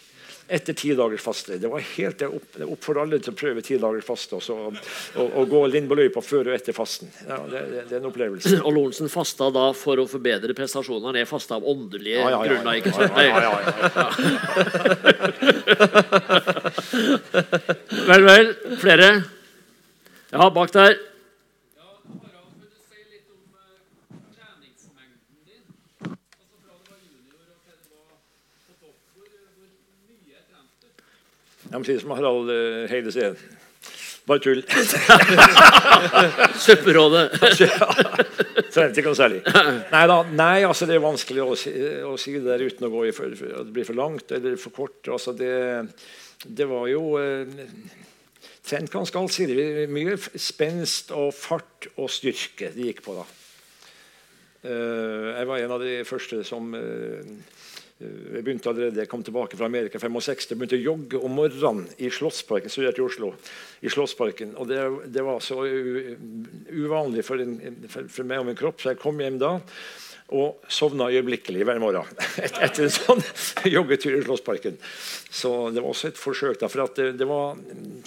etter ti dagers faste. Det var helt, det opp, det opp for alle til å prøve ti dagers faste og, så, og, og gå Lindboløypa før og etter fasten. Ja, det, det, er en opplevelse. Og Lorentzen fasta da for å forbedre prestasjonene. Jeg fasta av åndelige Ja, ja, ja, grunner. ikke ja, sant? ja, ja, ja, ja. Vel, vel. Flere? Ja, bak der. Jeg må si det som Harald uh, Heide sier. Bare tull. Supperådet. Trente ikke noe særlig. Nei da, nei, altså det er vanskelig å si, å si det der uten å gå i for, for, at det blir for langt eller for kort. Altså det, det var jo eh, trent ganske allsidig. Mye spenst og fart og styrke det gikk på da. Uh, jeg var en av de første som eh, jeg begynte allerede, jeg kom tilbake fra Amerika i 65. Jeg begynte å jogge om morgenen i Slottsparken. studerte i Oslo, i Slottsparken. Og det, det var så uvanlig for, en, for, for meg og min kropp, så jeg kom hjem da. Og sovna øyeblikkelig hver morgen et- etter en sånn joggetur i Slottsparken. Så det var også et forsøk. da, for at det, det var,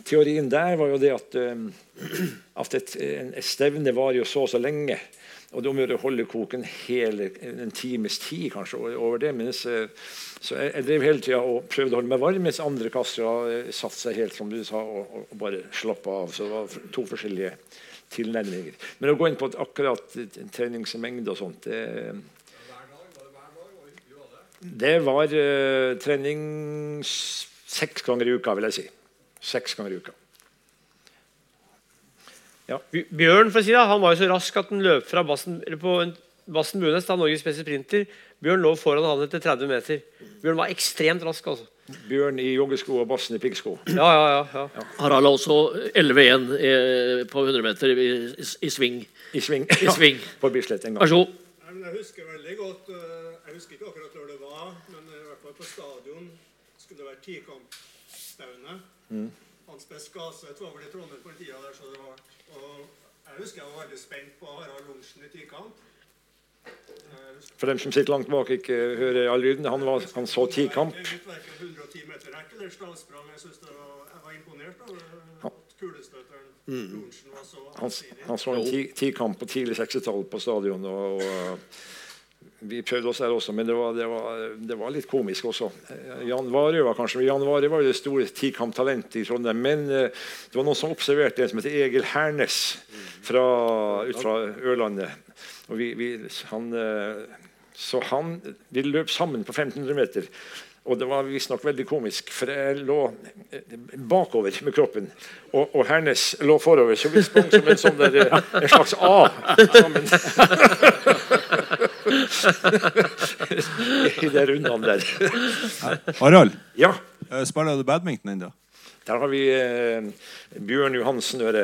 Teorien der var jo det at, eh, at et, et stevne varer jo så og så lenge. Og er om å holde koken hele en times tid kanskje over- det. Mens, så jeg, jeg drev hele tida og prøvde å holde meg varm, mens andre kastere eh, satte seg helt som du sa, og, og, bare slappa av. Så det var to forskjellige tilnærminger. Men å gå inn på at akkurat treningsmengde og sånt det, det var uh, trening seks ganger i uka, vil jeg si. Seks ganger i uka. Bj- Bjørn for å si det, han var jo så rask at han løp fra Bassen, eller på en- Bassen Bunes, da Norges beste sprinter. Bjørn lå foran han etter 30 meter. Bjørn var ekstremt rask. altså. Bjørn i joggesko og Bassen i piggsko. Ja, ja, ja, ja. Harald er også 11-1 eh, på 100 meter i, i, i sving. I sving. I sving. på Bislett en gang. Vær så god. Jeg husker veldig godt eh, Jeg husker ikke akkurat når det var, men i hvert fall på stadion skulle det være tikampstevne. Hans Best Jeg var vel i Trondheim på den tida der, så det var Og jeg husker jeg var veldig spent på Harald Lorentzen i tikamp. Jeg husker- For dem som sitter langt bak ikke hører all lyden, han, var, han så tikamp. Jeg hverken 110 meter rekke eller stavsprang. Jeg, synes det var, imponert over at kulestøteren Lorentzen var så Han, han så en ti, tikamp på tidlig 60-tall på stadion. Og, og vi prøvde oss der også, men det var, det var, det var litt komisk også. Eh, Jan Vare var kanskje Jan Vare var jo det store tikamptalentet i Trondheim. Men eh, det var noen som observerte en som heter Egil Hernes fra, ut fra Ørlandet. Og vi, vi, han, eh, så han Vi løp sammen på 1500 meter. Og det var visstnok veldig komisk, for jeg lå bakover med kroppen. Og, og Hernes lå forover, så vi sprang som en, sånn der, en slags A sammen. I de rundene der. Harald, Ja, eh, spiller du badminton ennå? der har vi eh, Bjørn Johansen Øre,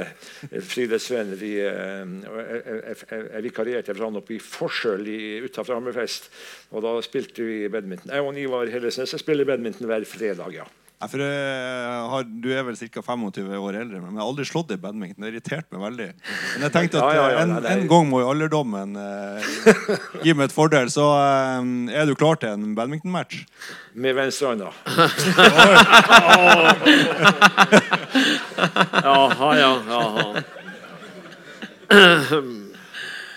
eh, friidrettsvenn. Vi, eh, jeg, jeg vikarierte for han oppe i Forsøl utafor Hammerfest. Og da spilte vi badminton. Jeg og Ivar Hellesnes jeg spiller badminton hver fredag, ja. Nei, for jeg har, Du er vel ca. 25 år eldre, men jeg har aldri slått i badminton. Det irriterte meg veldig. Men jeg tenkte at Ja, ja, ja, eh, en, nei, er- en gang må jo alderdommen eh, gi meg et fordel. Så eh, er du klar til en badminton-match? Med venstrehånda. Jaha, ja. Jaha.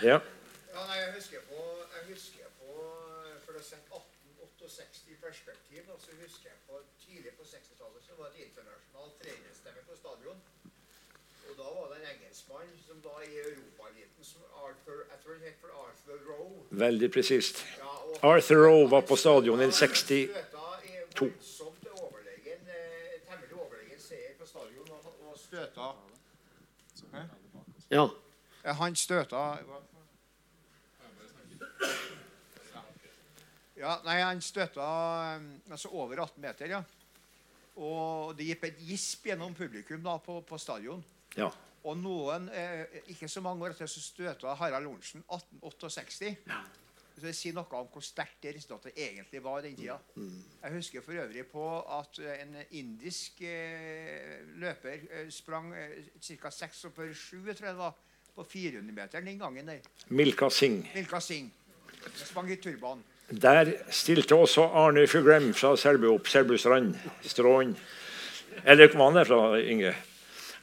Ja. Ja, nei, jeg husker på, jeg husker på For å sette 1868 i perspektiv, da, så husker jeg på tidlig på 60-tallet så var det et internasjonalt trenerstemme på stadion. Og da var det en engelskmann som var i Europaeliten, som Arthur Jeg tror han het for Arthur Rowe. Veldig presist. Arthur Rowe var på stadion i 60 Støta i voldsomt overlegen, eh, temmelig overlegen seier på stadion og, og støta ja. Ja, Han støta Ja, nei, han støta um, altså over 18 meter, ja. Og det gikk et gisp gjennom publikum da på, på stadion. Ja. Og noen, eh, ikke så mange år etter, så støta Harald Lorentzen 1868. Så det sier noe om hvor sterkt det resultatet egentlig var den tida. Jeg husker for øvrig på at eh, en indisk eh, løper eh, sprang eh, ca. 6,7, tror jeg det var, på 400-meteren den gangen der. Milka Singh. Milka Singh. Sprang i turban. Der stilte også Arne Fuglem fra Selbu opp. Selbustrand. Strån. Eller hvor var han der fra, Inge?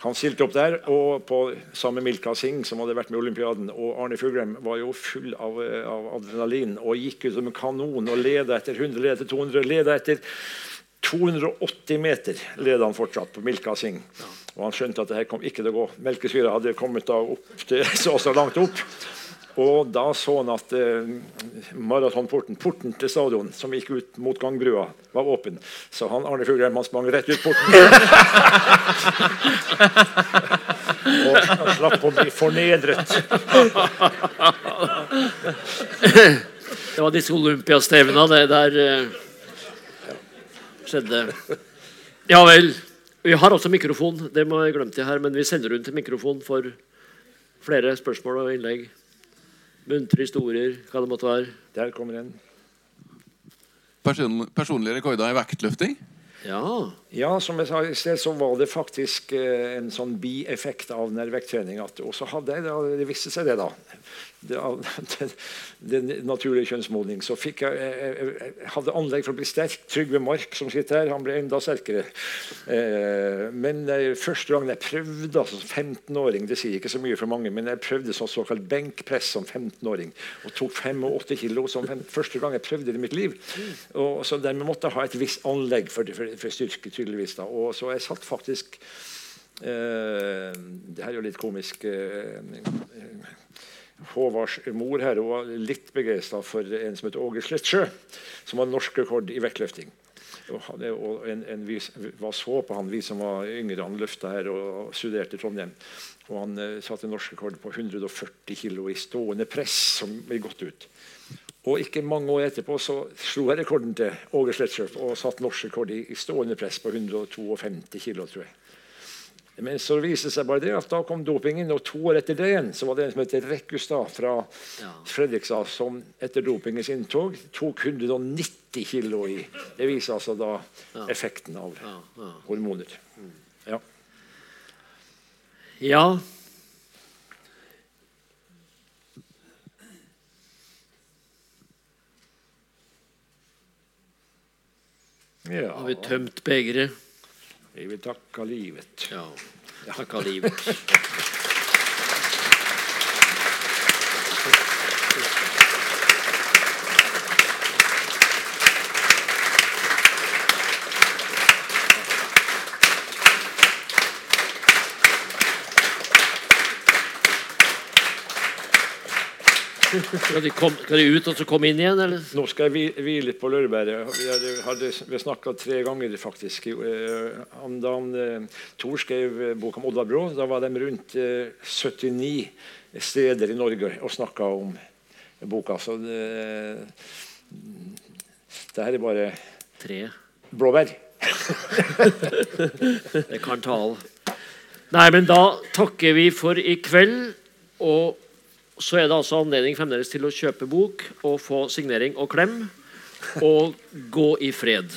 Han stilte opp der, og på samme Milka Singh, som hadde vært med i Olympiaden. Og Arne Fuglem var jo full av, av adrenalin og gikk ut som en kanon og leda etter 100, leda etter 200, leda etter 280 meter leda han fortsatt på Milka Singh. Og han skjønte at det her kom ikke til å gå. Melkesyra hadde kommet da opp til, så, så langt opp. Og da så han at eh, maratonporten, porten til stadion, som gikk ut mot gangbrua, var åpen. Så han Arne Fuglheim han sprang rett ut porten. og han slapp å bli fornedret. Det var disse olympiastevna det der eh, skjedde. Ja vel. Vi har også mikrofon. Det må jeg glemte her, men vi sender rundt en mikrofon for flere spørsmål og innlegg. Muntre historier, hva det måtte være. Der kommer en. Person, personlige rekorder i vektløfting? Ja. Ja, som jeg sa i sted, så var det faktisk eh, en sånn bieffekt av den vektrening. Og så hadde jeg da, det viste seg det, da. Det naturlige kjønnsmodning. Så fikk jeg, jeg, jeg, hadde anlegg for å bli sterk. Trygve Mark som sitter her, han ble enda sterkere. Eh, men eh, første gang jeg prøvde altså 15-åring, det sier ikke så mye for mange, men jeg prøvde sånn såkalt benkpress som 15-åring og tok 85 kilo som fem, første gang jeg prøvde det i mitt liv. Og, så dermed måtte jeg ha et visst anlegg for, for, for styrke, tydeligvis. da. Og så jeg satt faktisk eh, Det her er jo litt komisk. Eh, Håvards mor her var litt begeistra for en som het Åge Slettsjø, som var norsk rekord i vektløfting. Og, en, en vi var så på han, vi som var yngre. Han løfta her og studerte i Trondheim. Og han eh, satte norsk rekord på 140 kg i stående press, som gikk gått ut. Og ikke mange år etterpå så slo jeg rekorden til Åge Slettsjø og satte norsk rekord i, i stående press på 152 kg, tror jeg. Men så viste det seg bare det at da kom dopingen, og to år etter det igjen så var det en som heter Rekkustad fra Fredrikstad som etter dopingens inntog tok 190 kg i. Det viser altså da effekten av hormoner. Ja. Ja. ja. Har vi tømt begeret? Vi vil takke livet. Ja. Takke livet. Skal de, kom, skal de ut og så komme inn igjen, eller? Nå skal jeg hvile på laurbæret. Vi hadde, hadde, vi snakka tre ganger, faktisk. Eh, om Da han, eh, Tor skrev eh, bok om Oddvar Brå, da var de rundt eh, 79 steder i Norge og snakka om boka. Så det, det her er bare Tre. blåbær. Det kan tale. Nei, men da takker vi for i kveld. Og så er det altså anledning fremdeles til å kjøpe bok og få signering og klem. Og gå i fred.